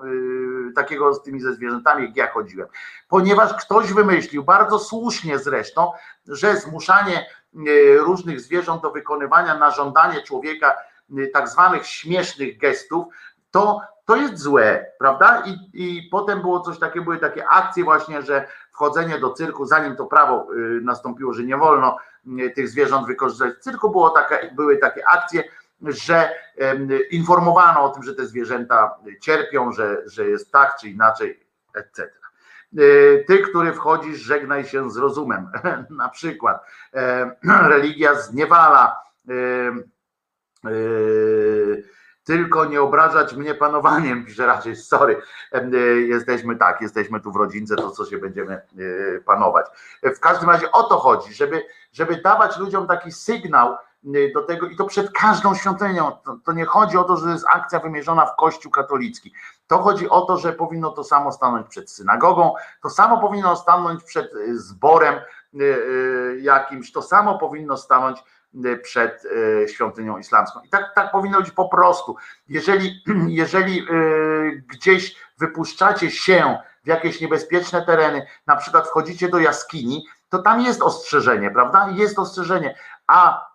y, takiego z tymi ze zwierzętami, jak ja chodziłem, ponieważ ktoś wymyślił, bardzo słusznie zresztą, że zmuszanie y, różnych zwierząt do wykonywania na żądanie człowieka y, tak zwanych śmiesznych gestów, to, to jest złe, prawda? I, I potem było coś takiego, były takie akcje właśnie, że wchodzenie do cyrku, zanim to prawo y, nastąpiło, że nie wolno y, tych zwierząt wykorzystać w cyrku, było takie, były takie akcje, że informowano o tym, że te zwierzęta cierpią, że, że jest tak czy inaczej, etc. Y, Ty, który wchodzisz, żegnaj się z rozumem. [LAUGHS] Na przykład e, [CLEARS THROAT] religia zniewala. e, e, tylko nie obrażać mnie panowaniem, [LAUGHS] pisze raczej, sorry, e, jesteśmy tak, jesteśmy tu w rodzince, to co się będziemy e, panować. W każdym razie o to chodzi, żeby, żeby dawać ludziom taki sygnał e, do tego i to przed każdą świątynią. To, to nie chodzi o to, że jest akcja wymierzona w Kościół katolicki. To chodzi o to, że powinno to samo stanąć przed synagogą, to samo powinno stanąć przed zborem jakimś, to samo powinno stanąć przed e, świątynią islamską. I tak, tak powinno być po prostu. Jeżeli, [CLEARS THROAT] jeżeli e, gdzieś wypuszczacie się w jakieś niebezpieczne tereny, na przykład wchodzicie do jaskini, to tam jest ostrzeżenie, prawda? Jest ostrzeżenie, a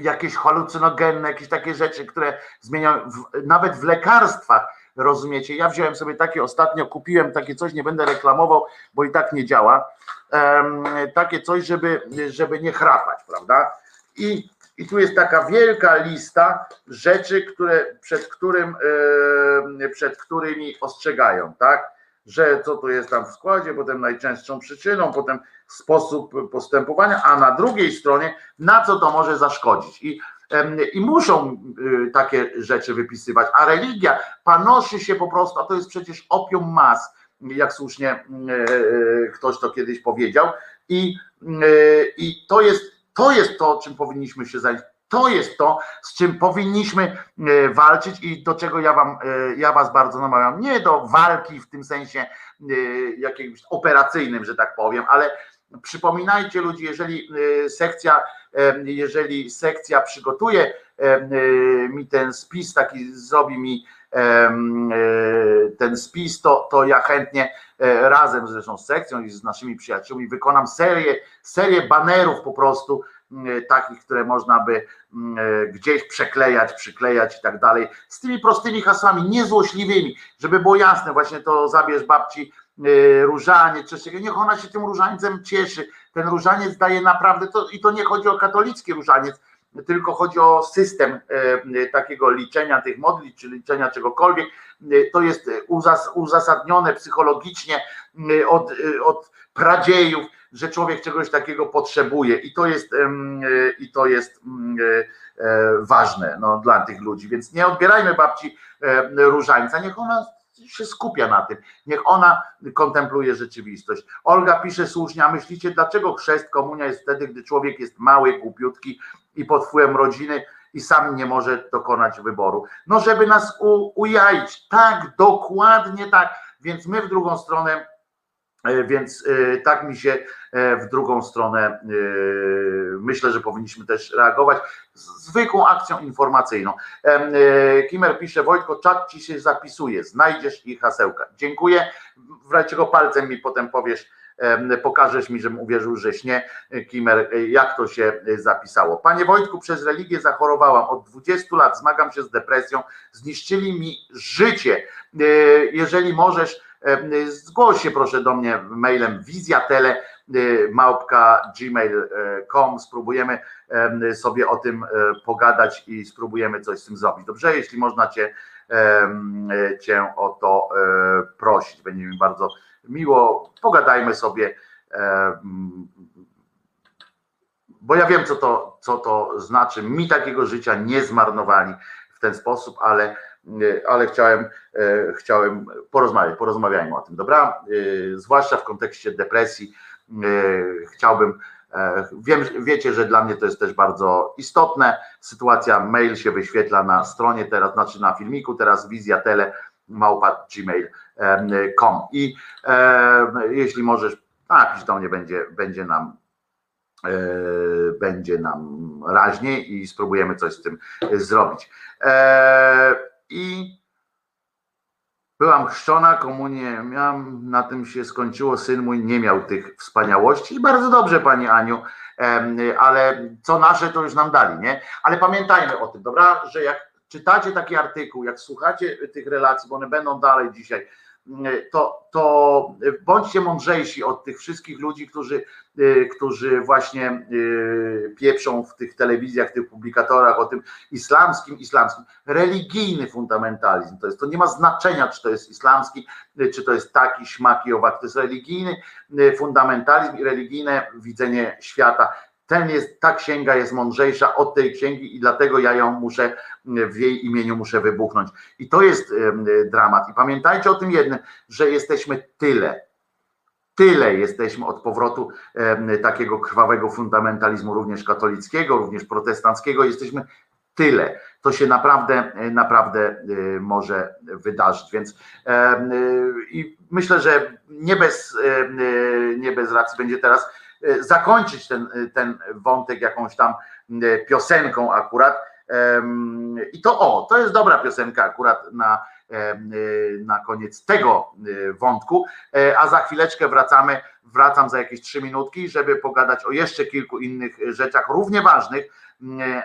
jakieś halucynogenne, jakieś takie rzeczy, które zmieniają, w, nawet w lekarstwach, rozumiecie? Ja wziąłem sobie takie ostatnio, kupiłem takie coś, nie będę reklamował, bo i tak nie działa, em, takie coś, żeby, żeby nie chrapać, prawda? I, I tu jest taka wielka lista rzeczy, które, przed, którym, e, przed którymi ostrzegają, tak? Że co tu jest tam w składzie, potem najczęstszą przyczyną, potem sposób postępowania, a na drugiej stronie na co to może zaszkodzić. I, i muszą y, takie rzeczy wypisywać, a religia panoszy się po prostu, a to jest przecież opium mas, jak słusznie y, ktoś to kiedyś powiedział, i, i to jest to jest to, czym powinniśmy się zająć. To jest to, z czym powinniśmy e, walczyć i do czego ja wam, e, ja was bardzo namawiam. Nie do walki w tym sensie e, jakimś operacyjnym, że tak powiem, ale przypominajcie ludzi, jeżeli sekcja, jeżeli sekcja przygotuje mi ten spis, taki zrobi mi ten spis, to, to ja chętnie razem zresztą z sekcją i z naszymi przyjaciółmi wykonam serię, serię banerów po prostu E, takich, które można by e, gdzieś przeklejać, przyklejać i tak dalej, z tymi prostymi hasłami, niezłośliwymi, żeby było jasne, właśnie to zabierz babci e, coś takiego, niech ona się tym różańcem cieszy, ten różaniec daje naprawdę, to, i to nie chodzi o katolicki różaniec, tylko chodzi o system takiego liczenia tych modli, czy liczenia czegokolwiek, to jest uzasadnione psychologicznie od, od pradziejów, że człowiek czegoś takiego potrzebuje. I to jest, i to jest e, e, ważne no, dla tych ludzi. Więc nie odbierajmy babci różańca, niech ona się skupia na tym, niech ona kontempluje rzeczywistość. Olga pisze słusznie, a myślicie, dlaczego chrzest komunia jest wtedy, gdy człowiek jest mały, głupiutki i pod wpływem rodziny i sam nie może dokonać wyboru? No, żeby nas u, ujaić. Tak, dokładnie tak. Więc my w drugą stronę więc e, tak mi się e, w drugą stronę myślę, że powinniśmy też reagować zwykłą akcją informacyjną. Kimer pisze, Wojtko, czat ci się zapisuje, znajdziesz ich hasełka. Dziękuję. W razie czego palcem mi potem powiesz, pokażesz mi, żebym uwierzył, że nie, Kimer, jak to się zapisało. Panie Wojtku, przez religię zachorowałam. Od 20 lat zmagam się z depresją. Zniszczyli mi życie. Jeżeli możesz, Zgłoś się proszę do mnie mailem wizjatele gmail.com spróbujemy sobie o tym e, pogadać i spróbujemy coś z tym zrobić. Dobrze, jeśli można cię, cię o to e, prosić, będzie mi bardzo miło. Pogadajmy sobie, bo ja wiem, co to, co to znaczy. Mi takiego życia nie zmarnowali w ten sposób, ale ale chciałem, e, chciałem porozmawiać, porozmawiajmy o tym, dobra? E, zwłaszcza w kontekście depresji e, chciałbym, wiem, wiecie, że dla mnie to jest też bardzo istotne, sytuacja mail się wyświetla na stronie teraz, znaczy na filmiku, teraz wizja tele małpa gmail.com i jeśli możesz napisz do mnie, będzie, będzie nam będzie nam raźniej i spróbujemy coś z tym zrobić i byłam chrzczona, komunię miałam, na tym się skończyło, syn mój nie miał tych wspaniałości. I bardzo dobrze Pani Aniu, ale co nasze to już nam dali, nie? Ale pamiętajmy o tym, dobra, że jak czytacie taki artykuł, jak słuchacie tych relacji, bo one będą dalej dzisiaj, to, to bądźcie mądrzejsi od tych wszystkich ludzi, którzy, y, którzy właśnie y, pieprzą w tych telewizjach, w tych publikatorach o tym islamskim, islamskim. Religijny fundamentalizm to jest, to nie ma znaczenia, czy to jest islamski, y, czy to jest taki, śmaki, owak, to jest religijny fundamentalizm i religijne widzenie świata ten jest, ta księga jest mądrzejsza od tej księgi i dlatego ja ją muszę, w jej imieniu muszę wybuchnąć. I to jest dramat. I pamiętajcie o tym jednym, że jesteśmy tyle, tyle jesteśmy od powrotu takiego krwawego fundamentalizmu, również katolickiego, również protestanckiego, jesteśmy tyle. To się naprawdę, naprawdę może wydarzyć. Więc i myślę, że nie bez, nie bez racji będzie teraz zakończyć ten, e, ten wątek jakąś tam e, piosenką akurat. I to o, to jest dobra piosenka akurat na, na koniec tego wątku, a za chwileczkę wracamy, wracam za jakieś trzy minutki, żeby pogadać o jeszcze kilku innych rzeczach równie ważnych,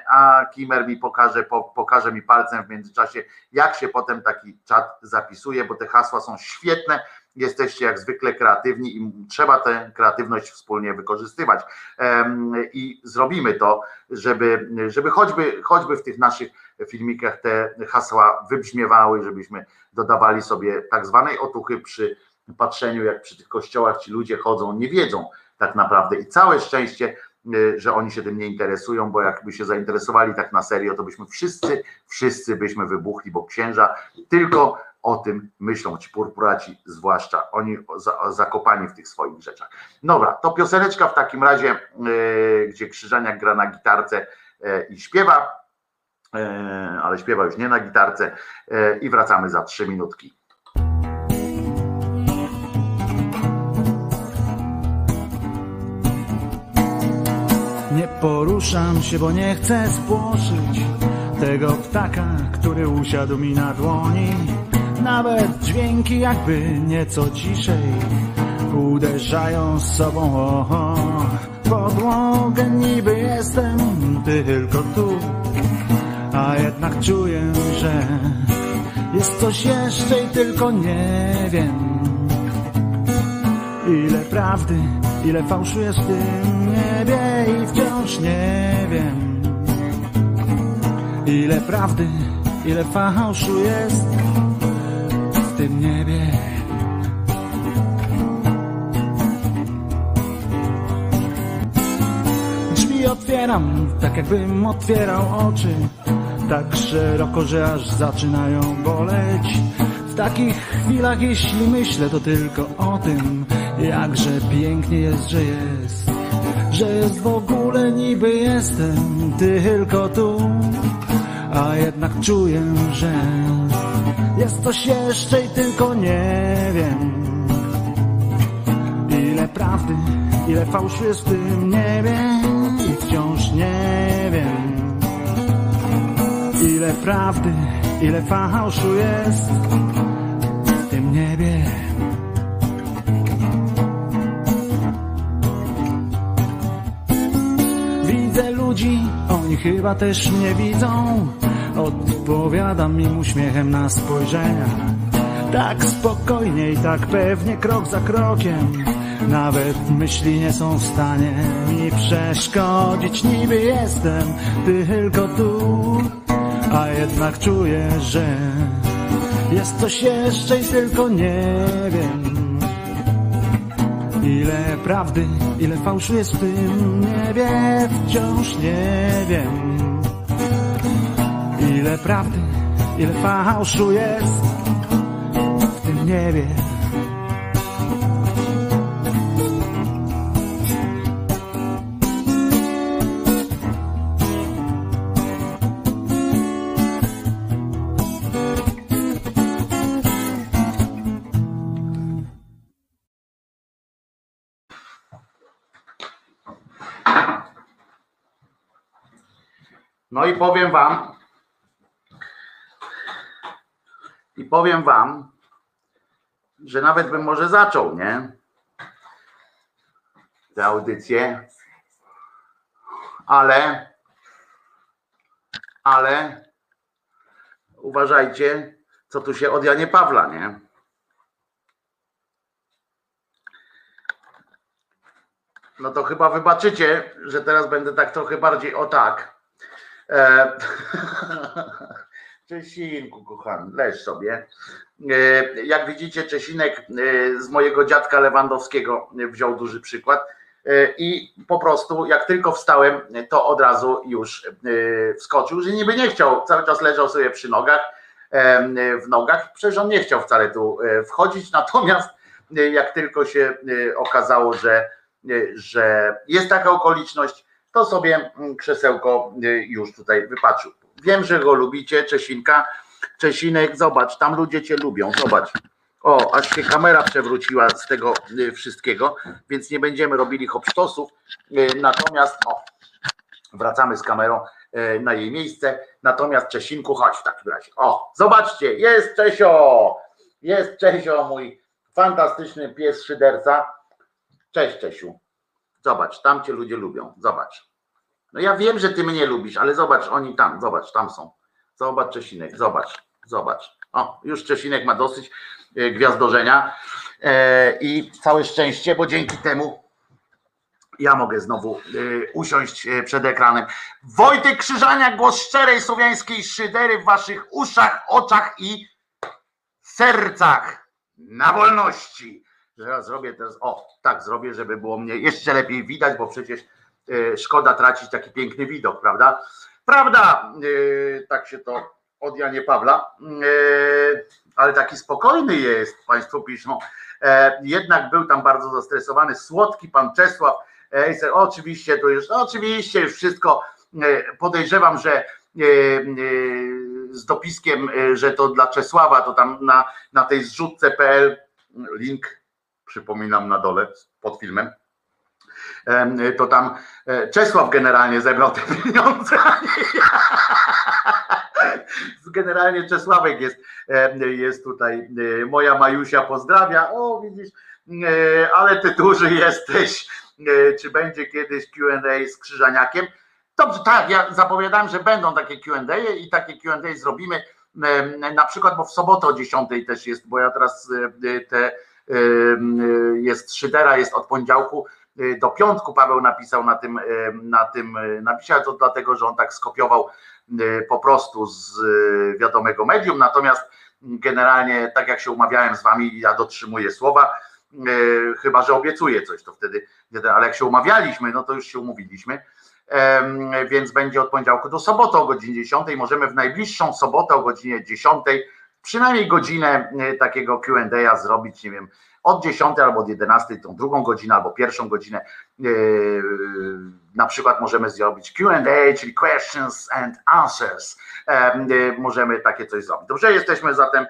a Kimer mi pokaże, pokaże mi palcem w międzyczasie, jak się potem taki czat zapisuje, bo te hasła są świetne, jesteście jak zwykle kreatywni i trzeba tę kreatywność wspólnie wykorzystywać. I zrobimy to, żeby, żeby choćby, choćby w tych naszych filmikach te hasła wybrzmiewały, żebyśmy dodawali sobie tak zwanej otuchy przy patrzeniu, jak przy tych kościołach ci ludzie chodzą, nie wiedzą tak naprawdę. I całe szczęście, że oni się tym nie interesują, bo jakby się zainteresowali tak na serio, to byśmy wszyscy, wszyscy byśmy wybuchli, bo księża tylko o tym myślą ci purpuraci, zwłaszcza oni zakopani w tych swoich rzeczach. Dobra, to pioseneczka w takim razie, yy, gdzie Krzyżaniak gra na gitarce i śpiewa, ale śpiewa już nie na gitarce i wracamy za trzy minutki. Poruszam się, bo nie chcę spłoszyć tego ptaka, który usiadł mi na dłoni. Nawet dźwięki jakby nieco ciszej uderzają z sobą o, podłogę. Niby jestem tylko tu, a jednak czuję, że jest coś jeszcze i tylko nie wiem. Ile prawdy, ile fałszu jest w tym niebie i wciąż nie wiem. Ile prawdy, ile fałszu jest w tym niebie. Drzwi otwieram, tak jakbym otwierał oczy, tak szeroko, że aż zaczynają boleć. W takich chwilach, jeśli myślę, to tylko o tym, jakże pięknie jest, że jest, że jest w ogóle niby jestem tylko tu, a jednak czuję, że jest coś jeszcze i tylko nie wiem. Ile prawdy, ile fałszu jest w tym niebie i wciąż nie wiem. Ile prawdy, ile fałszu jest w tym niebie. Oni chyba też mnie widzą. Odpowiadam im uśmiechem na spojrzenia. Tak spokojnie i tak pewnie, krok za krokiem. Nawet myśli nie są w stanie mi przeszkodzić. Niby jestem tylko tu, a jednak czuję, że jest coś jeszcze i tylko nie wiem. Ile prawdy, ile fałszu jest w tym niebie, wciąż nie wiem. Ile prawdy, ile fałszu jest w tym niebie. No i powiem wam, i powiem wam, że nawet bym może zaczął, nie? Tę audycję, ale, ale uważajcie, co tu się od Janie Pawla, nie? No to chyba wybaczycie, że teraz będę tak trochę bardziej o tak. E, [LAUGHS] Czesinku, kochany, leż sobie. E, Jak widzicie, Czesinek e, z mojego dziadka Lewandowskiego wziął duży przykład. E, I po prostu, jak tylko wstałem, to od razu już wskoczył, że niby nie chciał, cały czas leżał sobie przy nogach, w nogach. Przecież on nie chciał wcale tu wchodzić, [LAUGHS] natomiast jak tylko się okazało, że, że jest taka okoliczność, to sobie mm, krzesełko y, już tutaj wypatrzył. Wiem, że go lubicie, Czesinka. Czesinek, zobacz, tam ludzie cię lubią, zobacz. O, aż się kamera przewróciła z tego y, wszystkiego, więc nie będziemy robili hopsztosów. Y, Natomiast, o, wracamy z kamerą na jej miejsce. Natomiast Czesinku, chodź w takim razie. O, zobaczcie, jest Czesio! Jest Czesio, mój fantastyczny pies szyderca. Cześć Czesiu. Zobacz, tam cię ludzie lubią. Zobacz. No ja wiem, że ty mnie lubisz, ale zobacz, oni tam, zobacz, tam są. Zobacz Czesinek, zobacz, zobacz. O, już Czesinek ma dosyć e, gwiazdorzenia e, i całe szczęście, bo dzięki temu ja mogę znowu e, usiąść przed ekranem. Wojtek Krzyżania, głos szczerej słowiańskiej szydery w waszych uszach, oczach i sercach na wolności. Teraz zrobię teraz, o, tak zrobię, żeby było mnie jeszcze lepiej widać, bo przecież e, szkoda tracić taki piękny widok, prawda? Prawda, e, tak się to od Janie Pawla, e, ale taki spokojny jest, Państwo piszą. Jednak był tam bardzo zastresowany, słodki pan Czesław. Oczywiście, to już, no oczywiście, już wszystko podejrzewam, że z dopiskiem, że to dla Czesława, to tam na, na tej zrzutce.pl link przypominam na dole pod filmem to tam e, Czesław generalnie zebrał te [LAUGHS] pieniądze. Generalnie Czesławek jest, jest tutaj, e, moja Majusia pozdrawia, o widzisz, e, ale ty duży jesteś, czy będzie kiedyś Q&A z Krzyżaniakiem? Dobrze, tak, ja zapowiadałem, że będą takie Q&A i takie Q&A zrobimy, na przykład, bo w sobotę o 10 też jest, bo ja teraz te jest Szydera, jest od poniedziałku Y, do piątku Paweł napisał na tym, y, na tym y, napisie, to dlatego, że on tak skopiował po prostu z wiadomego medium, natomiast generalnie tak jak się umawiałem z wami, ja dotrzymuję słowa, chyba, że obiecuję coś, to wtedy, ale jak się umawialiśmy, no to już się umówiliśmy, więc będzie od poniedziałku do soboty o godzinie 10, możemy w najbliższą sobotę o godzinie 10 przynajmniej godzinę takiego Q&A zrobić, nie wiem, od 10 albo od 11, tą drugą godzinę albo pierwszą godzinę. E, na przykład możemy zrobić QA, czyli questions and answers. E, e, możemy takie coś zrobić. Dobrze, jesteśmy zatem.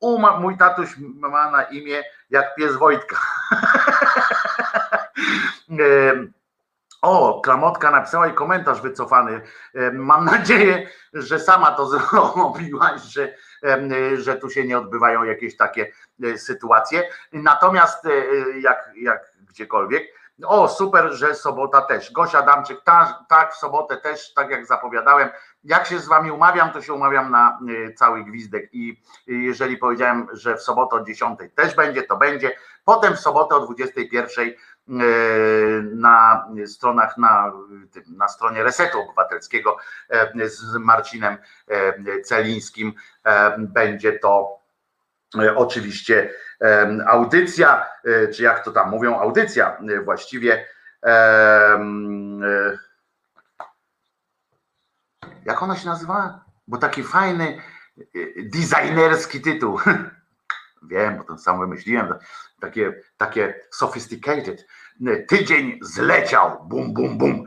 U, mój tatuś ma na imię jak pies Wojtka. [LAUGHS] O, Klamotka napisała i komentarz wycofany. Mam nadzieję, że sama to [LAUGHS] zrobiłaś, że, że tu się nie odbywają jakieś takie e, sytuacje. Natomiast e, jak, jak gdziekolwiek, o, super, że sobota też. Gosia Damczyk, tak, tak, w sobotę też, tak jak zapowiadałem. Jak się z wami umawiam, to się umawiam na e, cały gwizdek i jeżeli powiedziałem, że w sobotę o 10 też będzie, to będzie. Potem w sobotę o 21 na stronach, na, na stronie Resetu Obywatelskiego z Marcinem Celińskim będzie to oczywiście audycja, czy jak to tam mówią, audycja właściwie. Jak ona się nazywa? Bo taki fajny, designerski tytuł. [LAUGHS] Wiem, bo ten sam wymyśliłem takie, takie sophisticated. Tydzień zleciał, bum, bum, bum.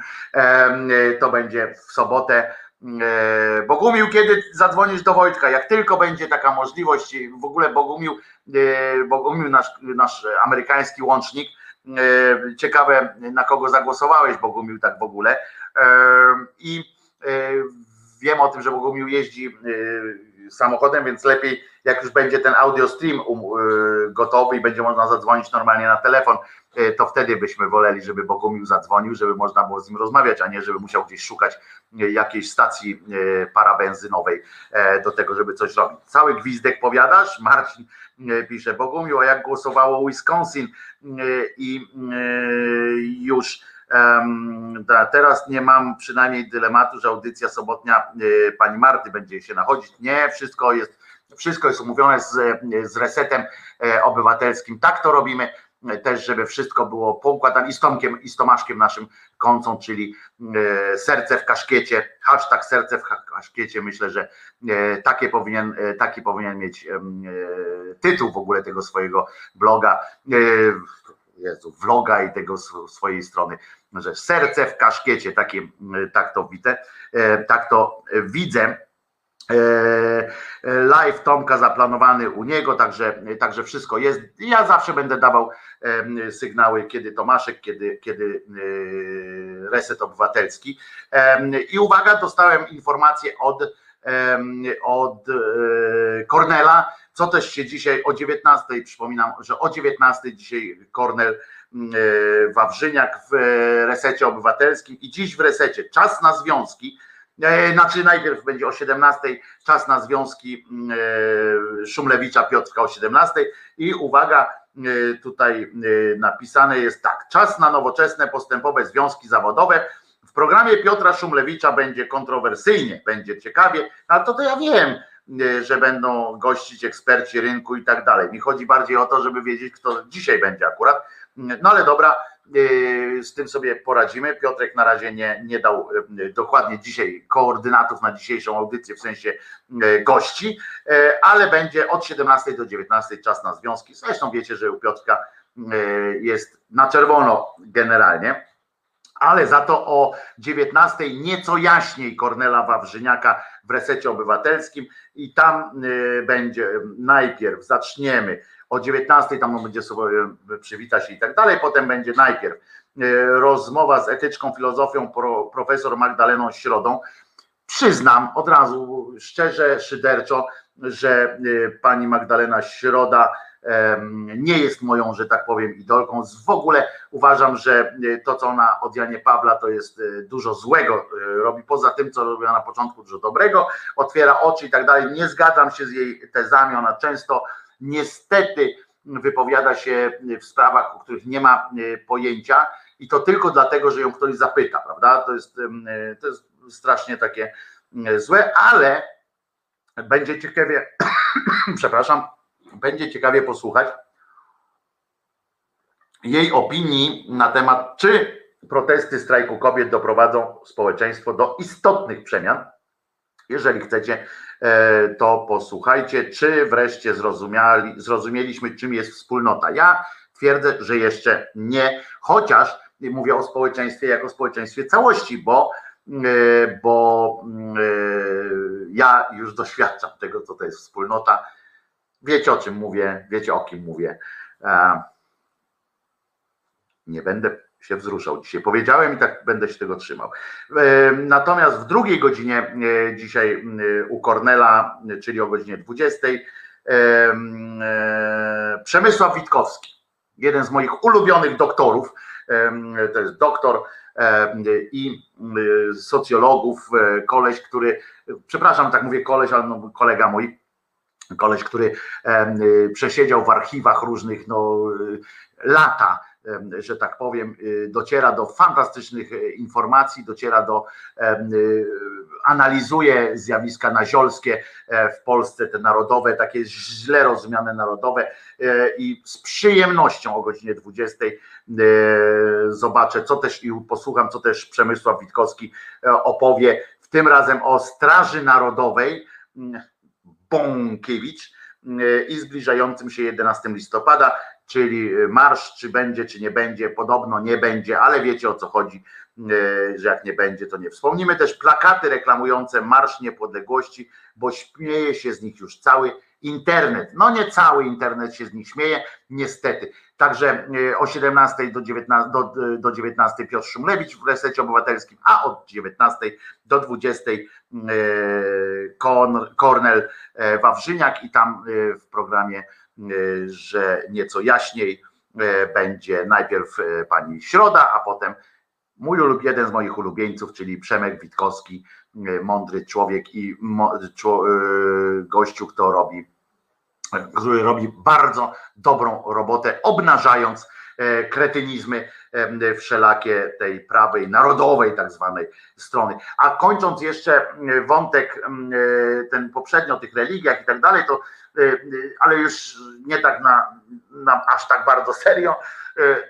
To będzie w sobotę. E, Bogumił, kiedy zadzwonisz do Wojtka, jak tylko będzie taka możliwość, w ogóle Bogumił, e, Bogumił nasz, nasz amerykański łącznik, e, ciekawe na kogo zagłosowałeś Bogumił tak w ogóle i wiem o tym, że Bogumił jeździ samochodem, więc lepiej jak już będzie ten audio stream um, y, gotowy i będzie można zadzwonić normalnie na telefon, y, to wtedy byśmy woleli, żeby Bogumił zadzwonił, żeby można było z nim rozmawiać, a nie żeby musiał gdzieś szukać y, jakiejś stacji parabenzynowej e, do tego, żeby coś robić. Cały gwizdek powiadasz? Marcin pisze, Bogumił, a jak głosowało Wisconsin i już Teraz nie mam przynajmniej dylematu, że audycja sobotnia pani Marty będzie się nachodzić. Nie, wszystko jest wszystko jest umówione z, z resetem e, obywatelskim. Tak to robimy e, też, żeby wszystko było poukładane i z Tomkiem, i z Tomaszkiem naszym końcą, czyli e, serce w kaszkiecie, hashtag serce w kaszkiecie, myślę, że takie powinien, taki powinien mieć tytuł w ogóle tego swojego bloga, Jezu, vloga i tego swojej strony, że serce w kaszkiecie, takie, tak to widzę, tak to widzę E, e, live Tomka zaplanowany u niego, także, także wszystko jest. Ja zawsze będę dawał sygnały, kiedy Tomaszek, kiedy, kiedy e, reset obywatelski. I uwaga, dostałem informację od, od Kornela, co też się dzisiaj o 19, przypominam, że o 19 dzisiaj Kornel Wawrzyniak w resecie obywatelskim. I dziś w resecie czas na związki. E, znaczy najpierw będzie o 17 czas na związki e, Szumlewicza Piotrka o 17 i uwaga, e, tutaj napisane jest tak, czas na nowoczesne postępowe związki zawodowe. W programie Piotra Szumlewicza będzie kontrowersyjnie, będzie ciekawie, ale to to ja wiem, że będą gościć eksperci rynku i tak dalej. Mi chodzi bardziej o to, żeby wiedzieć, kto dzisiaj będzie akurat. No ale dobra, Yy, z tym sobie poradzimy. Piotrek na razie nie, nie dał yy, dokładnie dzisiaj koordynatów na dzisiejszą audycję, w sensie gości, ale będzie od 17 do 19 czas na związki. Zresztą wiecie, że u Piotrka jest na czerwono generalnie, ale za to o 19 nieco jaśniej Kornela Wawrzyniaka w resecie obywatelskim. I tam y, będzie najpierw, zaczniemy. O 19 tam on będzie sobie y, przywita się i tak dalej, potem będzie najpierw y, rozmowa z etyczką filozofią pro, profesor Magdaleną Środą. Przyznam od razu szczerze, szyderczo, że pani Magdalena Środa nie jest moją, że tak powiem, idolką. W ogóle uważam, że y, to, co ona od Janie Pawla, to jest y, dużo złego y, robi, poza tym, co robiła na początku, dużo dobrego, otwiera oczy i tak dalej. Nie zgadzam się z jej tezami, ona często niestety wypowiada się w sprawach, o których nie ma pojęcia i to tylko dlatego, że ją ktoś zapyta, prawda? To jest, to jest strasznie takie złe, ale będzie ciekawie, [COUGHS] przepraszam, będzie ciekawie posłuchać jej opinii na temat, czy protesty strajku kobiet doprowadzą społeczeństwo do istotnych przemian. Jeżeli chcecie, e, to posłuchajcie, czy wreszcie zrozumiali, zrozumieliśmy, czym jest wspólnota. Ja twierdzę, że jeszcze nie, chociaż mówię o społeczeństwie jako społeczeństwie całości, bo, e, bo e, ja już doświadczam tego, co to jest wspólnota. Wiecie o czym mówię, wiecie o kim mówię. E, Nie będę się wzruszał dzisiaj. Powiedziałem i tak będę się tego trzymał. E, Natomiast w drugiej godzinie e, dzisiaj u Kornela, czyli o godzinie 20, e, e, Przemysław Witkowski, jeden z moich ulubionych doktorów, to jest doktor i socjologów, koleś, który, przepraszam, tak mówię koleś, ale no, kolega mój, koleś, który y, przesiedział w archiwach różnych no, y, lata, że tak powiem, y, dociera do fantastycznych y, informacji, dociera do, analizuje zjawiska naziolskie e, w Polsce, te narodowe, takie źle rozumiane narodowe e, i z przyjemnością o godzinie 20 e, zobaczę, co też i posłucham, co też Przemysław Witkowski e, opowie, w tym razem o Straży Narodowej, Bąkiewicz e, i zbliżającym się 11 listopada, czyli marsz, czy będzie, czy nie będzie, podobno nie będzie, ale wiecie o co chodzi, e, że jak nie będzie, to nie. Wspomnimy też plakaty reklamujące Marsz Niepodległości, bo śmieje się z nich już cały internet. No nie cały internet się z nich śmieje, niestety. Także e, o 17 do 19, do, do 19 Piotr Szumlewicz w Resecie Obywatelskim, a od 19 do 20 e, Kornel e, Wawrzyniak i tam e, w programie, e, że nieco jaśniej e, będzie najpierw e, pani Środa, a potem mój jeden z moich ulubieńców, czyli Przemek Witkowski, e, mądry człowiek i e, gościu, kto robi, który robi bardzo dobrą robotę, obnażając kretynizmy e, wszelakie tej prawej, narodowej tak zwanej strony. A kończąc jeszcze wątek e, ten poprzednio o tych religiach i tak dalej, to e, ale już nie tak na, na aż tak bardzo serio,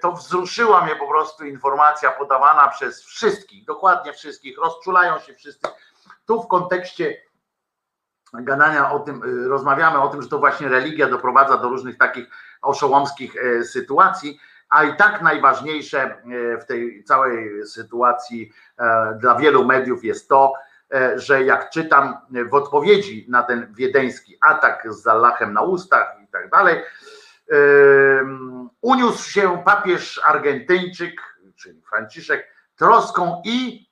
to wzruszyła mnie po prostu informacja podawana przez wszystkich, dokładnie wszystkich, rozczulają się wszyscy. Tu w kontekście gadania o tym, rozmawiamy o tym, że to właśnie religia doprowadza do różnych takich oszołomskich sytuacji, a i tak najważniejsze e, w tej całej sytuacji e, dla wielu mediów jest to, e, że jak czytam w odpowiedzi na ten wiedeński atak z Zallachem na ustach i tak dalej, uniósł się papież Argentyńczyk, czyli Franciszek, troską i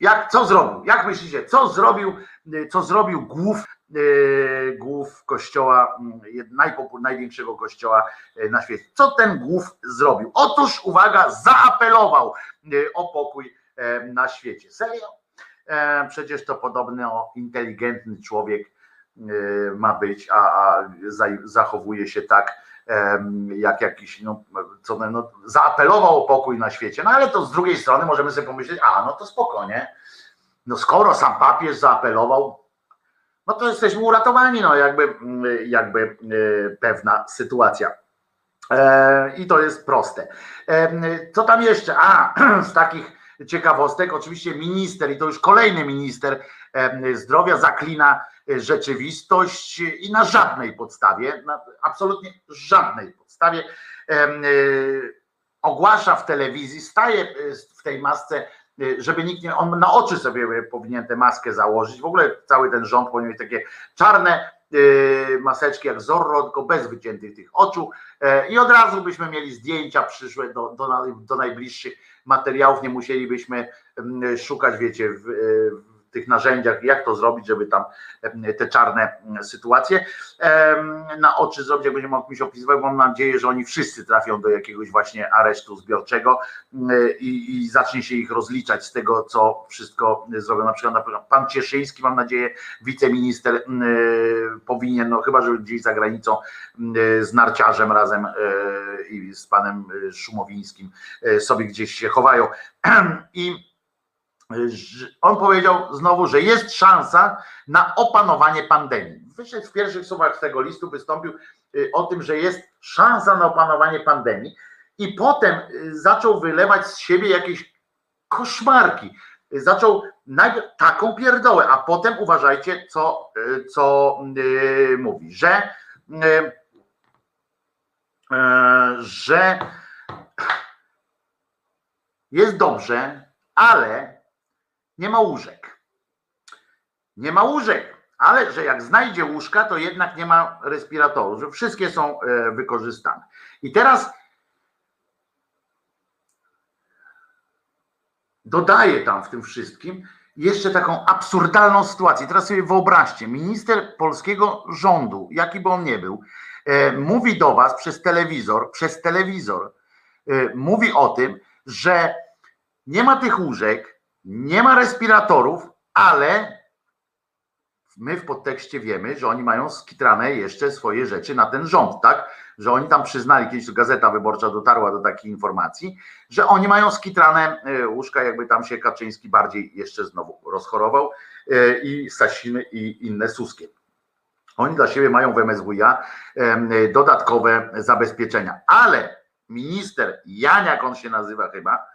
jak co zrobił? Jak myślicie, co zrobił, co zrobił głów, głów kościoła, mm, największego kościoła e, na świecie? Co ten głów zrobił? Otóż, uwaga, zaapelował e, o pokój na świecie. Serio? Przecież to podobno inteligentny człowiek ma być, a, a za- zachowuje się tak, jak jakiś, no, co, no, zaapelował o pokój na świecie. No ale to z drugiej strony możemy sobie pomyśleć, a no to spokojnie. No skoro sam papież zaapelował, no to jesteśmy uratowani, no jakby, mm, jakby e, pewna sytuacja. E, I to jest proste. E, Co tam jeszcze? A, [CLEARS THROAT] z takich ciekawostek, oczywiście minister, i to już kolejny minister e, zdrowia zaklina rzeczywistość i na żadnej podstawie, na absolutnie żadnej podstawie. e, ogłasza w telewizji, staje y, w tej masce, y, żeby nikt nie, on na oczy sobie powinien tę maskę założyć, w ogóle cały ten rząd powinien mieć takie czarne y, maseczki jak Zorro, tylko bez wyciętych tych oczu. E, i od razu byśmy mieli zdjęcia przyszłe do, do, do najbliższych materiałów, nie musielibyśmy mm, szukać, wiecie, w, w tych narzędziach, jak to zrobić, żeby tam te czarne mm, sytuacje na oczy zrobić, jak będziemy o kimś opisywać. Mam nadzieję, że oni wszyscy trafią do jakiegoś właśnie aresztu zbiorczego mm, i, i zacznie się ich rozliczać z tego, co wszystko zrobią. Na przykład, na przykład pan Cieszyński, mam nadzieję, wiceminister mm, powinien, no chyba, że gdzieś za granicą z narciarzem razem e, i z panem e, Szumowińskim e, sobie gdzieś się chowają. [CLEARS THROAT] I on powiedział znowu, że jest szansa na opanowanie pandemii. Wyszedł w pierwszych słowach tego listu, wystąpił y, o tym, że jest szansa na opanowanie pandemii i potem y, zaczął wylewać z siebie jakieś koszmarki. Zaczął najpierw taką pierdołę, a potem uważajcie, co, y, co y, mówi, że y, e, że jest dobrze, ale nie ma łóżek. Nie ma łóżek, ale że jak znajdzie łóżka, to jednak nie ma respiratorów, że wszystkie są e, wykorzystane. I teraz dodaję tam w tym wszystkim jeszcze taką absurdalną sytuację. Teraz sobie wyobraźcie, minister polskiego rządu, jaki by on nie był, e, mówi do was przez telewizor, przez telewizor, e, mówi o tym, że nie ma tych łóżek, nie ma respiratorów, ale my w podtekście wiemy, że oni mają skitrane jeszcze swoje rzeczy na ten rząd, tak? Że oni tam przyznali, kiedyś Gazeta Wyborcza dotarła do takiej informacji, że oni mają skitrane e, łóżka, jakby tam się Kaczyński bardziej jeszcze znowu rozchorował e, i Sasiny i inne suskie. Oni dla siebie mają w MSWiA em, dodatkowe zabezpieczenia, ale minister Janiak, on się nazywa chyba,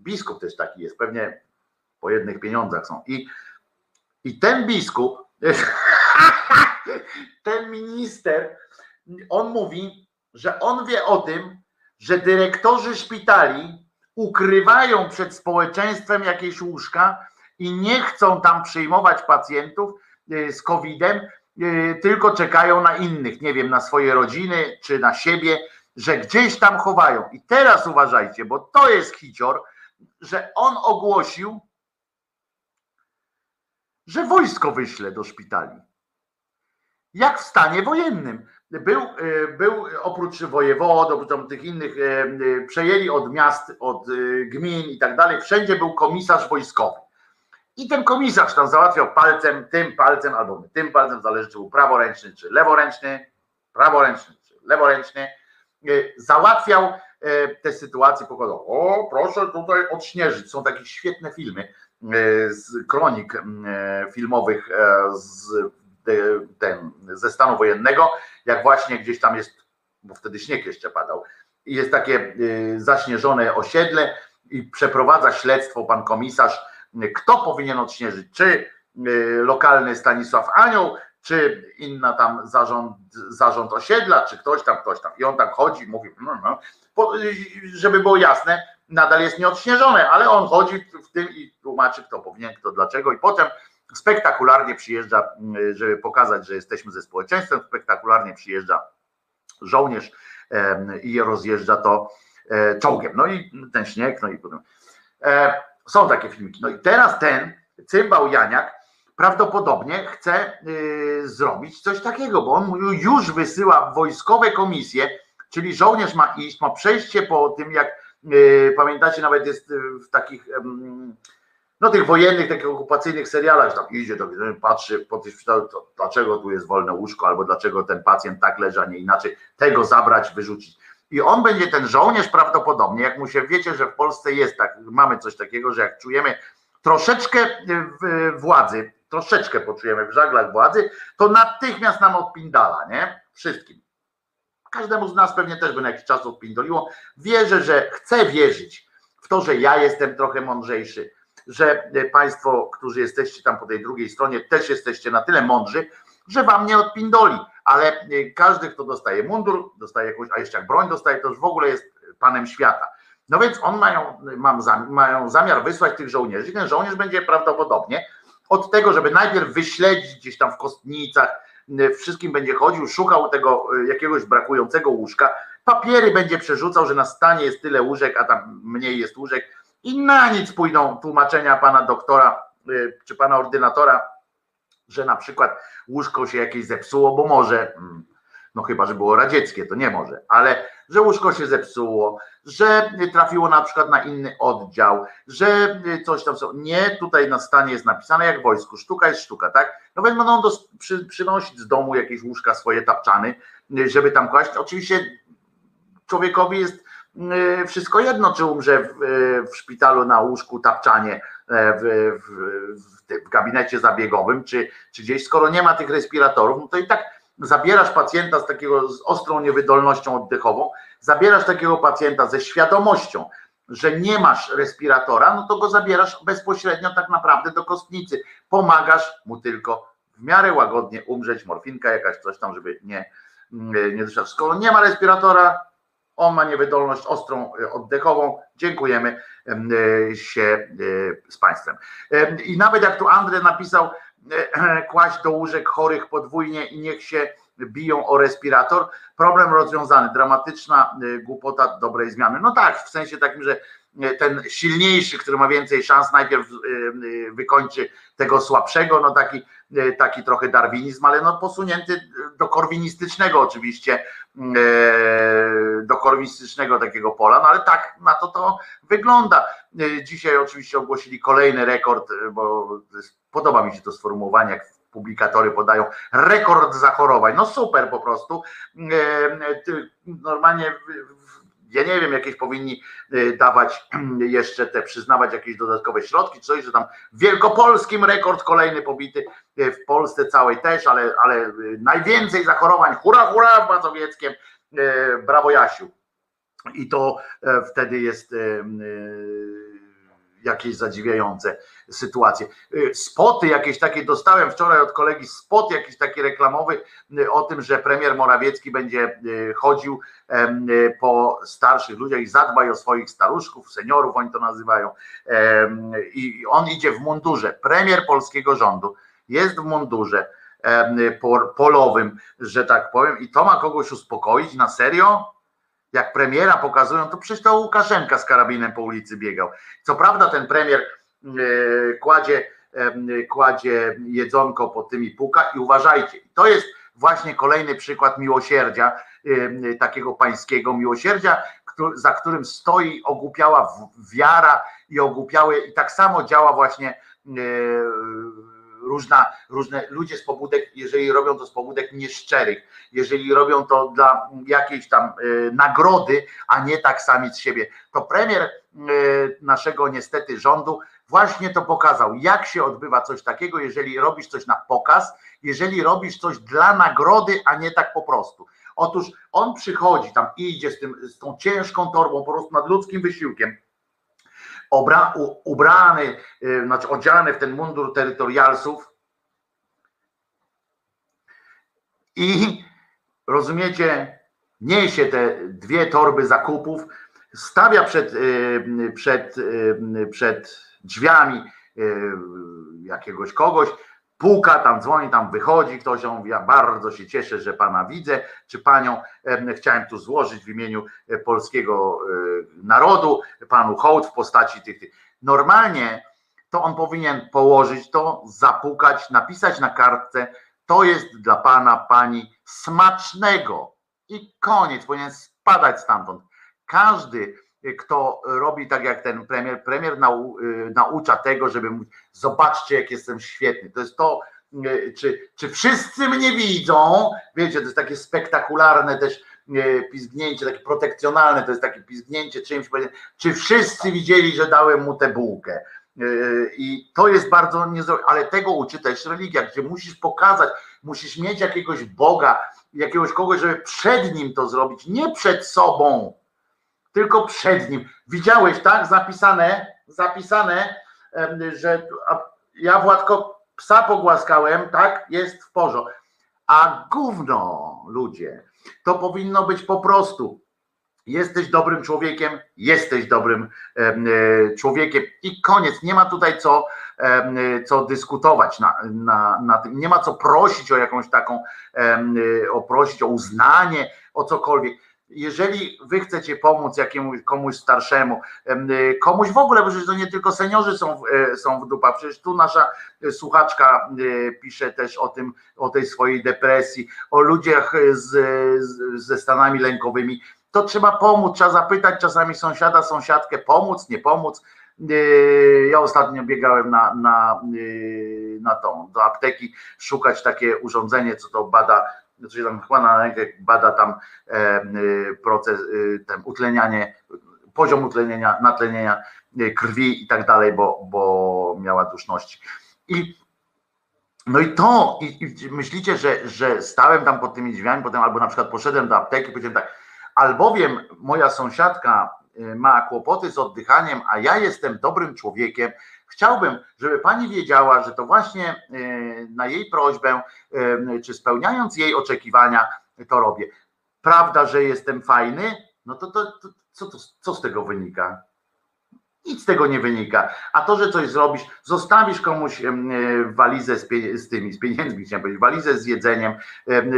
biskup też taki jest, pewnie po jednych pieniądzach są. I, i ten biskup, [LAUGHS] ten minister, on mówi, że on wie o tym, że dyrektorzy szpitali ukrywają przed społeczeństwem jakieś łóżka i nie chcą tam przyjmować pacjentów y, z COVID-em, y, tylko czekają na innych, nie wiem, na swoje rodziny czy na siebie, że gdzieś tam chowają. I teraz uważajcie, bo to jest hicior, że on ogłosił, że wojsko wyśle do szpitali. Jak w stanie wojennym. Był, y, był oprócz wojewod, oprócz tych innych, y, y, przejęli od miast, od gmin i tak dalej, wszędzie był komisarz wojskowy. I ten komisarz tam załatwiał palcem, tym palcem, albo tym palcem, zależy czy był praworęczny, czy leworęczny, praworęczny, czy leworęczny, załatwiał te sytuacje, pokazał, o proszę tutaj odśnieżyć. Są takie świetne filmy z kronik y, filmowych e, z te- ten, ze stanu wojennego, jak właśnie gdzieś tam jest, bo wtedy śnieg jeszcze padał, i jest takie zaśnieżone osiedle i przeprowadza śledztwo pan komisarz, kto powinien odśnieżyć, czy lokalny Stanisław Anioł, czy inna tam zarząd, zarząd osiedla, czy ktoś tam, ktoś tam. I on tak chodzi, mówi, no, no, żeby było jasne, nadal jest nieodśnieżone, ale on chodzi w tym i tłumaczy, kto powinien, kto dlaczego, i potem spektakularnie przyjeżdża, y, żeby pokazać, że jesteśmy ze społeczeństwem, spektakularnie przyjeżdża żołnierz i rozjeżdża to e, czołgiem. No i ten śnieg, no i potem. E, Są takie filmiki. No i teraz ten cymbał Janiak prawdopodobnie chce y, zrobić coś takiego, bo on już wysyła wojskowe komisje, czyli żołnierz ma iść, ma przejście po tym, jak pamiętacie, nawet jest y, w takich no tych wojennych, takich okupacyjnych serialach, że tam idzie, to patrzy po szpitalu, to dlaczego tu jest wolne łóżko, albo dlaczego ten pacjent tak leży, a nie inaczej, tego zabrać, wyrzucić. I on będzie ten żołnierz prawdopodobnie, jak mu się wiecie, że w Polsce jest tak, mamy coś takiego, że jak czujemy troszeczkę w- władzy, troszeczkę poczujemy w żaglach władzy, to natychmiast nam odpindala, nie? Wszystkim. Każdemu z nas pewnie też by na jakiś czas odpindoliło. Wierzę, że chcę wierzyć w to, że ja jestem trochę mądrzejszy, że e, Państwo, którzy jesteście tam po tej drugiej stronie, też jesteście na tyle mądrzy, że Wam nie odpindoli, ale e, każdy, kto dostaje mundur, dostaje jakąś, a jeszcze jak broń dostaje, to już w ogóle jest Panem Świata. No więc on mają, mam, mają zamiar wysłać tych żołnierzy ten żołnierz będzie prawdopodobnie od tego, żeby najpierw wyśledzić gdzieś tam w kostnicach, wszystkim będzie chodził, szukał tego jakiegoś brakującego łóżka, papiery będzie przerzucał, że na stanie jest tyle łóżek, a tam mniej jest łóżek. I na nic pójdą tłumaczenia pana doktora czy pana ordynatora, że na przykład łóżko się jakieś zepsuło, bo może, mm, no chyba, że było radzieckie, to nie może, ale że łóżko się zepsuło, że trafiło na przykład na inny oddział, że coś tam są. Nie, tutaj na stanie jest napisane jak w wojsku, sztuka jest sztuka, tak? No więc będą do, przy, przynosić z domu jakieś łóżka swoje tapczany, żeby tam kłaść. Oczywiście człowiekowi jest y, wszystko jedno, czy umrze w, w szpitalu na łóżku tapczanie e, w, w, w, gabinecie zabiegowym, czy, czy gdzieś, skoro nie ma tych respiratorów, no to i tak zabierasz pacjenta z takiego z ostrą niewydolnością oddechową, zabierasz takiego pacjenta ze świadomością, że nie masz respiratora, no to go zabierasz bezpośrednio tak naprawdę do kostnicy. Pomagasz mu tylko w miarę łagodnie umrzeć, morfinka jakaś, coś tam, żeby nie, nie doszedł. Skoro nie ma respiratora, on ma niewydolność ostrą e, oddechową. Dziękujemy e, się e, z Państwem. I nawet jak tu Andrzej napisał, kłaść do łóżek chorych podwójnie i niech się biją o respirator. Problem rozwiązany. Dramatyczna głupota dobrej zmiany. No tak, w sensie takim, że ten silniejszy, który ma więcej szans, najpierw wykończy tego słabszego, no taki, taki trochę darwinizm, ale no posunięty do korwinistycznego oczywiście, do korwinistycznego takiego pola, no ale tak na to to wygląda. Dzisiaj oczywiście ogłosili kolejny rekord, bo podoba mi się to sformułowanie, jak publikatory podają rekord zachorowań. No super po prostu. Normalnie ja nie wiem, jakieś powinni y, dawać [CLEARS THROAT] jeszcze te, przyznawać jakieś dodatkowe środki, coś, że tam w wielkopolskim rekord kolejny pobity, w Polsce całej też, ale, ale najwięcej zachorowań, hura, hura w Mazowieckiem, brawo Jasiu. I to e, wtedy jest jakieś zadziwiające sytuacje. Y, spoty jakieś takie dostałem wczoraj od kolegi, spot jakiś taki reklamowy y, o tym, że premier Morawiecki będzie y, chodził po starszych ludziach i zadbaj o swoich staruszków, seniorów, oni to nazywają. I on idzie w mundurze. Premier polskiego rządu jest w mundurze polowym, że tak powiem, i to ma kogoś uspokoić na serio? Jak premiera pokazują, to przecież to Łukaszenka z karabinem po ulicy biegał. Co prawda ten premier e, kładzie, e, kładzie jedzonko pod tymi puka i uważajcie, to jest właśnie kolejny przykład miłosierdzia, e, takiego pańskiego miłosierdzia, za którym stoi ogłupiała wiara i ogłupiały i tak samo działa właśnie różna, różne ludzie z pobudek, jeżeli robią to z pobudek nieszczerych, jeżeli robią to dla jakiejś tam y, nagrody, a nie tak sami z siebie, to premier y, naszego niestety rządu właśnie to pokazał, jak się odbywa coś takiego, jeżeli robisz coś na pokaz, jeżeli robisz coś dla nagrody, a nie tak po prostu. Otóż on przychodzi tam, idzie z, tym, z tą ciężką torbą, po prostu nad ludzkim wysiłkiem, obra, u, ubrany, y, znaczy odziany w ten mundur terytorialsów i rozumiecie, niesie te dwie torby zakupów, stawia przed, y, przed, y, przed drzwiami jakiegoś kogoś, puka, tam dzwoni, tam wychodzi ktoś, on mówi, ja bardzo się cieszę, że pana widzę, czy panią chciałem tu złożyć w imieniu e, polskiego e, narodu, panu hołd w postaci tych, tych. Normalnie to on powinien położyć to, zapukać, napisać na kartce, to jest dla pana, pani smacznego i koniec, powinien spadać stamtąd. Każdy kto robi tak jak ten premier. Premier nau, y, naucza tego, żeby mówić, zobaczcie, jak jestem świetny. To jest to, y, czy, czy wszyscy mnie widzą. Wiecie, to jest takie spektakularne też y, pizgnięcie, takie protekcjonalne, to jest takie pizgnięcie czymś, czy wszyscy widzieli, że dałem mu tę bułkę. I to jest bardzo niezrozumiałe, ale tego uczy też religia, gdzie musisz pokazać, musisz mieć jakiegoś Boga, jakiegoś kogoś, żeby przed nim to zrobić, nie przed sobą tylko przed nim. Widziałeś, tak? Zapisane, zapisane, że ja Władko psa pogłaskałem, tak? Jest w porządku. A gówno, ludzie, to powinno być po prostu Jesteś dobrym człowiekiem, jesteś dobrym e, człowiekiem i koniec. Nie ma tutaj co, e, co dyskutować na, na, na tym. Nie ma co prosić o jakąś taką, e, o prosić o uznanie, o cokolwiek. Jeżeli wy chcecie pomóc jakiemuś komuś starszemu, komuś w ogóle, bo przecież to nie tylko seniorzy są, są w dupa, przecież tu nasza słuchaczka pisze też o tym, o tej swojej depresji, o ludziach z, ze stanami lękowymi to trzeba pomóc, trzeba zapytać czasami sąsiada, sąsiadkę, pomóc, nie pomóc. Yy, ja ostatnio biegałem na, na, na tą, do apteki, szukać takie urządzenie, co to bada, znaczy tam chyba na rękę bada tam e, yy, proces, ten utlenianie, poziom utlenienia, natlenienia krwi i tak dalej, bo, bo miała duszności. I no i to, i, i myślicie, że, że stałem tam pod tymi drzwiami, potem albo na przykład poszedłem do apteki, powiedziałem tak, albowiem moja sąsiadka ma kłopoty z oddychaniem, a ja jestem dobrym człowiekiem, chciałbym, żeby pani wiedziała, że to właśnie y, na jej prośbę, y, czy spełniając jej oczekiwania, to robię. Prawda, że jestem fajny? No to, to, to co, to, co z tego wynika? Nic z tego nie wynika. A to, że coś zrobisz, zostawisz komuś walizę z, z tymi, z pieniędzmi, chciałem powiedzieć, walizę z jedzeniem,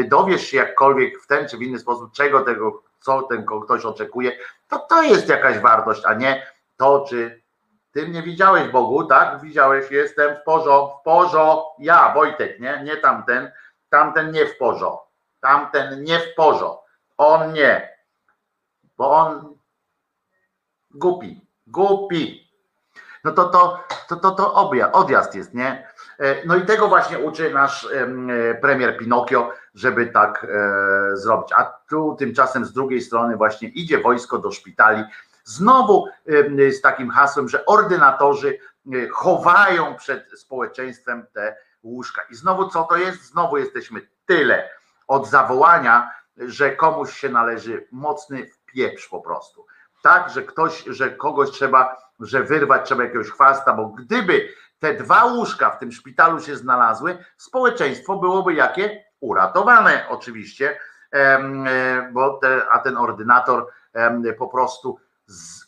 dowiesz się jakkolwiek w ten czy w inny sposób, czego tego co ten ktoś oczekuje, to to jest jakaś wartość, a nie to, czy ty mnie widziałeś Bogu, tak? Widziałeś, jestem w porzo, w porzo, ja, Wojtek, nie? Nie tamten, tamten nie w porzo, tamten nie w porzo, on nie, bo on głupi, głupi. No to to, to, to, to objazd, odjazd jest, nie? E, no i tego właśnie uczy nasz e, premier Pinokio, żeby tak e, zrobić. A tu tymczasem z drugiej strony właśnie idzie wojsko do szpitali, znowu z takim hasłem, że ordynatorzy chowają przed społeczeństwem te łóżka. I znowu co to jest? Znowu jesteśmy tyle od zawołania, że komuś się należy mocny pieprz po prostu. Tak, że ktoś, że kogoś trzeba, że wyrwać trzeba jakiegoś chwasta, bo gdyby te dwa łóżka w tym szpitalu się znalazły, społeczeństwo byłoby jakie? Uratowane oczywiście, e, bo te, a ten ordynator po prostu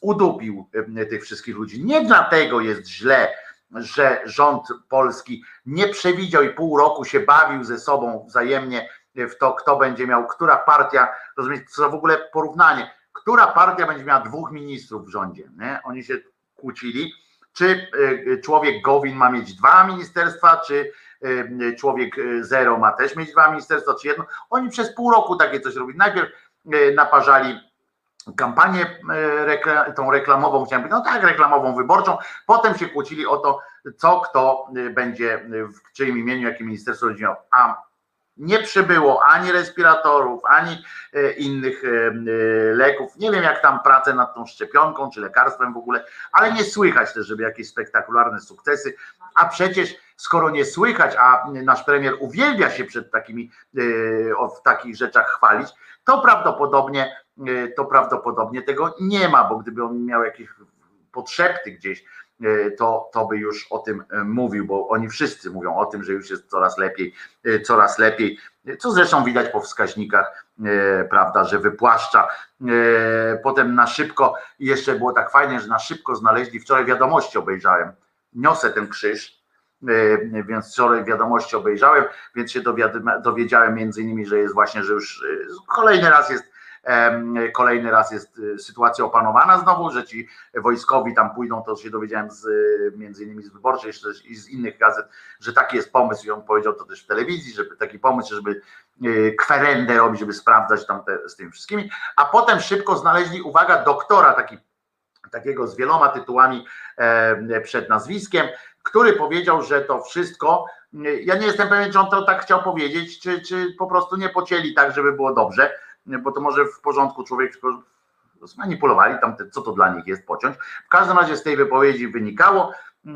udupił tych wszystkich ludzi. Nie dlatego jest źle, że rząd polski nie przewidział i pół roku się bawił ze sobą wzajemnie w to, kto będzie miał, która partia, rozumiecie, co w ogóle porównanie, która partia będzie miała dwóch ministrów w rządzie. Nie? Oni się kłócili czy e, człowiek Gowin ma mieć dwa ministerstwa, czy e, człowiek e, Zero ma też mieć dwa ministerstwa, czy jedno. Oni przez pół roku takie coś robili. Najpierw naparzali kampanię tą reklamową, chciałem powiedzieć, no tak, reklamową, wyborczą, potem się kłócili o to, co kto będzie, w czyim imieniu, jakie ministerstwo miał. A nie przybyło ani respiratorów, ani e, innych e, e, leków. Nie wiem, jak tam pracę nad tą szczepionką czy lekarstwem w ogóle, ale nie słychać też, żeby jakieś spektakularne sukcesy. A przecież, skoro nie słychać, a nasz premier uwielbia się przed takimi w takich rzeczach chwalić, to prawdopodobnie to prawdopodobnie tego nie ma, bo gdyby on miał jakieś podszepty gdzieś, E, to, to by już o tym e, mówił, bo oni wszyscy mówią o tym, że już jest coraz lepiej, e, coraz lepiej, co zresztą widać po wskaźnikach, prawda, że wypłaszcza. Potem na szybko, jeszcze było tak fajnie, że na szybko znaleźli, wczoraj wiadomości obejrzałem, niosę ten krzyż, więc wczoraj wiadomości obejrzałem, więc się dowiedziałem między innymi, że jest właśnie, że już kolejny raz jest Kolejny raz jest y, sytuacja opanowana znowu, że ci wojskowi tam pójdą, to się dowiedziałem z, między innymi z wyborczej i z innych gazet, że taki jest pomysł i on powiedział to też w telewizji, żeby taki pomysł, żeby y, kwerendę robić, żeby sprawdzać tam te, z tymi wszystkimi, a potem szybko znaleźli, uwaga, doktora, taki, takiego z wieloma tytułami przed nazwiskiem, który powiedział, że to wszystko, y, ja nie jestem pewien, czy on to tak chciał powiedzieć, czy, czy po prostu nie pocięli tak, żeby było dobrze, bo to może w porządku człowiek tylko zmanipulowali tam, co to dla nich jest pociąć. W każdym razie z tej wypowiedzi wynikało, e,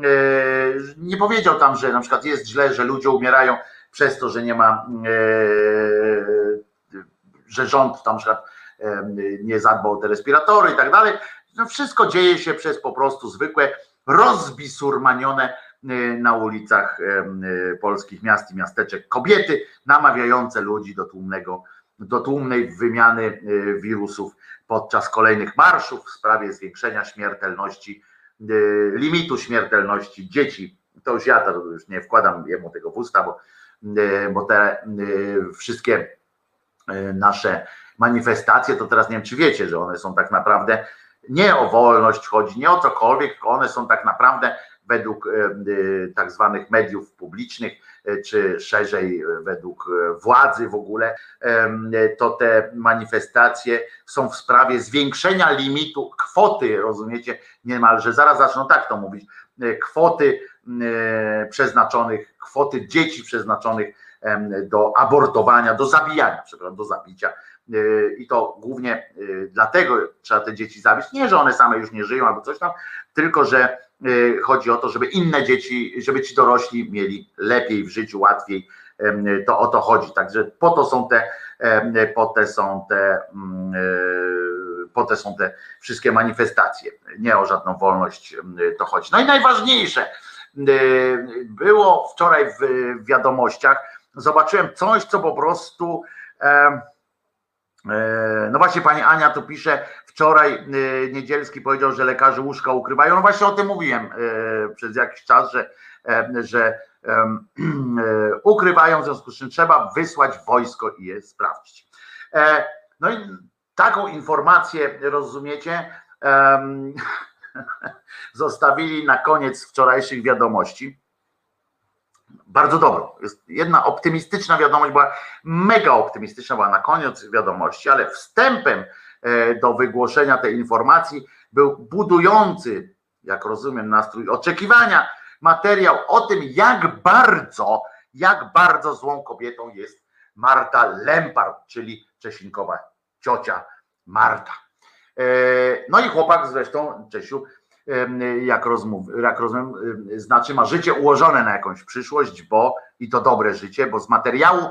nie powiedział tam, że na przykład jest źle, że ludzie umierają przez to, że nie ma, e, że rząd tam na przykład e, nie zadbał o te respiratory i tak dalej. No wszystko dzieje się przez po prostu zwykłe rozbisurmanione na ulicach polskich miast i miasteczek kobiety namawiające ludzi do tłumnego do tłumnej wymiany wirusów podczas kolejnych marszów w sprawie zwiększenia śmiertelności, limitu śmiertelności dzieci. To już ja to już nie wkładam jemu tego w usta, bo, bo te wszystkie nasze manifestacje, to teraz nie wiem, czy wiecie, że one są tak naprawdę nie o wolność chodzi, nie o cokolwiek, one są tak naprawdę według e, e, tak zwanych mediów publicznych, e, czy szerzej według władzy w ogóle, to te manifestacje są w sprawie zwiększenia limitu kwoty, rozumiecie, niemalże, zaraz zaczną tak to mówić, kwoty przeznaczonych, kwoty dzieci przeznaczonych do abortowania, do zabijania, przepraszam, do zabicia i to głównie dlatego trzeba te dzieci zabić. Nie, że one same już nie żyją albo coś tam, tylko że chodzi o to, żeby inne dzieci, żeby ci dorośli mieli lepiej w życiu, łatwiej. To o to chodzi. Także po to są te, po te są te, po te są te wszystkie manifestacje. Nie o żadną wolność to chodzi. No i najważniejsze było wczoraj w wiadomościach. Zobaczyłem coś, co po prostu E, no właśnie pani Ania tu pisze, wczoraj e, Niedzielski powiedział, że lekarze łóżka ukrywają. No właśnie o tym mówiłem e, przez jakiś czas, że, że [CLEARS THROAT] ukrywają, w związku z czym trzeba wysłać wojsko i je sprawdzić. No i taką informację, rozumiecie, [LAUGHS] zostawili na koniec wczorajszych wiadomości bardzo dobrą. Jest jedna optymistyczna wiadomość, była mega optymistyczna, była na koniec wiadomości, ale wstępem e, do wygłoszenia tej informacji był budujący, jak rozumiem, nastrój oczekiwania, materiał o tym, jak bardzo, jak bardzo złą kobietą jest Marta Lempart, czyli Czesinkowa ciocia Marta. E, no i chłopak zresztą, Czesiu, jak, rozmów, jak rozumiem, znaczy ma życie ułożone na jakąś przyszłość, bo i to dobre życie, bo z materiału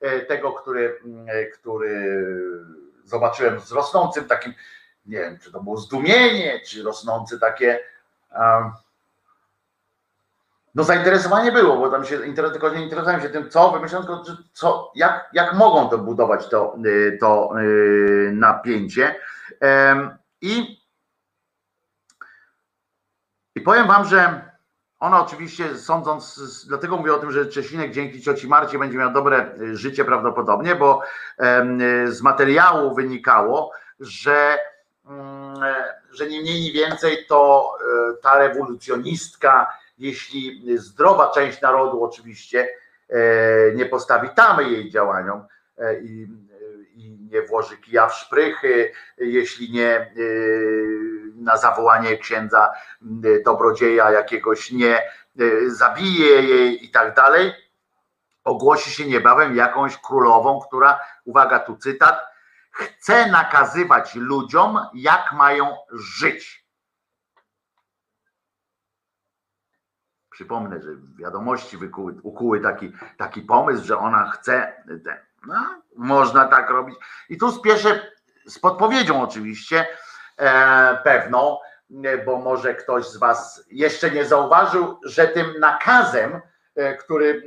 e, tego, który, e, który zobaczyłem z rosnącym takim, nie wiem, czy to było zdumienie, czy rosnące takie no zainteresowanie było, bo tam się tylko nie interesowałem się tym, co wymyślałem, tylko co, jak, jak mogą to budować to, e, to napięcie. I i powiem wam, że ona oczywiście sądząc, dlatego mówię o tym, że Czesinek dzięki cioci Marcie będzie miał dobre y, życie prawdopodobnie, bo z materiału wynikało, że, mm, że nie mniej, nie więcej to e, ta rewolucjonistka, jeśli zdrowa część narodu oczywiście e, nie postawi tamy jej działaniom e, i, i nie włoży kija w szprychy, jeśli nie na zawołanie księdza y, dobrodzieja jakiegoś nie y, zabije jej i tak dalej, ogłosi się niebawem jakąś królową, która, uwaga tu cytat, chce nakazywać ludziom, jak mają żyć. Przypomnę, że wiadomości wykuły, ukuły taki, taki pomysł, że ona chce. No, można tak robić. I tu spieszę z podpowiedzią oczywiście, E, pewną, e, bo może ktoś z Was jeszcze nie zauważył, że tym nakazem, e, który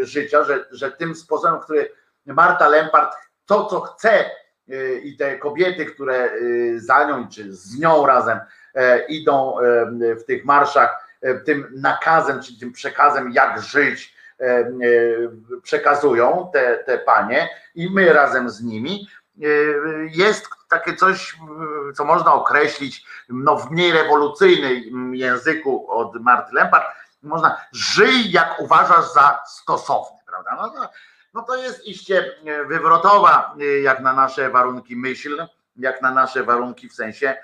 życia, że, że tym sposobem, który Marta Lempart to, co chce i te kobiety, które za nią czy z nią razem idą w tych marszach, tym nakazem, czy tym przekazem, jak żyć, przekazują te, te panie i my razem z nimi, jest takie coś, co można określić no, w mniej rewolucyjnym języku od Marty Lempart, można żyj jak uważasz za stosowny, prawda? No, no to jest iście wywrotowa, jak na nasze warunki myśl, jak na nasze warunki w sensie e,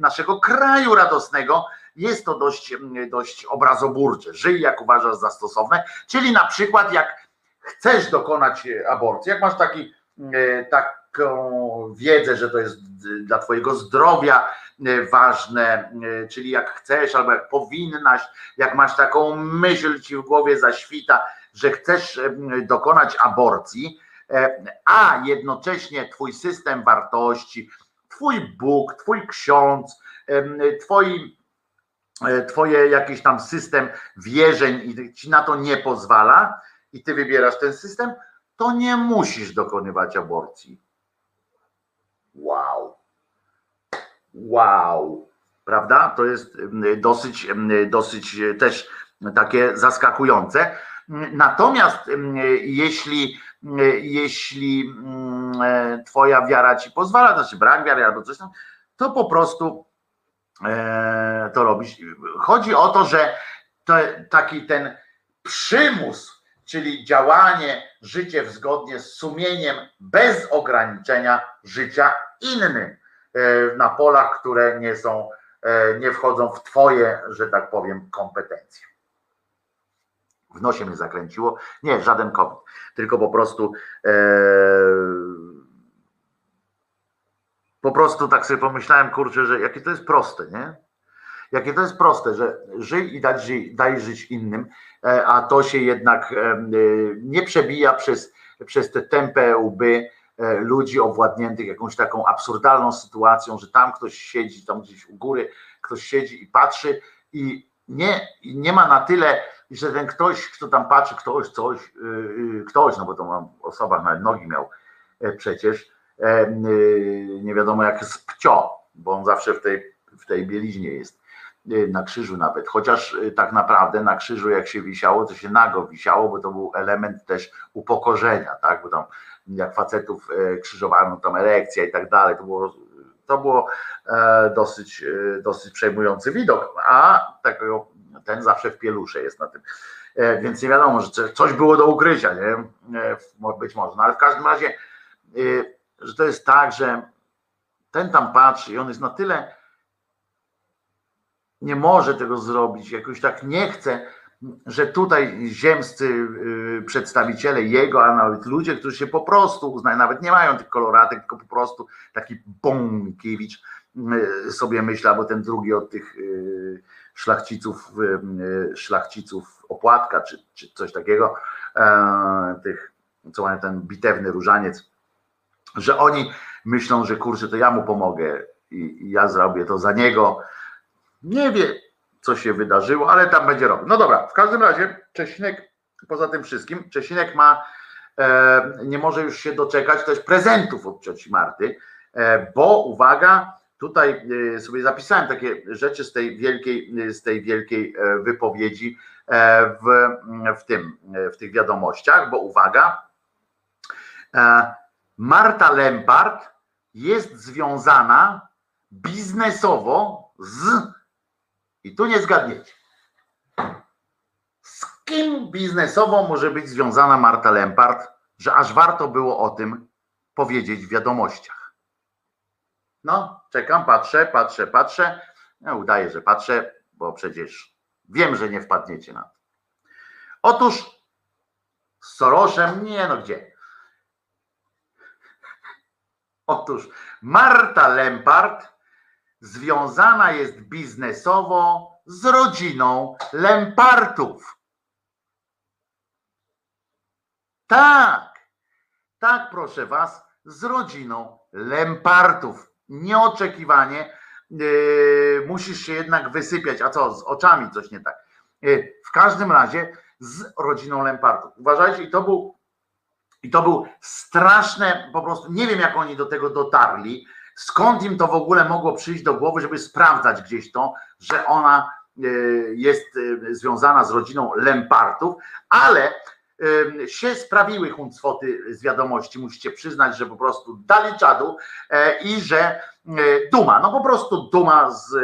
naszego kraju radosnego, jest to dość, dość obrazoburcze. Żyj jak uważasz za stosowne, czyli na przykład jak chcesz dokonać aborcji, jak masz taki, e, tak, taką wiedzę, że to jest dla Twojego zdrowia e, ważne, e, czyli jak chcesz albo jak powinnaś, jak masz taką myśl ci w głowie zaświta, że chcesz e, dokonać aborcji, a jednocześnie Twój system wartości, Twój Bóg, Twój ksiądz, Twoi, Twoje jakiś tam system wierzeń ci na to nie pozwala i Ty wybierasz ten system, to nie musisz dokonywać aborcji. Wow. Wow. Prawda? To jest dosyć, dosyć też takie zaskakujące. Natomiast jeśli, jeśli twoja wiara ci pozwala, to znaczy brak wiary albo coś tam, to po prostu e, to robisz. Chodzi o to, że to, taki ten przymus, czyli działanie, życie zgodnie z sumieniem, bez ograniczenia życia innym e, na polach, które nie są, e, nie wchodzą w twoje, że tak powiem, kompetencje. W nosie mnie zakręciło. Nie, żaden COVID, tylko po prostu e, po prostu tak sobie pomyślałem, kurczę, że jakie to jest proste, nie? Jakie to jest proste, że żyj i daj, daj żyć innym, e, a to się jednak e, e, nie przebija przez, przez te tępe łby ludzi owładniętych jakąś taką absurdalną sytuacją, że tam ktoś siedzi, tam gdzieś u góry ktoś siedzi i patrzy i nie, nie ma na tyle, że ten ktoś, kto tam patrzy, ktoś, coś, ktoś, no bo to mam osoba, nawet nogi miał przecież, nie wiadomo jak z pcio, bo on zawsze w tej, w tej bieliźnie jest Y, na krzyżu nawet, chociaż y, tak naprawdę na krzyżu jak się wisiało, to się nago wisiało, bo to był element też upokorzenia, tak, bo tam jak facetów y, krzyżowano, tam erekcja i tak dalej, to było, to było e, dosyć, dosyć przejmujący widok, a takiego, ten zawsze w pielusze jest na tym, e, więc nie wiadomo, że coś było do ukrycia, nie, e, być może, no ale w każdym razie, że to jest tak, że ten tam patrzy i on jest na tyle nie może tego zrobić, jakoś tak nie chce, że tutaj ziemscy y, przedstawiciele jego, a nawet ludzie, którzy się po prostu uznają, nawet nie mają tych koloratek, tylko po prostu taki Bąkiewicz y, sobie myśli, albo ten drugi od tych y, szlachciców, szlachciców opłatka, czy, czy coś takiego, e, tych, co mają ten bitewny różaniec, że oni myślą, że kurczę, to ja mu pomogę i, i ja zrobię to za niego, nie wie, co się wydarzyło, ale tam będzie robił. No dobra, w każdym razie Czesinek, poza tym wszystkim, Czesinek ma, e, nie może już się doczekać też prezentów od cioci Marty, e, bo uwaga, tutaj e, sobie zapisałem takie rzeczy z tej wielkiej, z tej wielkiej e, wypowiedzi e, w, w tym, w tych wiadomościach, bo uwaga, e, Marta Lempart jest związana biznesowo z i tu nie zgadniecie. Z kim biznesowo może być związana Marta Lempart, że aż warto było o tym powiedzieć w wiadomościach? No, czekam, patrzę, patrzę, patrzę. Ja udaję, że patrzę, bo przecież wiem, że nie wpadniecie na to. Otóż z Sorosem, nie no gdzie? Otóż Marta Lempart związana jest biznesowo z rodziną Lempartów. Tak, tak, proszę Was, z rodziną Lempartów. Nieoczekiwanie yy, musisz się jednak wysypiać. A co, z oczami coś nie tak. Yy, w każdym razie z rodziną Lempartów. Uważajcie, i to był i to był straszne, po prostu nie wiem, jak oni do tego dotarli Skąd im to w ogóle mogło przyjść do głowy, żeby sprawdzać gdzieś to, że ona e, jest e, związana z rodziną Lempartów, ale e, się sprawiły huncwoty z wiadomości, musicie przyznać, że po prostu dali czadu i że duma, no po prostu duma z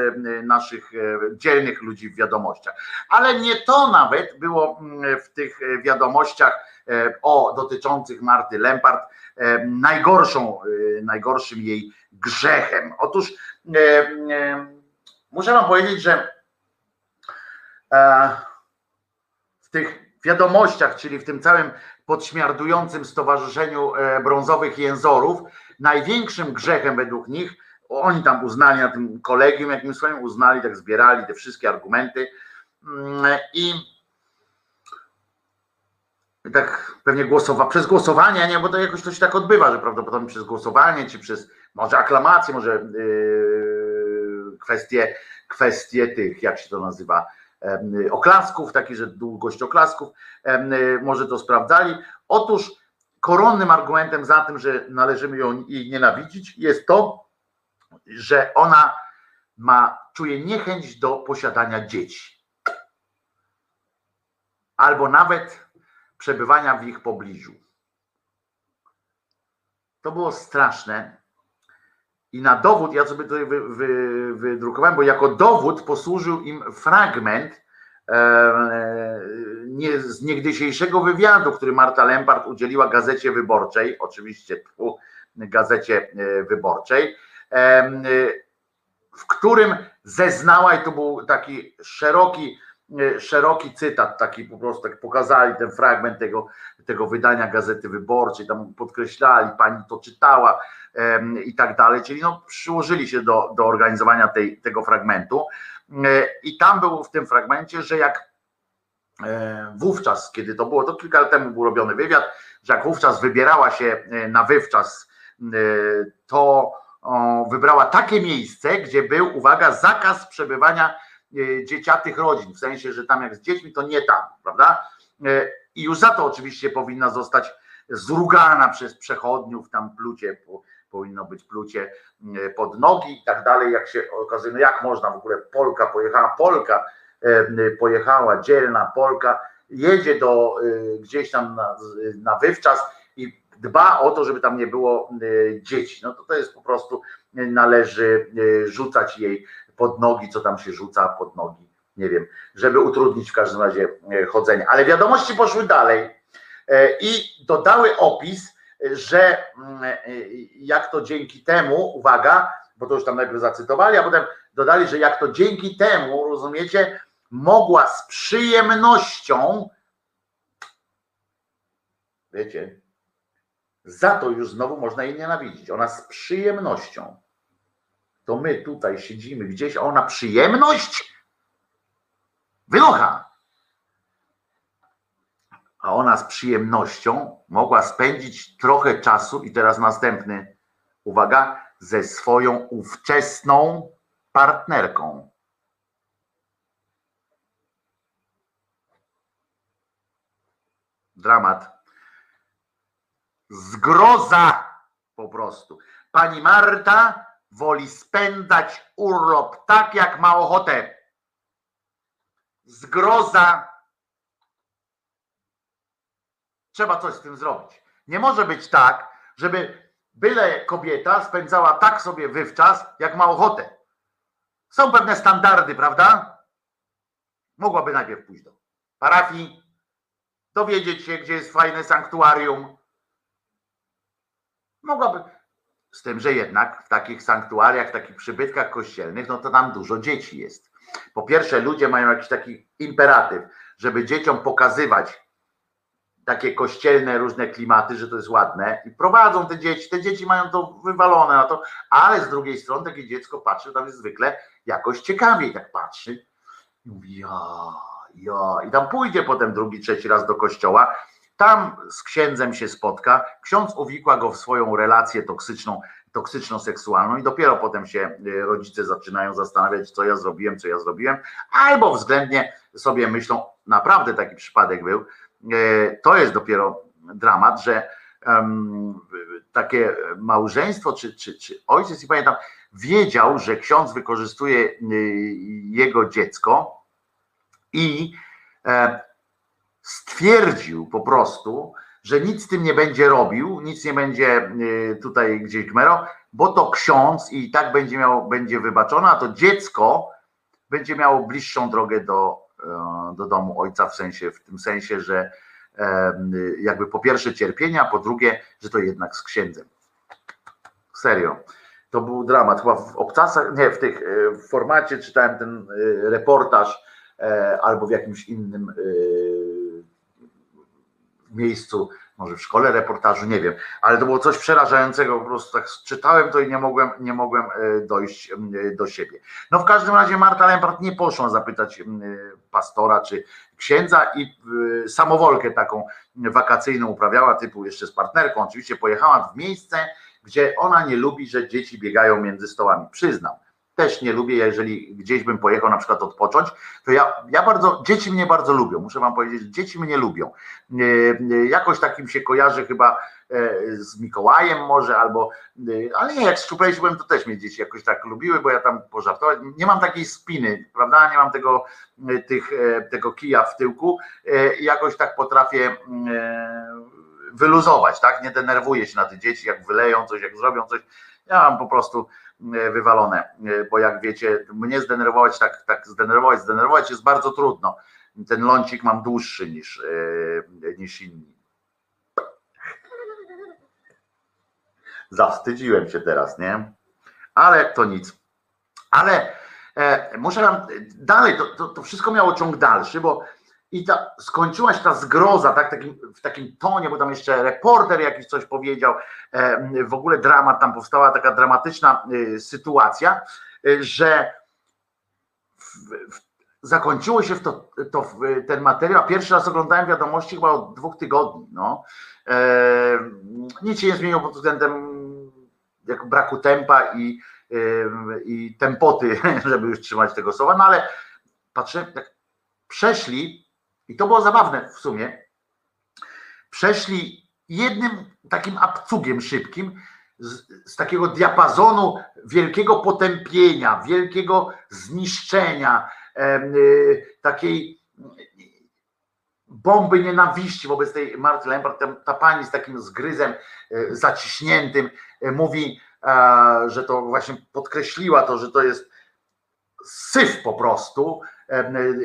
naszych dzielnych ludzi w wiadomościach. Ale nie to nawet było mm, w tych wiadomościach o dotyczących Marty Lempart najgorszą, najgorszym jej grzechem. Otóż e, e, muszę Wam powiedzieć, że e, w tych wiadomościach, czyli w tym całym podśmiardującym Stowarzyszeniu Brązowych Jęzorów, największym grzechem według nich, oni tam uznali na tym kolegium, jakim swoim uznali, tak zbierali te wszystkie argumenty mm, i tak pewnie głosowa, przez głosowanie, nie, bo to jakoś to się tak odbywa, że prawdopodobnie przez głosowanie, czy przez może aklamację, może yy, kwestie, kwestie tych, jak się to nazywa, oklasków, taki, że długość oklasków, może to sprawdzali. Otóż koronnym argumentem za tym, że należymy ją jej nienawidzić, jest to, że ona ma, czuje niechęć do posiadania dzieci. Albo nawet przebywania w ich pobliżu. To było straszne. I na dowód, ja sobie tutaj wy, wy, wydrukowałem, bo jako dowód posłużył im fragment e, nie, z niegdysiejszego wywiadu, który Marta Lempart udzieliła Gazecie Wyborczej, oczywiście tfu, Gazecie e, Wyborczej, e, w którym zeznała, i to był taki szeroki, szeroki cytat, taki po prostu, tak pokazali ten fragment tego, tego wydania Gazety Wyborczej, tam podkreślali, pani to czytała i tak dalej, czyli no, przyłożyli się do, do organizowania tej, tego fragmentu. E, i tam było w tym fragmencie, że jak e, wówczas, kiedy to było, to kilka lat temu był robiony wywiad, że jak wówczas wybierała się e, na wywczas, to wybrała takie miejsce, gdzie był, uwaga, zakaz przebywania dzieciatych rodzin, w sensie, że tam jak z dziećmi, to nie tam, prawda? E, I już za to oczywiście powinna zostać zrugana przez przechodniów, tam plucie, po, powinno być plucie e, pod nogi i tak dalej, jak się okazuje, no jak można w ogóle, Polka pojechała, Polka e, pojechała, dzielna Polka, jedzie do e, gdzieś tam na, na wywczas i dba o to, żeby tam nie było e, dzieci. No to to jest po prostu, e, należy e, rzucać jej pod nogi, co tam się rzuca pod nogi, nie wiem, żeby utrudnić w każdym razie e, chodzenie. Ale wiadomości poszły dalej e, i dodały opis, że mm, e, jak to dzięki temu, uwaga, bo to już tam najpierw zacytowali, a potem dodali, że jak to dzięki temu, rozumiecie, mogła z przyjemnością, wiecie, za to już znowu można jej nienawidzić. Ona z przyjemnością. To my tutaj siedzimy gdzieś, a ona przyjemność? Wynocha! A ona z przyjemnością mogła spędzić trochę czasu, i teraz następny, uwaga, ze swoją ówczesną partnerką. Dramat. Zgroza po prostu. Pani Marta woli spędzać urlop tak, jak ma ochotę. Zgroza. Trzeba coś z tym zrobić. Nie może być tak, żeby byle kobieta spędzała tak sobie wywczas, jak ma ochotę. Są pewne standardy, prawda? Mogłaby najpierw pójść do parafii, dowiedzieć się, gdzie jest fajne sanktuarium. Mogłaby. Z tym, że jednak w takich sanktuariach, w takich przybytkach kościelnych, no to tam dużo dzieci jest. Po pierwsze, ludzie mają jakiś taki imperatyw, żeby dzieciom pokazywać takie kościelne różne klimaty, że to jest ładne i prowadzą te dzieci, te dzieci mają to wywalone na to, ale z drugiej strony takie dziecko patrzy, tam jest zwykle jakoś ciekawiej tak patrzy i mówi ja, ja i tam pójdzie potem drugi, trzeci raz do kościoła, tam z księdzem się spotka, ksiądz uwikła go w swoją relację toksyczną, toksyczno-seksualną i dopiero potem się y, rodzice zaczynają zastanawiać, co ja zrobiłem, co ja zrobiłem, albo względnie sobie myślą, naprawdę taki przypadek był, E, to jest dopiero dramat, że um, takie małżeństwo, czy, czy, czy ojciec, nie pamiętam, wiedział, że ksiądz wykorzystuje y, jego dziecko i e, stwierdził po prostu, że nic z tym nie będzie robił, nic nie będzie y, tutaj gdzieś gmerał, bo to ksiądz i tak będzie miał, będzie wybaczone, a to dziecko będzie miało bliższą drogę do, e, do domu ojca w sensie, w tym sensie, że e, jakby po pierwsze cierpienia, po drugie, że to jednak z księdzem. Serio. To był dramat. Chyba w obcasach, nie, w tych e, w formacie czytałem ten reportaż albo w jakimś innym miejscu, może w szkole reportażu, nie wiem, ale to było coś przerażającego, po prostu tak czytałem to i nie mogłem, nie mogłem dojść do siebie. No w każdym razie Marta Lempart nie poszła zapytać pastora czy księdza i samowolkę taką wakacyjną uprawiała, typu jeszcze z partnerką, oczywiście pojechała w miejsce, gdzie ona nie lubi, że dzieci biegają między stołami, przyznam. Też nie lubię, jeżeli gdzieś bym pojechał na przykład odpocząć, to ja, ja bardzo, dzieci mnie bardzo lubią, muszę wam powiedzieć, dzieci mnie lubią. E, e, Jakoś takim się kojarzy chyba e, z Mikołajem może, albo, ale nie, jak szczuplejszy byłem, to też mnie dzieci jakoś tak lubiły, bo ja tam pożartować, nie mam takiej spiny, prawda, nie mam tego, tych, tego kija w tyłku, i jakoś tak potrafię wyluzować, tak, nie denerwuję się na te dzieci, jak wyleją coś, jak zrobią coś, ja mam po prostu wywalone, e, bo jak wiecie, mnie zdenerwować, tak, tak zdenerwować, zdenerwować jest bardzo trudno. Ten lącik mam dłuższy niż, e, niż inni. Zawstydziłem się teraz, nie? Ale to nic. Ale e, muszę wam dalej, to, to, to wszystko miało ciąg dalszy, bo i ta, skończyła się ta zgroza, tak, takim, w takim tonie, bo tam jeszcze reporter jakiś coś powiedział, e, w ogóle dramat, tam powstała taka dramatyczna e, sytuacja, e, że w, w, zakończyło się to, to ten materiał. Pierwszy raz oglądałem wiadomości chyba od dwóch tygodni. No. E, nic się nie zmieniło pod względem jak braku tempa i, e, i tempoty, [LAUGHS] żeby już trzymać tego słowa, no ale patrzę, tak przeszli, i to było zabawne w sumie, przeszli jednym takim abcugiem szybkim z, z takiego diapazonu wielkiego potępienia, wielkiego zniszczenia, y, takiej bomby nienawiści wobec tej Marty Lempart, ta, ta pani z takim zgryzem e, zaciśniętym e, mówi, e, że to właśnie podkreśliła to, że to jest syf po prostu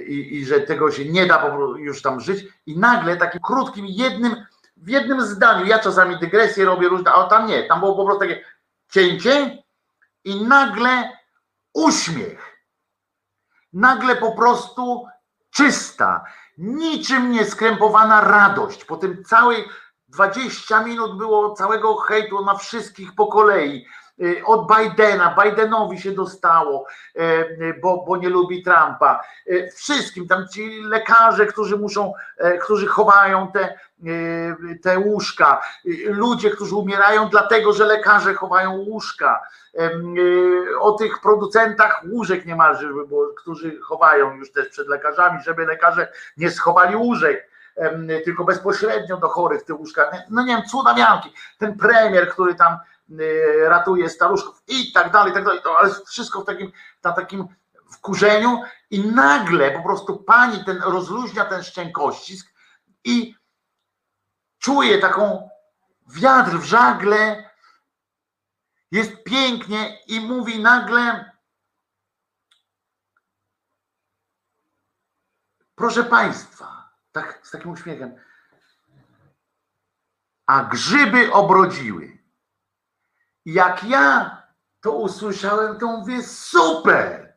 i, i że tego się nie da już tam żyć i nagle takim krótkim jednym w jednym zdaniu, ja czasami dygresję robię różne, a tam nie, tam było po prostu takie cięcie i nagle uśmiech. Nagle po prostu czysta, niczym nie skrępowana radość. Po tym całej 20 minut było całego hejtu na wszystkich po kolei. Y, Od Bidena, Bidenowi się dostało, y, y, bo, bo nie lubi Trumpa. Wszystkim, tam ci lekarze, którzy muszą, e, którzy chowają te, te łóżka, ludzie, którzy umierają dlatego, że lekarze chowają łóżka, o tych producentach łóżek niemalże, było, którzy chowają już też przed lekarzami, żeby lekarze nie schowali łóżek, tylko bezpośrednio do chorych w tych łóżkach. No nie wiem, cudawianki. Ten premier, który tam ratuje staruszków i tak dalej, i tak dalej, to, ale wszystko w takim, na takim wkurzeniu i nagle po prostu pani ten rozluźnia ten szczękościsk i czuje taką wiatr w żagle, jest pięknie i mówi nagle proszę państwa, tak z takim uśmiechem a grzyby obrodziły. Jak ja to usłyszałem, to mówię super.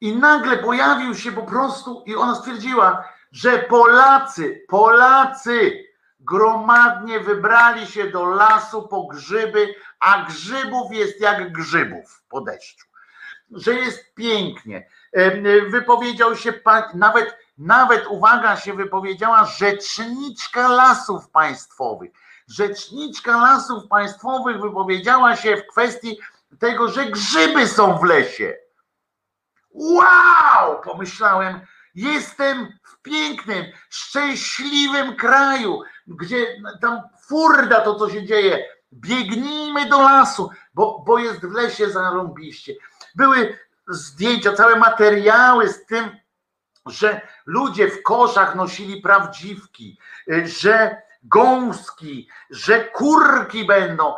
I nagle pojawił się po prostu i ona stwierdziła, że Polacy, Polacy gromadnie wybrali się do lasu po grzyby, a grzybów jest jak grzybów po deszczu. Że jest pięknie. Wypowiedział się nawet, nawet uwaga się wypowiedziała rzeczniczka lasów państwowych. Rzeczniczka lasów państwowych wypowiedziała się w kwestii tego, że grzyby są w lesie. Wow! Pomyślałem, jestem w pięknym, szczęśliwym kraju, gdzie tam furda to, co się dzieje. Biegnijmy do lasu, bo, bo jest w lesie zarąbiście. Były zdjęcia, całe materiały z tym, że ludzie w koszach nosili prawdziwki, y, że gąski, że kurki będą.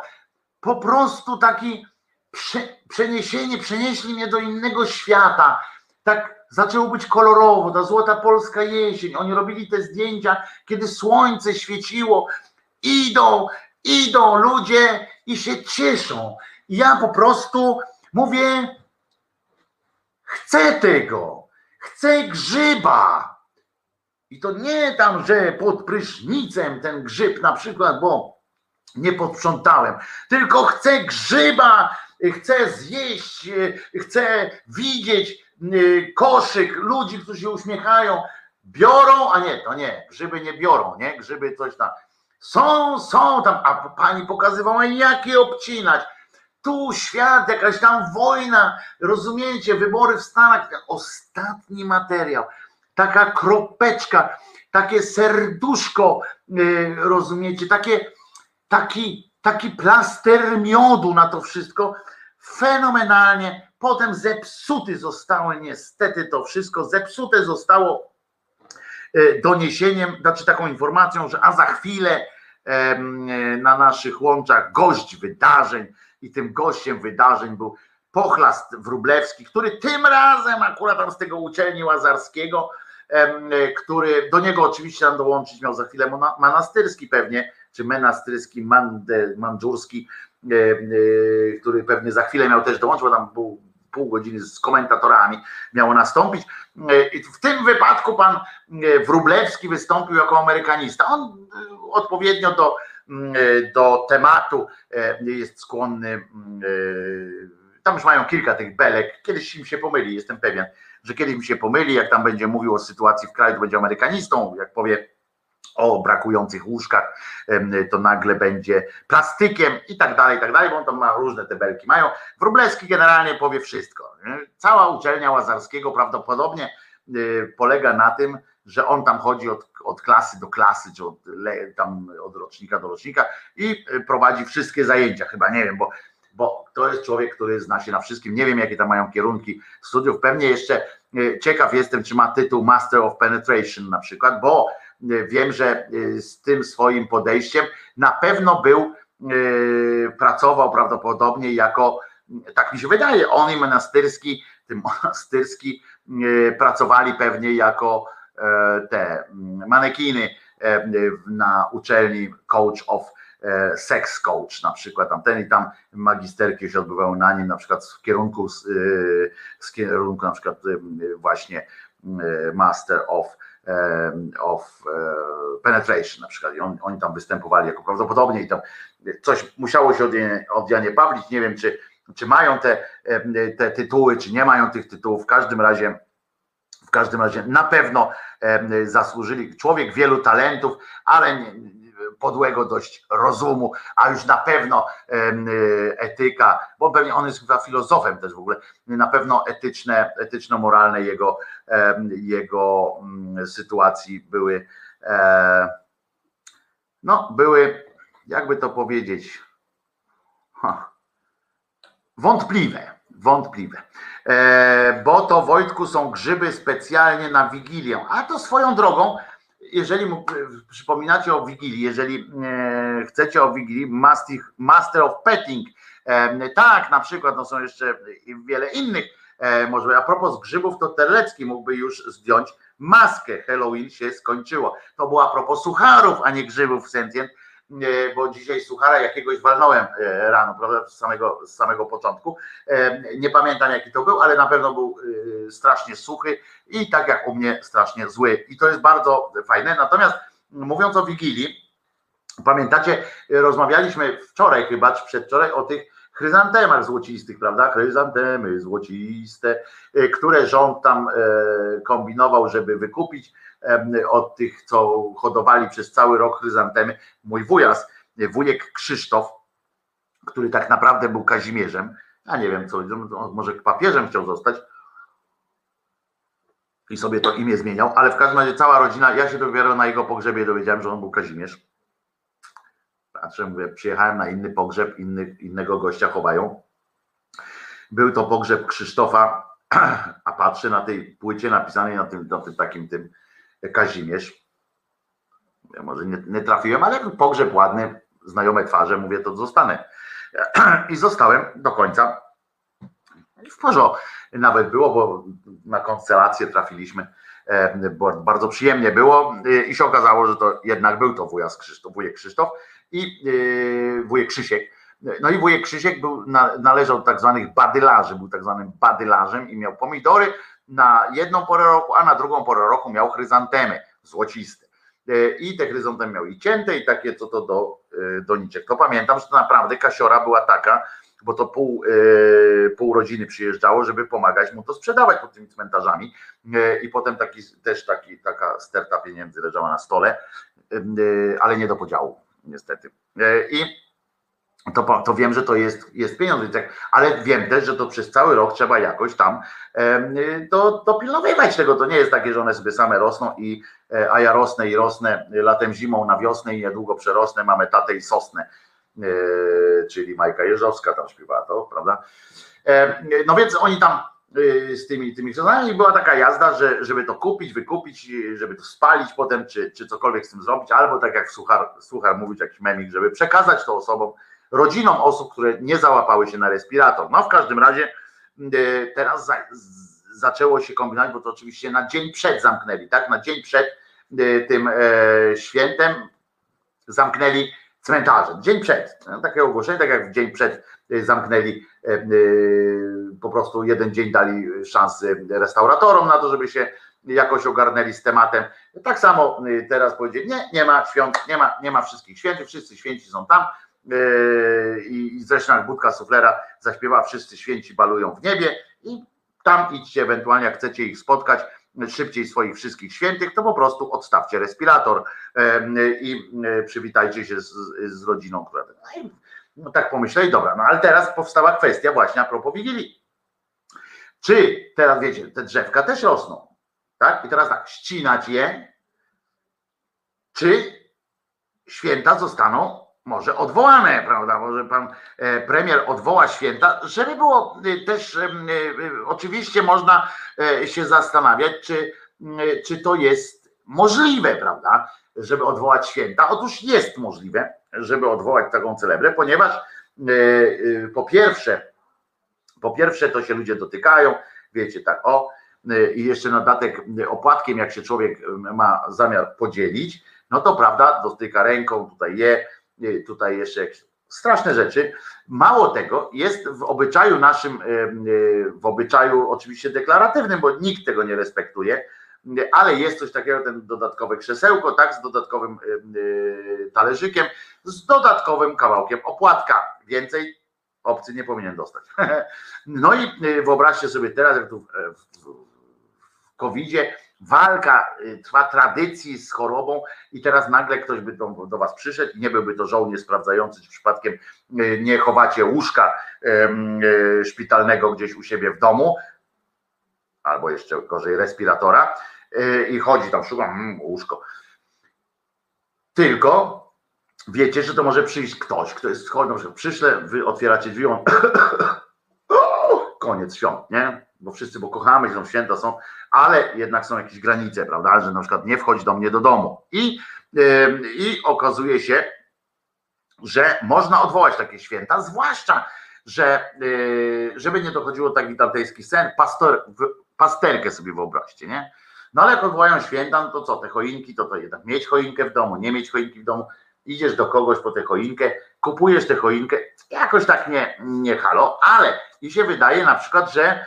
Po prostu taki prze, przeniesienie, przenieśli mnie do innego świata. Tak zaczęło być kolorowo, ta złota polska jesień. Oni robili te zdjęcia, kiedy słońce świeciło. Idą, idą ludzie i się cieszą. Ja po prostu mówię, chcę tego, chcę grzyba. I to nie tam, że pod prysznicem ten grzyb na przykład, bo nie posprzątałem, tylko chcę grzyba, chcę zjeść, chcę widzieć y, koszyk ludzi, którzy się uśmiechają, biorą, a nie, to nie, grzyby nie biorą, nie, grzyby coś tam. Są, są tam, a pani pokazywała, jak je obcinać. Tu świat, jakaś tam wojna, rozumiecie, wybory w Stanach, ostatni materiał, taka kropeczka, takie serduszko, yy, rozumiecie, takie, taki, taki plaster miodu na to wszystko, fenomenalnie. Potem zepsuty zostały niestety to wszystko, zepsute zostało e, doniesieniem, znaczy taką informacją, że a za chwilę e, na naszych łączach gość wydarzeń i tym gościem wydarzeń był Pochlast Wrublewski, który tym razem akurat tam z tego uczelni Łazarskiego, który do niego oczywiście tam dołączyć miał za chwilę Manastyrski pewnie, czy Menastyrski, Mande, Mandżurski, e, który pewnie za chwilę miał też dołączyć, bo tam był pół godziny z komentatorami miało nastąpić. E, w tym wypadku pan e, Wrublewski wystąpił jako amerykanista. On odpowiednio do, do tematu jest skłonny. Tam już mają kilka tych belek. Kiedyś im się pomyli, jestem pewien, że kiedyś mi się pomyli, jak tam będzie mówił o sytuacji w kraju, to będzie amerykanistą, jak powie o brakujących łóżkach, to nagle będzie plastykiem i tak dalej, i tak dalej, bo on tam ma różne te belki mają. Wróblewski generalnie powie wszystko. Cała uczelnia Łazarskiego prawdopodobnie y, polega na tym, że on tam chodzi od, od klasy do klasy, czy od, tam od rocznika do rocznika i y, prowadzi wszystkie zajęcia. Chyba nie wiem, bo, bo to jest człowiek, który zna się na wszystkim. Nie wiem, jakie tam mają kierunki studiów. Pewnie jeszcze ciekaw jestem, czy ma tytuł Master of Penetration na przykład, bo y, wiem, że y, z tym swoim podejściem na pewno był, y, pracował prawdopodobnie jako, tak mi się wydaje, on i Monastyrski, tym Monastyrski y, pracowali pewnie jako e, te manekiny e, na uczelni Coach of Sex Coach na przykład, tam ten i tam magisterki się odbywały na nim, na przykład w kierunku, z, z kierunku na przykład y, Właśnie Master of of e, penetration na przykład. I on, oni tam występowali jako prawdopodobnie i tam coś musiało się od, od Janie Pawlić, nie wiem czy, czy mają te, te tytuły, czy nie mają tych tytułów, w każdym razie w każdym razie na pewno zasłużyli. Człowiek wielu talentów, ale nie, podłego dość rozumu, a już na pewno em, etyka, bo pewnie on jest chyba filozofem też w ogóle, na pewno etyczne, etyczno-moralne jego, jego mm, sytuacji były e, no były, jakby to powiedzieć, wątpliwe, wątpliwe. E, bo to Wojtku są grzyby specjalnie na Wigilię. A to swoją drogą, jeżeli mu, przypominacie o Wigilii, jeżeli e, chcecie o Wigilii, Master, Master of Petting, e, tak, na przykład, no są jeszcze wiele innych, e, może a propos grzybów, to Terlecki mógłby już zdjąć maskę. Halloween się skończyło. To było a propos sucharów, a nie grzybów sentient, bo dzisiaj suchara jakiegoś walnąłem e, rano, prawda, z samego, z samego początku. E, Nie pamiętam jaki to był, ale na pewno był e, strasznie suchy i tak jak u mnie strasznie zły. I to jest bardzo fajne. Natomiast mówiąc o Wigilii, pamiętacie, rozmawialiśmy wczoraj chyba, czy przedwczoraj o tych chryzantemach złocistych, prawda? Chryzantemy złociste, e, które rząd tam e, kombinował, żeby wykupić od tych, co hodowali przez cały rok chryzantemy. Mój wujas, wujek Krzysztof, który tak naprawdę był Kazimierzem, ja nie wiem co, może papieżem chciał zostać i sobie to imię zmieniał, ale w każdym razie cała rodzina, ja się dopiero na jego pogrzebie dowiedziałem, że on był Kazimierz. Patrzę, mówię, przyjechałem na inny pogrzeb, inny, innego gościa chowają. Był to pogrzeb Krzysztofa, [CLEARS THROAT] a patrzę na tej płycie napisanej na tym, na tym takim tym Kazimierz. Ja może nie, nie trafiłem, ale pogrzeb ładny, znajome twarze, mówię, to zostanę. [CLEARS THROAT] I zostałem do końca. W porządku nawet było, bo na konstelację trafiliśmy. E, Bardzo przyjemnie było e, i się okazało, że to jednak był to wujas Krzysztof, wujek Krzysztof i e, wujek Krzysiek. No i wujek Krzysiek był, na, należał do tak zwanych badylarzy, był tak zwanym badylarzem i miał pomidory na jedną porę roku, a na drugą porę roku miał chryzantemy złociste. E, I te chryzantemy miał i cięte i takie co to do e, doniczek. To pamiętam, że to naprawdę kasiora była taka, bo to pół, e, pół rodziny przyjeżdżało, żeby pomagać mu to sprzedawać pod tymi cmentarzami i potem taki, też taki, taka sterta pieniędzy leżała na stole, ale nie do podziału niestety. I to, to wiem, że to jest, jest pieniądz, ale wiem też, że to przez cały rok trzeba jakoś tam y, to, dopilnowywać tego. To nie jest takie, że one sobie same rosną i e, a ja rosnę i rosnę latem, zimą, na wiosnę i niedługo przerosnę, mamy tatę i sosnę, e, czyli Majka Jeżowska tam śpiewała to, prawda? E, No więc oni tam z tymi, tymi sezonami była taka jazda, że, żeby to kupić, wykupić, żeby to spalić potem, czy, czy cokolwiek z tym zrobić, albo tak jak Suchar, Suchar mówić, jakiś memik, żeby przekazać to osobom, rodzinom osób, które nie załapały się na respirator. No w każdym razie y, teraz za, zaczęło się kombinować, bo to oczywiście na dzień przed zamknęli, tak? Na dzień przed y, tym e, świętem zamknęli cmentarze. Dzień przed. No, takie ogłoszenie, tak jak w dzień przed zamknęli, e, po prostu jeden dzień dali szansy restauratorom na to, żeby się jakoś ogarnęli z tematem. Tak samo teraz powiedzieli, nie, nie ma świąt, nie ma, nie ma wszystkich świętych, wszyscy święci są tam. Yy, I zresztą Budka Suflera zaśpiewa Wszyscy święci balują w niebie i tam idźcie ewentualnie, jak chcecie ich spotkać szybciej swoich wszystkich świętych, to po prostu odstawcie respirator yy, i yy, przywitajcie się z, z rodziną, która. No, i, no tak pomyśleli, dobra, no ale teraz powstała kwestia właśnie a propos Wigilii. Czy teraz wiecie, te drzewka też rosną, tak? I teraz tak, ścinać je, czy święta zostaną może odwołane, prawda? Może pan e, premier odwoła święta, żeby było e, też e, oczywiście można się zastanawiać, czy, czy to jest możliwe, prawda? Żeby odwołać święta. Otóż jest możliwe, żeby odwołać taką celebrę, ponieważ po pierwsze, po pierwsze to się ludzie dotykają, wiecie, tak, o, i jeszcze na dodatek opłatkiem, jak się człowiek ma zamiar podzielić, no to prawda, dotyka ręką, tutaj je, tutaj jeszcze jakieś straszne rzeczy. Mało tego, jest w obyczaju naszym, e, e, w obyczaju oczywiście deklaratywnym, bo nikt tego nie respektuje, ale jest coś takiego, ten dodatkowe krzesełko, tak, z dodatkowym talerzykiem, z dodatkowym kawałkiem opłatka. Więcej obcy nie powinien dostać. [LAUGHS] No i y, wyobraźcie sobie teraz, jak tu w, COVID-zie walka y, trwa tradycji z chorobą i teraz nagle ktoś by do, do was przyszedł i nie byłby to żołnierz sprawdzający, czy przypadkiem y, nie chowacie łóżka y, szpitalnego gdzieś u siebie w domu, albo jeszcze gorzej respiratora i chodzi tam, szuka mm, łóżko. Tylko wiecie, że to może przyjść ktoś, kto jest na przykład przyszle, wy otwieracie drzwi, on [COUGHS] koniec świąt, nie? Bo wszyscy, bo kochamy, że święta są, ale jednak są jakieś granice, prawda? Że na przykład nie wchodź do mnie do domu. I, i okazuje się, że można odwołać takie święta, zwłaszcza, że yy, żeby nie dochodziło taki dantejski sen, pastor, pasterkę sobie wyobraźcie, nie? No ale jak odwołają święta, no to co, te choinki, to to jednak mieć choinkę w domu, nie mieć choinki w domu, idziesz do kogoś po tę choinkę, kupujesz tę choinkę, jakoś tak nie, nie halo, ale i się wydaje na przykład, że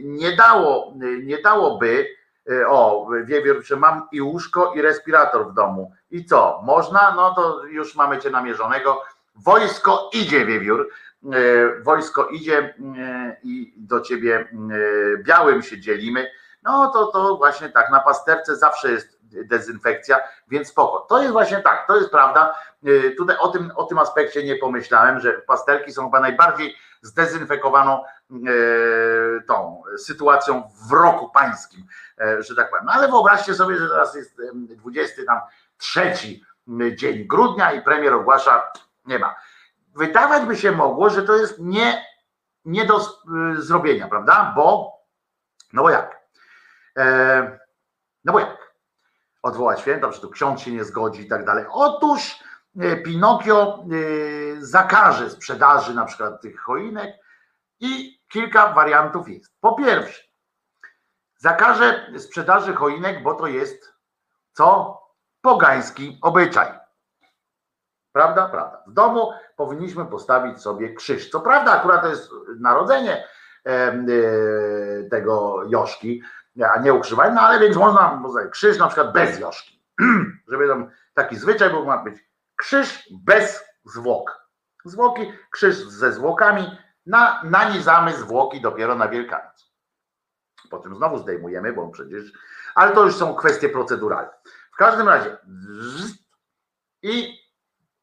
nie dało, yy, nie dałoby, yy, o, wiewiór, że mam i łóżko i respirator w domu. I co, można? No to już mamy cię namierzonego. Wojsko idzie, wiewiór. Yy, Wojsko idzie yy, i do ciebie yy, białym się dzielimy. No to, to właśnie tak, na pasterce zawsze jest dezynfekcja, więc spoko. To jest właśnie tak, to jest prawda. Yy, Tutaj o tym, o tym aspekcie nie pomyślałem, że pasterki są chyba najbardziej zdezynfekowaną yy, tą sytuacją w roku pańskim, yy, że tak powiem. No ale wyobraźcie sobie, że teraz jest yy, 20 tam trzeci dzień grudnia i premier ogłasza, nie ma. Wydawać by się mogło, że to jest nie, nie do zrobienia, prawda? Bo, no bo jak? E, no bo jak? Odwołać święta, że tu ksiądz się nie zgodzi i tak dalej. Otóż e, Pinokio e, zakaże sprzedaży na przykład tych choinek i kilka wariantów jest. Po pierwsze, zakaże sprzedaży choinek, bo to jest co? Pogański obyczaj. Prawda? Prawda. W domu powinniśmy postawić sobie krzyż. Co prawda, akurat to jest narodzenie tego Joszki, a nie ukrzywać, no ale więc można postawić krzyż na przykład bez Joszki. [CLEARS THROAT] Żeby tam taki zwyczaj był, ma być krzyż bez zwłok. Zwłoki, krzyż ze zwłokami, na, nanizamy zwłoki dopiero na Wielkanoc. Potem znowu zdejmujemy, bo przecież, ale to już są kwestie proceduralne. W każdym razie i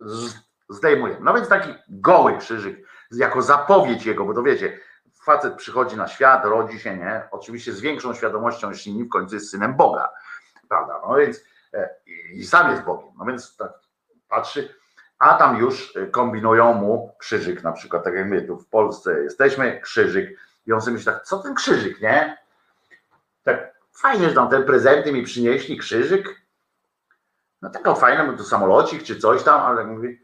zzz, zdejmuje. No więc taki goły krzyżyk, jako zapowiedź jego, bo to wiecie, facet przychodzi na świat, rodzi się, nie? Oczywiście z większą świadomością niż inni, w końcu jest synem Boga, prawda? No więc e, i sam jest Bogiem. No więc tak patrzy, a tam już kombinują mu krzyżyk, na przykład, tak jak my tu w Polsce jesteśmy, krzyżyk, i on sobie myśli tak, co ten krzyżyk, nie? Tak fajnie, że tam te prezenty mi przynieśli, krzyżyk, no taką fajną, to samolocik czy coś tam, ale mówi,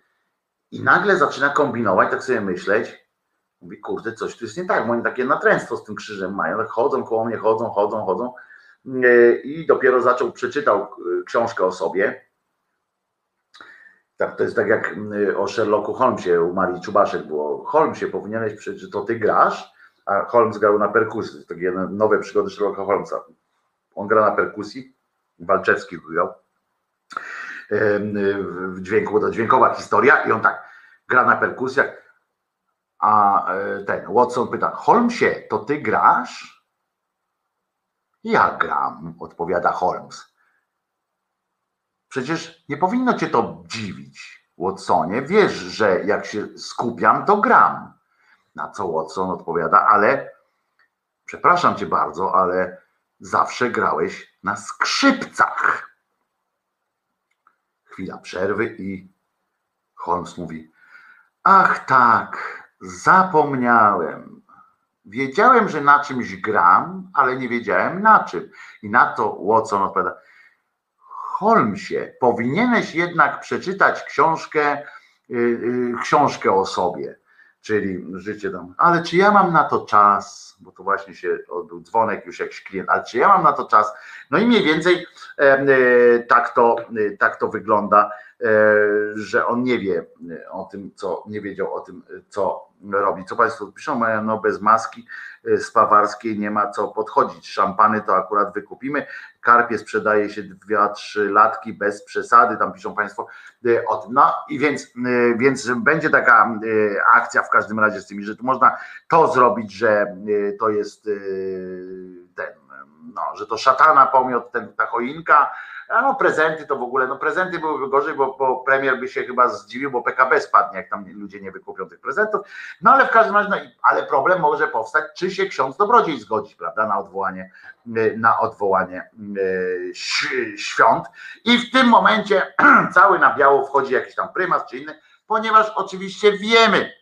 i nagle zaczyna kombinować, tak sobie myśleć, mówi, kurde, coś tu jest nie tak, bo oni takie natręstwo z tym krzyżem mają, tak chodzą koło mnie, chodzą, chodzą, chodzą i dopiero zaczął, przeczytał książkę o sobie, tak, to jest tak jak o Sherlocku Holmesie u Marii Czubaszek było. Holmesie powinieneś przecież, to ty grasz, a Holmes grał na perkusji. To takie nowe przygody Sherlocka Holmesa. On gra na perkusji, Walczewski grał w dźwięku, to dźwiękowa historia i on tak gra na perkusjach, a ten Watson pyta, Holmesie, to ty grasz? Ja gram, odpowiada Holmes. Przecież nie powinno cię to dziwić, Watsonie. Wiesz, że jak się skupiam, to gram. Na co Watson odpowiada, ale przepraszam cię bardzo, ale zawsze grałeś na skrzypcach. Chwila przerwy i Holmes mówi: Ach, tak, zapomniałem. Wiedziałem, że na czymś gram, ale nie wiedziałem na czym. I na to Watson odpowiada: Holmesie, powinieneś jednak przeczytać książkę, yy, książkę o sobie, czyli życie tam. Ale czy ja mam na to czas? Bo to właśnie się odbył dzwonek już jakiś klient, ale czy ja mam na to czas? No i mniej więcej yy, tak, to, yy, tak to wygląda, że on nie wie o tym, co nie wiedział o tym, co robi. Co Państwo piszą? No bez maski spawarskiej nie ma co podchodzić. Szampany to akurat wykupimy. Karpie sprzedaje się 2-3 latki bez przesady, tam piszą Państwo o tym. No i więc, więc będzie taka akcja w każdym razie z tymi, że tu można to zrobić, że to jest ten, no, że to szatana pomiot, ten, ta choinka, a no prezenty to w ogóle, no prezenty byłyby gorzej, bo, bo premier by się chyba zdziwił, bo PKB spadnie, jak tam ludzie nie wykupią tych prezentów. No ale w każdym razie, no, ale problem może powstać, czy się ksiądz dobrodziej zgodzi, prawda, na odwołanie, na odwołanie świąt. I w tym momencie [CLEARS THROAT] cały na biało wchodzi jakiś tam prymas czy inny, ponieważ oczywiście wiemy,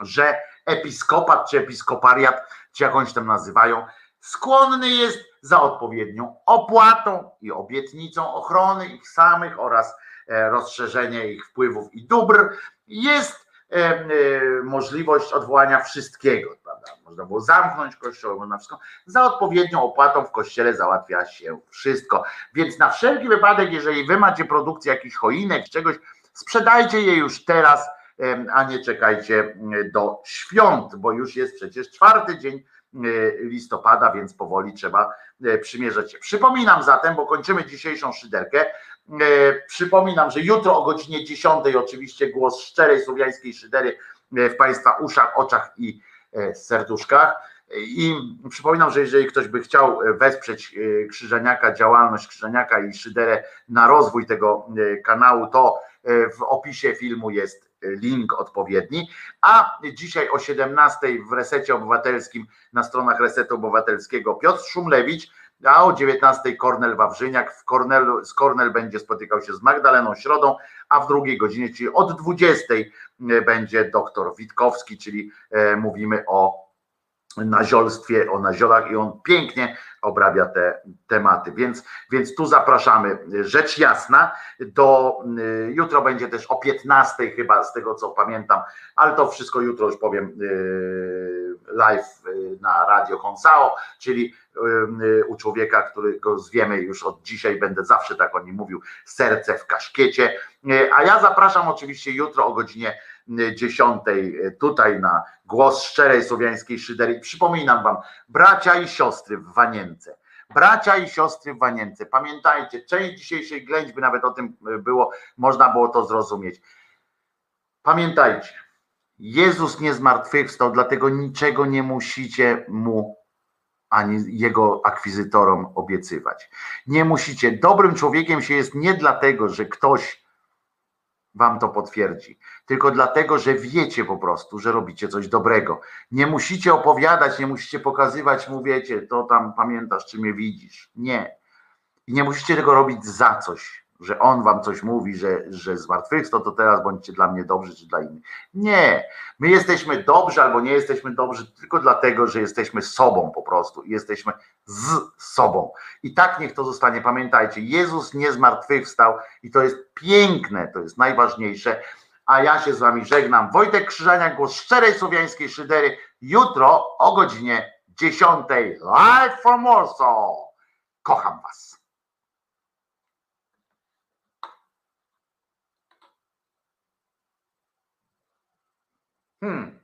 że episkopat czy episkopariat, czy jakąś tam nazywają, skłonny jest za odpowiednią opłatą i obietnicą ochrony ich samych oraz rozszerzenie ich wpływów i dóbr jest możliwość odwołania wszystkiego, prawda? Można było zamknąć kościół, można wszystko. Za odpowiednią opłatą w kościele załatwia się wszystko. Więc na wszelki wypadek, jeżeli wy macie produkcję jakichś choinek, czegoś, sprzedajcie je już teraz, a nie czekajcie do świąt, bo już jest przecież czwarty dzień listopada, więc powoli trzeba przymierzać się. Przypominam zatem, bo kończymy dzisiejszą szyderkę. Przypominam, że jutro o godzinie 10 oczywiście głos szczerej słowiańskiej szydery w Państwa uszach, oczach i serduszkach. I przypominam, że jeżeli ktoś by chciał wesprzeć Krzyżeniaka, działalność Krzyżeniaka i Szyderę na rozwój tego kanału, to w opisie filmu jest link odpowiedni. A dzisiaj o 17 w resecie obywatelskim na stronach Resetu Obywatelskiego Piotr Szumlewicz, a o 19 Kornel Wawrzyniak w Kornelu, z Kornel będzie spotykał się z Magdaleną Środą, a w drugiej godzinie, czyli od 20 będzie doktor Witkowski, czyli mówimy o naziolstwie, o naziolach i on pięknie obrabia te tematy, więc, więc tu zapraszamy. Rzecz jasna, do jutro będzie też o 15 chyba z tego co pamiętam, ale to wszystko jutro już powiem live na Radio Konsao, czyli u człowieka, którego zwiemy już od dzisiaj, będę zawsze tak o nim mówił, serce w kaszkiecie, a ja zapraszam oczywiście jutro o godzinie 10 tutaj na głos szczerej słowiańskiej szydery. Przypominam wam, bracia i siostry w Wanience. Bracia i siostry w Wanience, pamiętajcie, część dzisiejszej ględźby nawet o tym było, można było to zrozumieć. Pamiętajcie, Jezus nie zmartwychwstał, dlatego niczego nie musicie mu ani jego akwizytorom obiecywać. Nie musicie. Dobrym człowiekiem się jest nie dlatego, że ktoś wam to potwierdzi. Tylko dlatego, że wiecie po prostu, że robicie coś dobrego. Nie musicie opowiadać, nie musicie pokazywać, mu wiecie, to tam pamiętasz, czy mnie widzisz. Nie. I nie musicie tego robić za coś, że on wam coś mówi, że, że zmartwychwstał, to teraz bądźcie dla mnie dobrzy, czy dla innych. Nie. My jesteśmy dobrzy albo nie jesteśmy dobrzy tylko dlatego, że jesteśmy sobą po prostu. Jesteśmy z sobą. I tak niech to zostanie. Pamiętajcie, Jezus nie zmartwychwstał i to jest piękne, to jest najważniejsze. A ja się z wami żegnam. Wojtek Krzyżania, głos szczerej słowiańskiej szydery. Jutro o godzinie 10 live from Warsaw. Kocham was. Hmm.